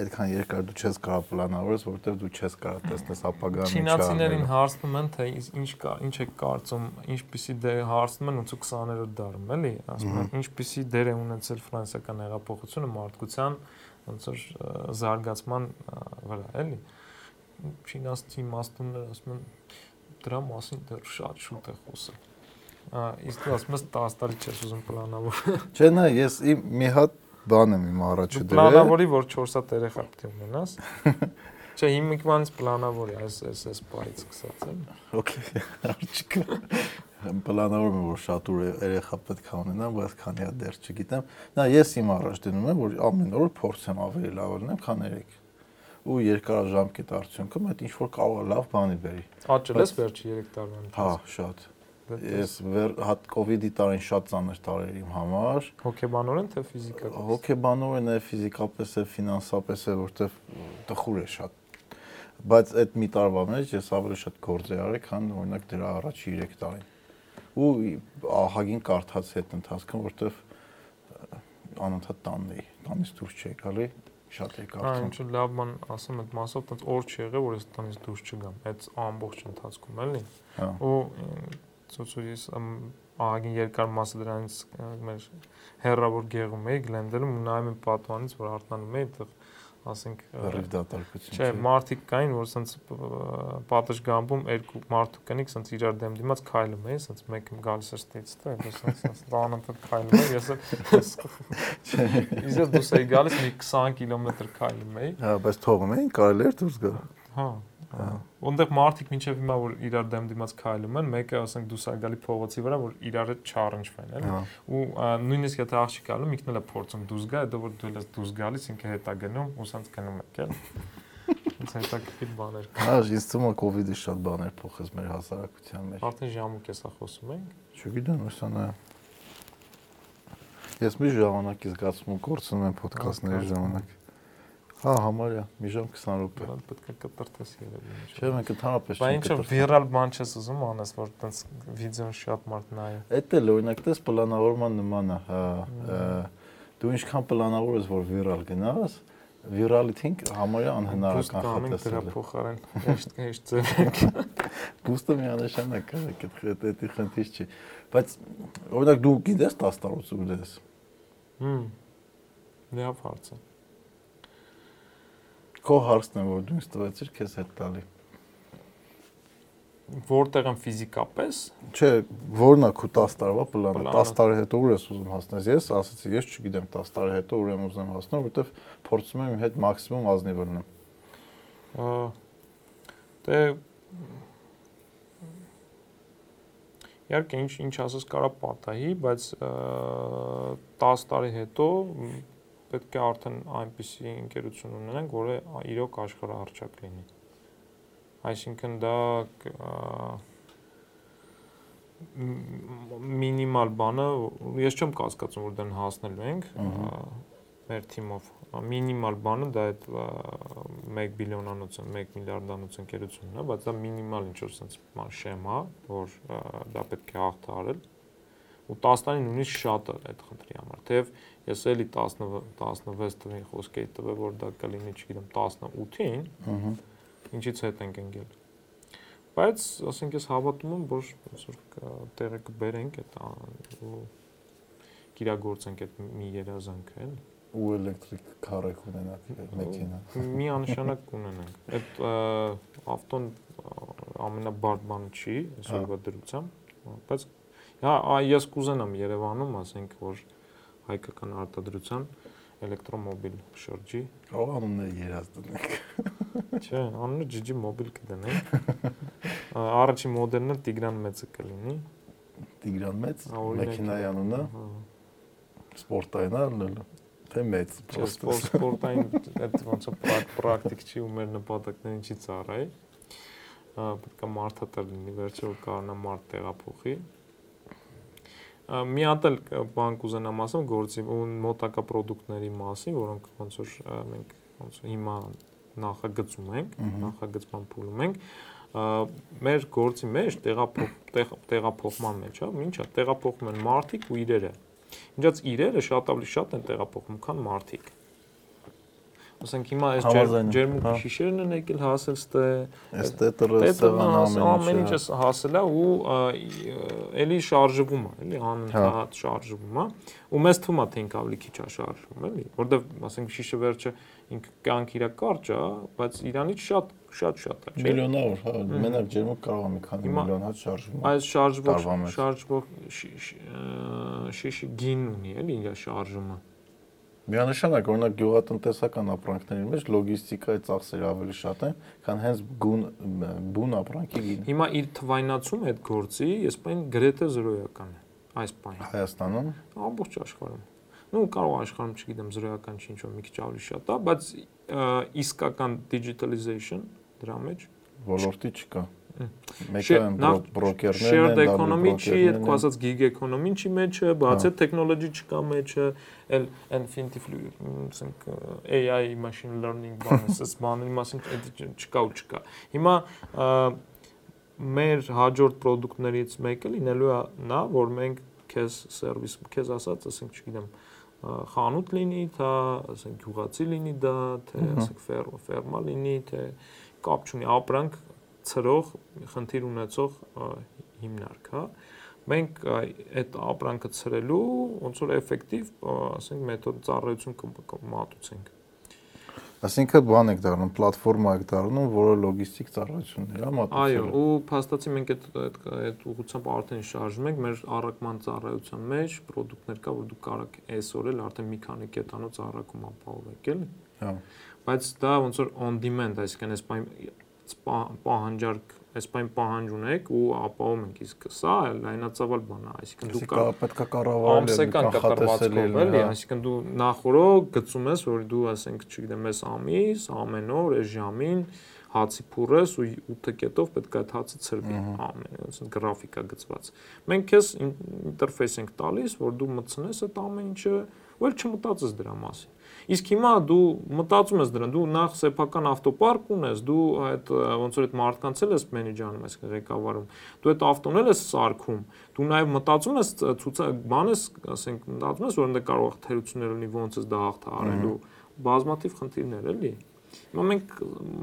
[SPEAKER 2] այդքան երկար դու չես կարող պլանավորես, որովհետև դու չես կարող տեսնես ապագան
[SPEAKER 3] ինչա։ Չինացիներին հարցնում են, թե ինչ կա, ինչ է կարծում, ինչպիսի դեր հարցնում են 80-20-րդ դարում, էլի, ասում են, ինչպիսի դեր է ունեցել ֆրանսիական հեղափոխությունը մարդկության ոնց որ զարգացման վրա, էլի։ Չինաստի իմաստունները ասում են դրա մասին դեռ շատ շուտ է խոսել։ իսկ դու ասում ես 10 տարի չես ուզում պլանավոր։ [laughs]
[SPEAKER 2] Չէ, նա ես իմ մի հատ բան եմ իմ առաջը
[SPEAKER 3] դրել։ Պլանավորի որ 4 հատ երեխա պետք է ունենաս։ [laughs] Չէ, հիմիկմանից պլանավոր է, այս այս այս բայից սկսած եմ։
[SPEAKER 2] Okay, արժիքը պլանավորում եմ որ շատ ուր երեխա պետք է ունենամ, բայց քանի հատ դեռ չգիտեմ։ Նա ես իմ առաջ դնում եմ որ ամեն օր փորձեմ ավելի լավ լինեմ, քան երեք։ Ու երկարաժամկետ արդյունքում այդ ինչ որ կարող է լավ բանի բերի։
[SPEAKER 3] Աճել ես վերջի 3 տարվա
[SPEAKER 2] ընթացքում։ Հա, շատ։ Ես վեր հատ կ ូវ իդի տարին շատ ծանր տարեր իմ համար։
[SPEAKER 3] Հոգեբանորեն թե ֆիզիկապես։
[SPEAKER 2] Հոգեբանորեն է, ֆիզիկապես է, ֆինանսապես է, որտեվ տխուր է շատ բայց այդ մի տարվա մեջ ես ավելի շատ գործ եմ արել, քան օրինակ դրա առաջի 3 տարին ու ահագին կարդաց հետ ընթացքում, որտեվ անընդհատ տանն էի, տանից դուրս չէի գալի, շատ էի կարդում։
[SPEAKER 3] Այն ինչ լավ բան ասեմ այդ մասով, տենց օր չի եղել, որ ես տանից դուրս չգամ, այդ ամբողջ ընթացքում էլի։ հա։ Ու ծոցուից ահագին երկար մասը դրանից մեր հերրավոր գեղում էի Գլենդելում ու նայում եմ պատմանից, որ արտանում էի, այդտեղ ասենք
[SPEAKER 2] Ռիվ դատարկություն։
[SPEAKER 3] Չէ, մարդիկ կային, որ սենց պատշգամբում երկու մարդու կնիկ սենց իրար դեմ դիմաց քայլում էին, սենց մեկը գալիս էր ստից, թե սենց սենց դանանթ քայլում էր, ես [laughs] Չէ։ Իսկ դուս էի գալիս մի 20 կիլոմետր քայլում էի։
[SPEAKER 2] Հա, բայց թողում էին, կարելի էր դուրս գալ։
[SPEAKER 3] Հա, Ոնդեղ մարդիկ մինչև հիմա որ իրար դեմ դիմաց քայլում են, մեկը ասենք դուսա գալի փողոցի վրա, որ իրար հետ չառնչվեն, էլի։ Ու նույնիսկ եթե աղջիկ գալու, ինքն էլ է փորձում դուս գա, հետո որ դու ես դուս գալիս, ինքը հետա գնում, ու սենց գնում եք, էլ։ Ինձ հետաքրքիր բաներ կա։
[SPEAKER 2] Հա, ինձ թվում է կ ូវ իդը շատ բաներ փոխեց մեր հասարակության մեջ։
[SPEAKER 3] Արդեն ժամուկ էսա խոսում ենք։
[SPEAKER 2] Չգիտեմ, ուսանա։ Ես մի ժամանակի զգացում եմ կորցնում եմ ոդկասթների ժամանակ։ Հա, համարյա, մի ժամ 20 րոպե։
[SPEAKER 3] Դա պետք է կտրտես երևի։
[SPEAKER 2] Չէ, մենք ընդհանրապես
[SPEAKER 3] չենք։ Բայց ինչ վիրալ բան չես ուզում անես, որ տենց վիդեոն շատ մարդ նայ։
[SPEAKER 2] Էդ էլ օրինակ դες պլանավորման նման է, հա։ Դու ինչքան պլանավորես, որ վիրալ գնաս, վիրալիթին համարյա անհնարական
[SPEAKER 3] խտես։ Դրա փոխարեն հեշտ հեշտ ձևենք։
[SPEAKER 2] Բուստը [laughs] միանշանակ է, այդ էդի խնդիր չի։ Բայց օրինակ դու գիտես 10 տարուց ու դես։
[SPEAKER 3] Հմ։ Լավ հարց է
[SPEAKER 2] քո հարցն է որ դու ինձ տվեցիր քեզ հետ տալի
[SPEAKER 3] որտեղ եմ ֆիզիկապես
[SPEAKER 2] չէ որն է քո 10 տարվա պլանը 10 տարի հետո ուր ես ուզում հասնես ես ասացի ես չգիտեմ 10 տարի հետո ուր եմ ուզում հասնել որովհետև փորձում եմ իմ հետ մաքսիմում ազնիվ լինեմ
[SPEAKER 3] դե Իհարկե ինչ ինչ ասես կարա պատահի, բայց 10 տարի հետո պետք է արդեն այնպիսի ընկերություն ունենանք, որը իրոք աշխարհահռչակ լինի։ Այսինքն դա մինիմալ բանը, ես չեմ կասկածում, որ դեն հասնելու ենք մեր թիմով։ Մինիմալ բանը դա այդ 1 բիլիոնանոց, 1 միլիարդանոց ընկերությունն է, բայց դա մինիմալ ինչ որ sense շեմա, որ դա պետք է հաղթարել ու 10 տարին նույնիսկ շատ է այդ խնդրի համար։ Թեև ես էլի 10 16 տվին խոսք էի տվել, որ դա կլինի, չգիտեմ, 18-ին, ըհը, ինչից հետ ենք ընկել։ Բայց, ասենք ես հավատում եմ, որ այսօր տեղը կբերենք այդ ու կիրագործենք այդ մի երազանքը, էլի
[SPEAKER 2] ու էլեկտրիկ քարեք ունենանք մեքենա։
[SPEAKER 3] Մի անշանակ կունենանք։ Այդ ավտոն ամենաբարդ բանը չի այսօրվա դրությամբ, բայց հա ես կուզենամ Երևանում, ասենք, որ հայկական արտադրության էլեկտրոմոբիլ շրջի։
[SPEAKER 2] Ո՞վ անունն է երազ դնենք։
[SPEAKER 3] Չէ, անունը GG Mobile կդնենք։ [laughs] Առաջին մոդելն է Տիգրան մեծը կլինի։
[SPEAKER 2] Տիգրան մեծ, մեքենայի անունը։ Սպորտային ալնելը թե մեծ
[SPEAKER 3] պրոստը սպորտային այդ ոնց է պրակտիկ չի ու մեր նպատակներին չի ծառայի պետք է մարդատար լինի վերջը որ կարողանա մարդ տեղափոխի մի հատ էլ բան կուզենամ ասեմ գործի ու մոտակա ապրանքների մասին, որոնք ոնց որ մենք ոնց հիմա նախագծում ենք, նախագծման փուլում ենք, մեր գործի մեջ տեղափոխ տեղափոխման մեջ, հա, ինչա, տեղափոխում են մարդիկ ու իրերը։ Ինչած իրերը շատ ավելի շատ են տեղափոխում, քան մարդիկ ասենք հիմա այս հա։ շիշերն են եկել հասել ստե
[SPEAKER 2] ստե տրսեղան
[SPEAKER 3] ամեն ինչը հասել է ու էլի շարժվում է էլի անընդհատ հա։ շարժվում է ու մեզ թվում է թե ինք ավելի քիչ է շարժվում էլի որովհետև ասենք շիշը վերջը ինքը կյանք իրա կարճ է բայց իրանից շատ շատ շատ է
[SPEAKER 2] միլիոնավոր հա մենակ ջերմուկ կարող է մի քանի միլիոն հատ շարժվում
[SPEAKER 3] այս շարժվող շարժվող շիշի գին ունի էլի իր շարժումը
[SPEAKER 2] Միանշանակ, օրինակ գյուղատնտեսական ապրանքների մեջ լոգիստիկայի ծախսերը ավելի շատ են, քան հենց գուն բուն ապրանքի գինը։
[SPEAKER 3] Հիմա իր թվայնացումը այդ գործի, ես պայն գրեթե 0-ական է այս պայն։
[SPEAKER 2] Հայաստանում
[SPEAKER 3] ամբողջ աշխարհում։ Ну, կարող աշխարհում, չգիտեմ, 0-ական չի ինչ-որ մի քիչ ավելի շատ է, բայց իսկական digitalization դրա մեջ
[SPEAKER 2] ոլորտի չկա։ Մեկը բրոկերներն են,
[SPEAKER 3] shared economy չի, այդ քո ասած gig economy-ն չի մեջը, բաց է technology չկա մեջը, էլ infinity ասենք AI machine learning բանը, ասես բաների մասին չկա ու չկա։ Հիմա մեր հաջորդ product-ներից մեկը լինելու է նա, որ մենք քեզ սերվիս, քեզ ասած, ասենք, չգիտեմ, խանութ լինի, թե ասենք գյուղացի լինի դա, թե ասենք ֆերմա լինի, թե կապ չունի ապրանք ծրող խնդիր ունեցող հիմնարկ, հա մենք այդ ապրանքը ծրելու ոնց որ էֆեկտիվ, ասենք մեթոդ ծառայություն կմատուցենք։
[SPEAKER 2] Այսինքն բան եք դառնում, պլատֆորմա եք դառնում, որը լոգիստիկ ծառայություններ է մատուցել։
[SPEAKER 3] Այո, ու փաստացի մենք այդ այդ այդ ուղղությամբ արդեն շարժվում ենք մեր առաքման ծառայության մեջ product-ներ կա, որ դուք կարող եք այսօր էլ արդեն մի քանի կետանոց առաքում ապահովեք, էլի։
[SPEAKER 2] Հա։
[SPEAKER 3] Բայց դա ոնց որ on demand, այսինքն այս պահանջարկ այս բան պահանջ ունեք ու ապահովում ենք իսկ սա լայնածավալ բան է այսինքն դու
[SPEAKER 2] կա պետքա կառավարել
[SPEAKER 3] ամսական կտրվածքով էլի
[SPEAKER 2] հա։
[SPEAKER 3] այսինքն դու նախորդ գծում ես որ դու ասենք չգիտեմ այս ամիս ամեն օր այս ժամին հացի փուրես ու 8 կետով պետք է այդ հացը ծրվի ամեն այսինքն գրաֆիկա գծված մենք քեզ ինտերֆեյս ենք տալիս որ դու մտցնես այդ ամեն ինչը ու էլ չմտածես դրա մասին Իսկ հիմա դու մտածում ես դրան, դու նախ սեփական ավտոպարկ ունես, դու այդ ոնց որ այդ մարդկանց էլ ես մենեջանում, այսինքն ղեկավարում։ Դու այդ ավտոն էլ ես սարքում։ Դու նաև մտածում ես ցուցա բան ես, ասենք, մտածում ես որ ընդ կարող թերություններ ունի ոնց ես դա հաղթահարելու բազմաթիվ խնդիրներ էլի։ Հիմա մենք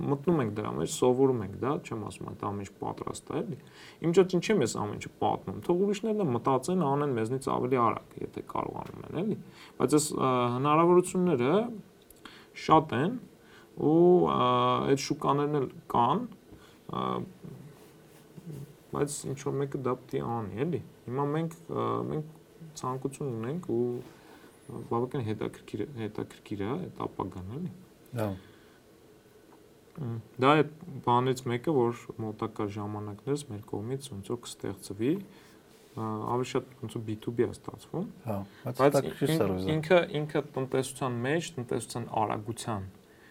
[SPEAKER 3] մտնում ենք դրա մեջ, սովորում ենք դա, չեմ ասում այդ ամեն ինչ պատրաստ է, էլի։ Իմ ճոճ ինչի՞ ես ամեն ինչը պատմում։ Թող ուրիշներն մտածեն, անեն մեզնից ավելի արագ, եթե կարողանում են, էլի։ Բայց այս հնարավորությունները շատ են ու այդ շուկաներն էլ կան, բայց ինչ որ մեկը դա պետք է անի, էլի։ Հիմա մենք մենք ցանկություն ունենք ու բավական հետաքրքիր հետաքրքիր է այդ ապագան, էլի։
[SPEAKER 2] Դա
[SPEAKER 3] Դա է բանից մեկը, որ մոտակա ժամանակներս մեր կողմից ոնց որ կստեղծվի, ավելի շատ ոնց որ B2B է ստացվում։
[SPEAKER 2] Հա, բայց
[SPEAKER 3] ինքը ինքը տնտեսության մեջ, տնտեսության արագության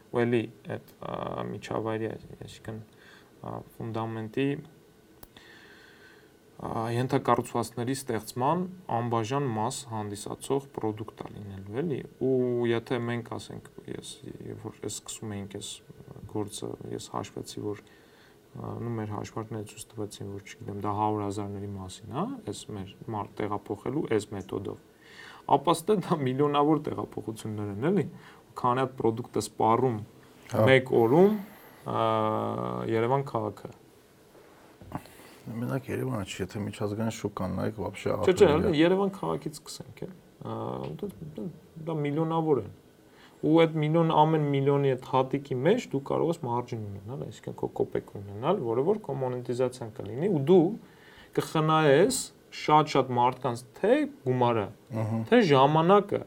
[SPEAKER 3] ու էլի այդ միջավայրի, այսինքն ֆունդամենտի ենթակառուցվածքների ստեղծման անբաժան մաս հանդիսացող product-ա լինելու էլի ու եթե մենք ասենք ես որ ես սկսում էինք այս գործը ես հաշվեցի որ նու մեր հաշվարկները ցույց տվեցին որ չգիտեմ դա 100.000-ների մասին, հա, այս մեր մարդ տեղափոխելու այս մեթոդով։ Ապա ստե դա միլիոնավոր տեղափոխություններ են, էլի։ Քանի հատ product-ը սպառում
[SPEAKER 2] հա։
[SPEAKER 3] մեկ օրում Երևան քաղաքը
[SPEAKER 2] Մենակ Երևանը չի, եթե միջազգային շուկան նայեք, вообще
[SPEAKER 3] Չէ, չէ, Երևան քաղաքից սկսենք, է։ Դա միլիոնավոր են ու այդ միլիոն ամեն միլիոնի այդ հատիկի մեջ դու կարող ես մարջին ունենալ, այսինքն քո կոպեկ ունենալ, որը որ քո մոնետիզացիան կլինի ու դու կխնայես շատ-շատ մարդկանց թե գումարը, թե ժամանակը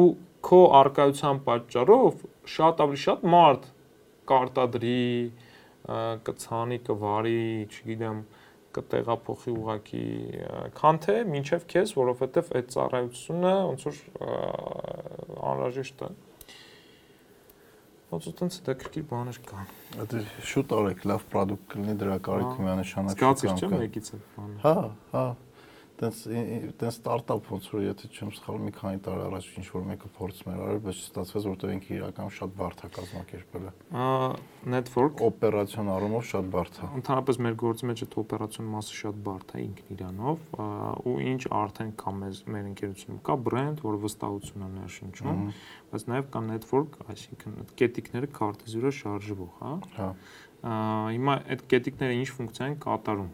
[SPEAKER 3] ու քո արկայության պատճառով շատ ավելի շատ մարդ կարտադրի, կցանի, կվարի, չգիտեմ, կտեղափոխի ուղակի քան թե մինչև քեզ, որովհետև այդ ծառայությունը ոնց որ անհրաժեշտ է ոնց որ տենց դա քրքի բաներ կան։
[SPEAKER 2] Դա շուտ արեք, լավ product կլինի, դրա կարիք միանշանակ
[SPEAKER 3] կա։ Զգացիք չէ՞ մեկից այդ բանը։
[SPEAKER 2] Հա, հա տենց տենց ստարտափ ոնց որ եթե չեմ սխալվում մի քանի տարի առաջ ինչ որ մեկը փորձում էր արել, բայց չստացվեց, որտեղ ինքը իրական շատ բարդ է կազմակերպել։
[SPEAKER 3] Ա network
[SPEAKER 2] օպերացիոն առումով շատ բարդ է։
[SPEAKER 3] Ընդհանրապես մեր գործի մեջ այդ օպերացիոն մասը շատ բարդ է ինքն իրանով, ու ինչ արդեն կա մեր մեր ընկերությունում կա բրենդ, որը վստահություն է ներշնչում, բայց նաև կա network, այսինքն այդ կետիկները քարտեզյուրը շարժվող, հա։
[SPEAKER 2] Հա։
[SPEAKER 3] Հիմա այդ կետիկները ինչ ֆունկցիա են կատարում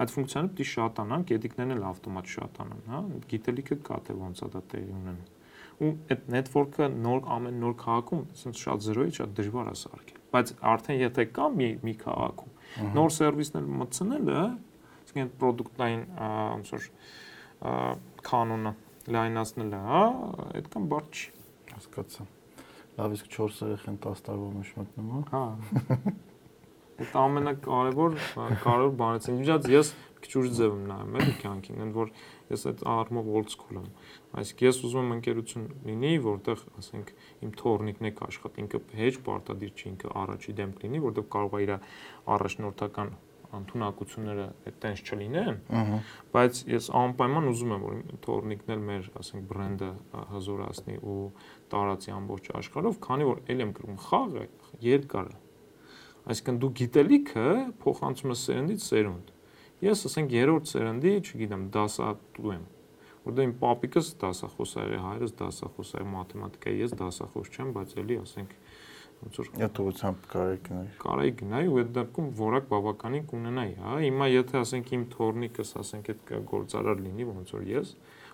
[SPEAKER 3] այդ ֆունկցիանը պետք է շատանան, գետիկներն էլ ավտոմատ շատանան, հա, գիտելիքը կա թե ոնց է դա տեղի ունենում։ Ու այդ network-ը նոր ամեն նոր քաղաքում, ասենց շատ զրոյի շատ դժվար է սարքել։ Բայց արդեն եթե կա մի մի քաղաքում, նոր սերվիսներ մտցնելը, ասենք այդ product-ային ոնց որ կանոնը լայնացնելը, հա, այդքան բարդ չի։
[SPEAKER 2] Հասկացա։ Լավ իսկ 4 երեխան 10 տարվա մեջ մտնում,
[SPEAKER 3] հա։ Հա։ [laughs] Այդ ամենակարևոր կարևոր բանից է։ Միջած ես քիչ ձև եմ նայում էլի կյանքին, ընդ որ ես այդ առումով old school եմ։ Այսինքն ես ուզում եմ ընկերություն լինի, որտեղ, ասենք, իմ թորնիկն է աշխատի, ինքը հեչ պարտադիր չի, ինքը առաջի դեմք լինի, որտեղ կարող է իր առաջնորդական անտունակությունները այդտենց չլինեն, բայց ես անպայման ուզում եմ որ թորնիկն էլ մեր, ասենք, բրենդը հզորացնի ու տարածի ամբողջ աշխարհով, քանի որ ել եմ գրում խաղը երկար է Այսինքն դու գիտելիքը փոխանցում ես սերնդից սերունդ։ Ես ասենք երրորդ սերնդի, չգիտեմ, դասատու եմ որտեղ իմ պապիկս դասախոս է, հայրս դասախոս է մաթեմատիկայի, ես դասախոս չեմ, բայց էլի ասենք ոնց որ
[SPEAKER 2] յետությամբ կարելի գնայի։
[SPEAKER 3] Կարելի գնայի ու այդ դեպքում որակ բավականին կունենայի, հա։ Հիմա եթե ասենք իմ թորնիկս, ասենք այդ գործարար լինի, ոնց որ ես,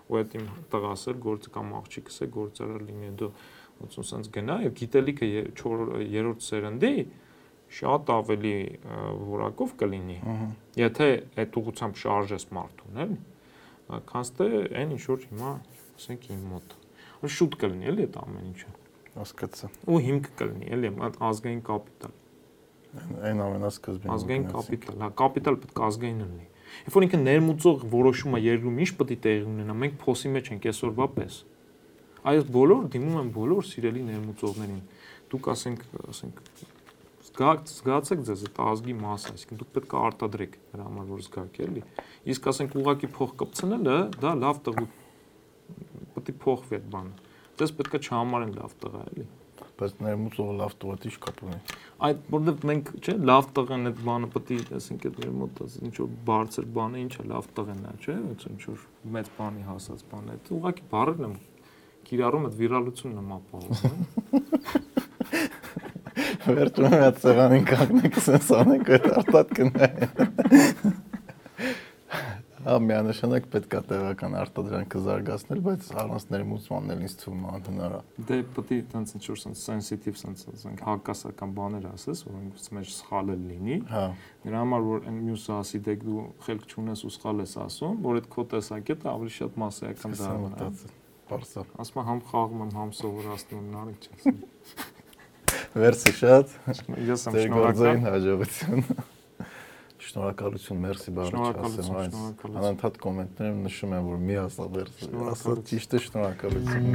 [SPEAKER 3] ու այդ իմ տղաս էլ գործ կամ աղջիկս է գործարար լինի, դու ոնց որ sense գնա եւ գիտելիքը 4-րդ սերնդի շատ ավելի որակով կլինի։ Եթե այդ ուղությամբ շարժես մարդուն, էլի, քանց թե այն ինչ որ հիմա, ասենք իմ մոտ։ Շուտ կլինի էլի այդ ամեն ինչը։
[SPEAKER 2] Հասկացա։
[SPEAKER 3] Ու հիմք կլինի էլի ազգային կապիտալ։
[SPEAKER 2] Այն ամենասկզբին։
[SPEAKER 3] Ազգային կապիտալ, հա, կապիտալ պետք է ազգային լինի։ Երբ որ ինքը ներմուծող որոշումը երկրում ինչ պետք է տեղի ունենա, մենք փոսի մեջ ենք այսօրվա պես։ Այս բոլոր դիմում են բոլոր սիրելի ներմուծողներին։ Դուք ասենք, ասենք զգաք զգացեք ձեզ այդ ազգի մասը, այսինքն դուք պետք է արտադրեք նրա համար որ զգաք էլի։ Իսկ ասենք ուղակի փող կպցնելը դա լավ տղու պետք է փոխվի այդ բանը։ Դες պետք է չհամարեն լավ տղա էլի
[SPEAKER 2] բայց ներմուծողը լավ տղա դիշ կապ ունի։
[SPEAKER 3] Այդ որովհետև մենք չէ լավ տղան այդ բանը պետք է ասենք այդ մեր մոտ ինչ որ բարձր բանը ինչա լավ տղան է, չէ, ինչ որ մեծ բանի հասած բան է։ ուղղակի բառերն եմ կիրառում այդ վիրալությունն եմ ապահովում։
[SPEAKER 2] Վերջում հատ սեղանին կանգնեք, sense անենք այդ արտատ կնայեն։ Հա, միանշանակ պետք է տեղական արտադրանքը զարգացնել, բայց առանց ներմուծմանն էլ ինձ թվում է անհնար է։
[SPEAKER 3] Դե պետք է տենց ինչ որ sense sensitive sense ասենք հակասական բաներ ասես, որոնց մեջ սխալ լինի։
[SPEAKER 2] Հա։
[SPEAKER 3] Նրա համար որ այն մյուսը ասի դե դու խելք չունես ու սխալ ես ասում, որ այդ քո տեսակետը ավելի շատ մասսայական դառնա։
[SPEAKER 2] Բարսա։
[SPEAKER 3] Ասում համ խաղում եմ, համ սովորացնում եմ, նարիք չես։
[SPEAKER 2] Վերսի շատ։
[SPEAKER 3] Ես եմ շնորհակալ։
[SPEAKER 2] Հաջողություն։ Շնորհակալություն, մերսի բառը չասեմ, այս անընդհատ կոմենտներում նշում եմ, որ մի ասա վերսի, ասա ճիշտ է շնորհակալություն։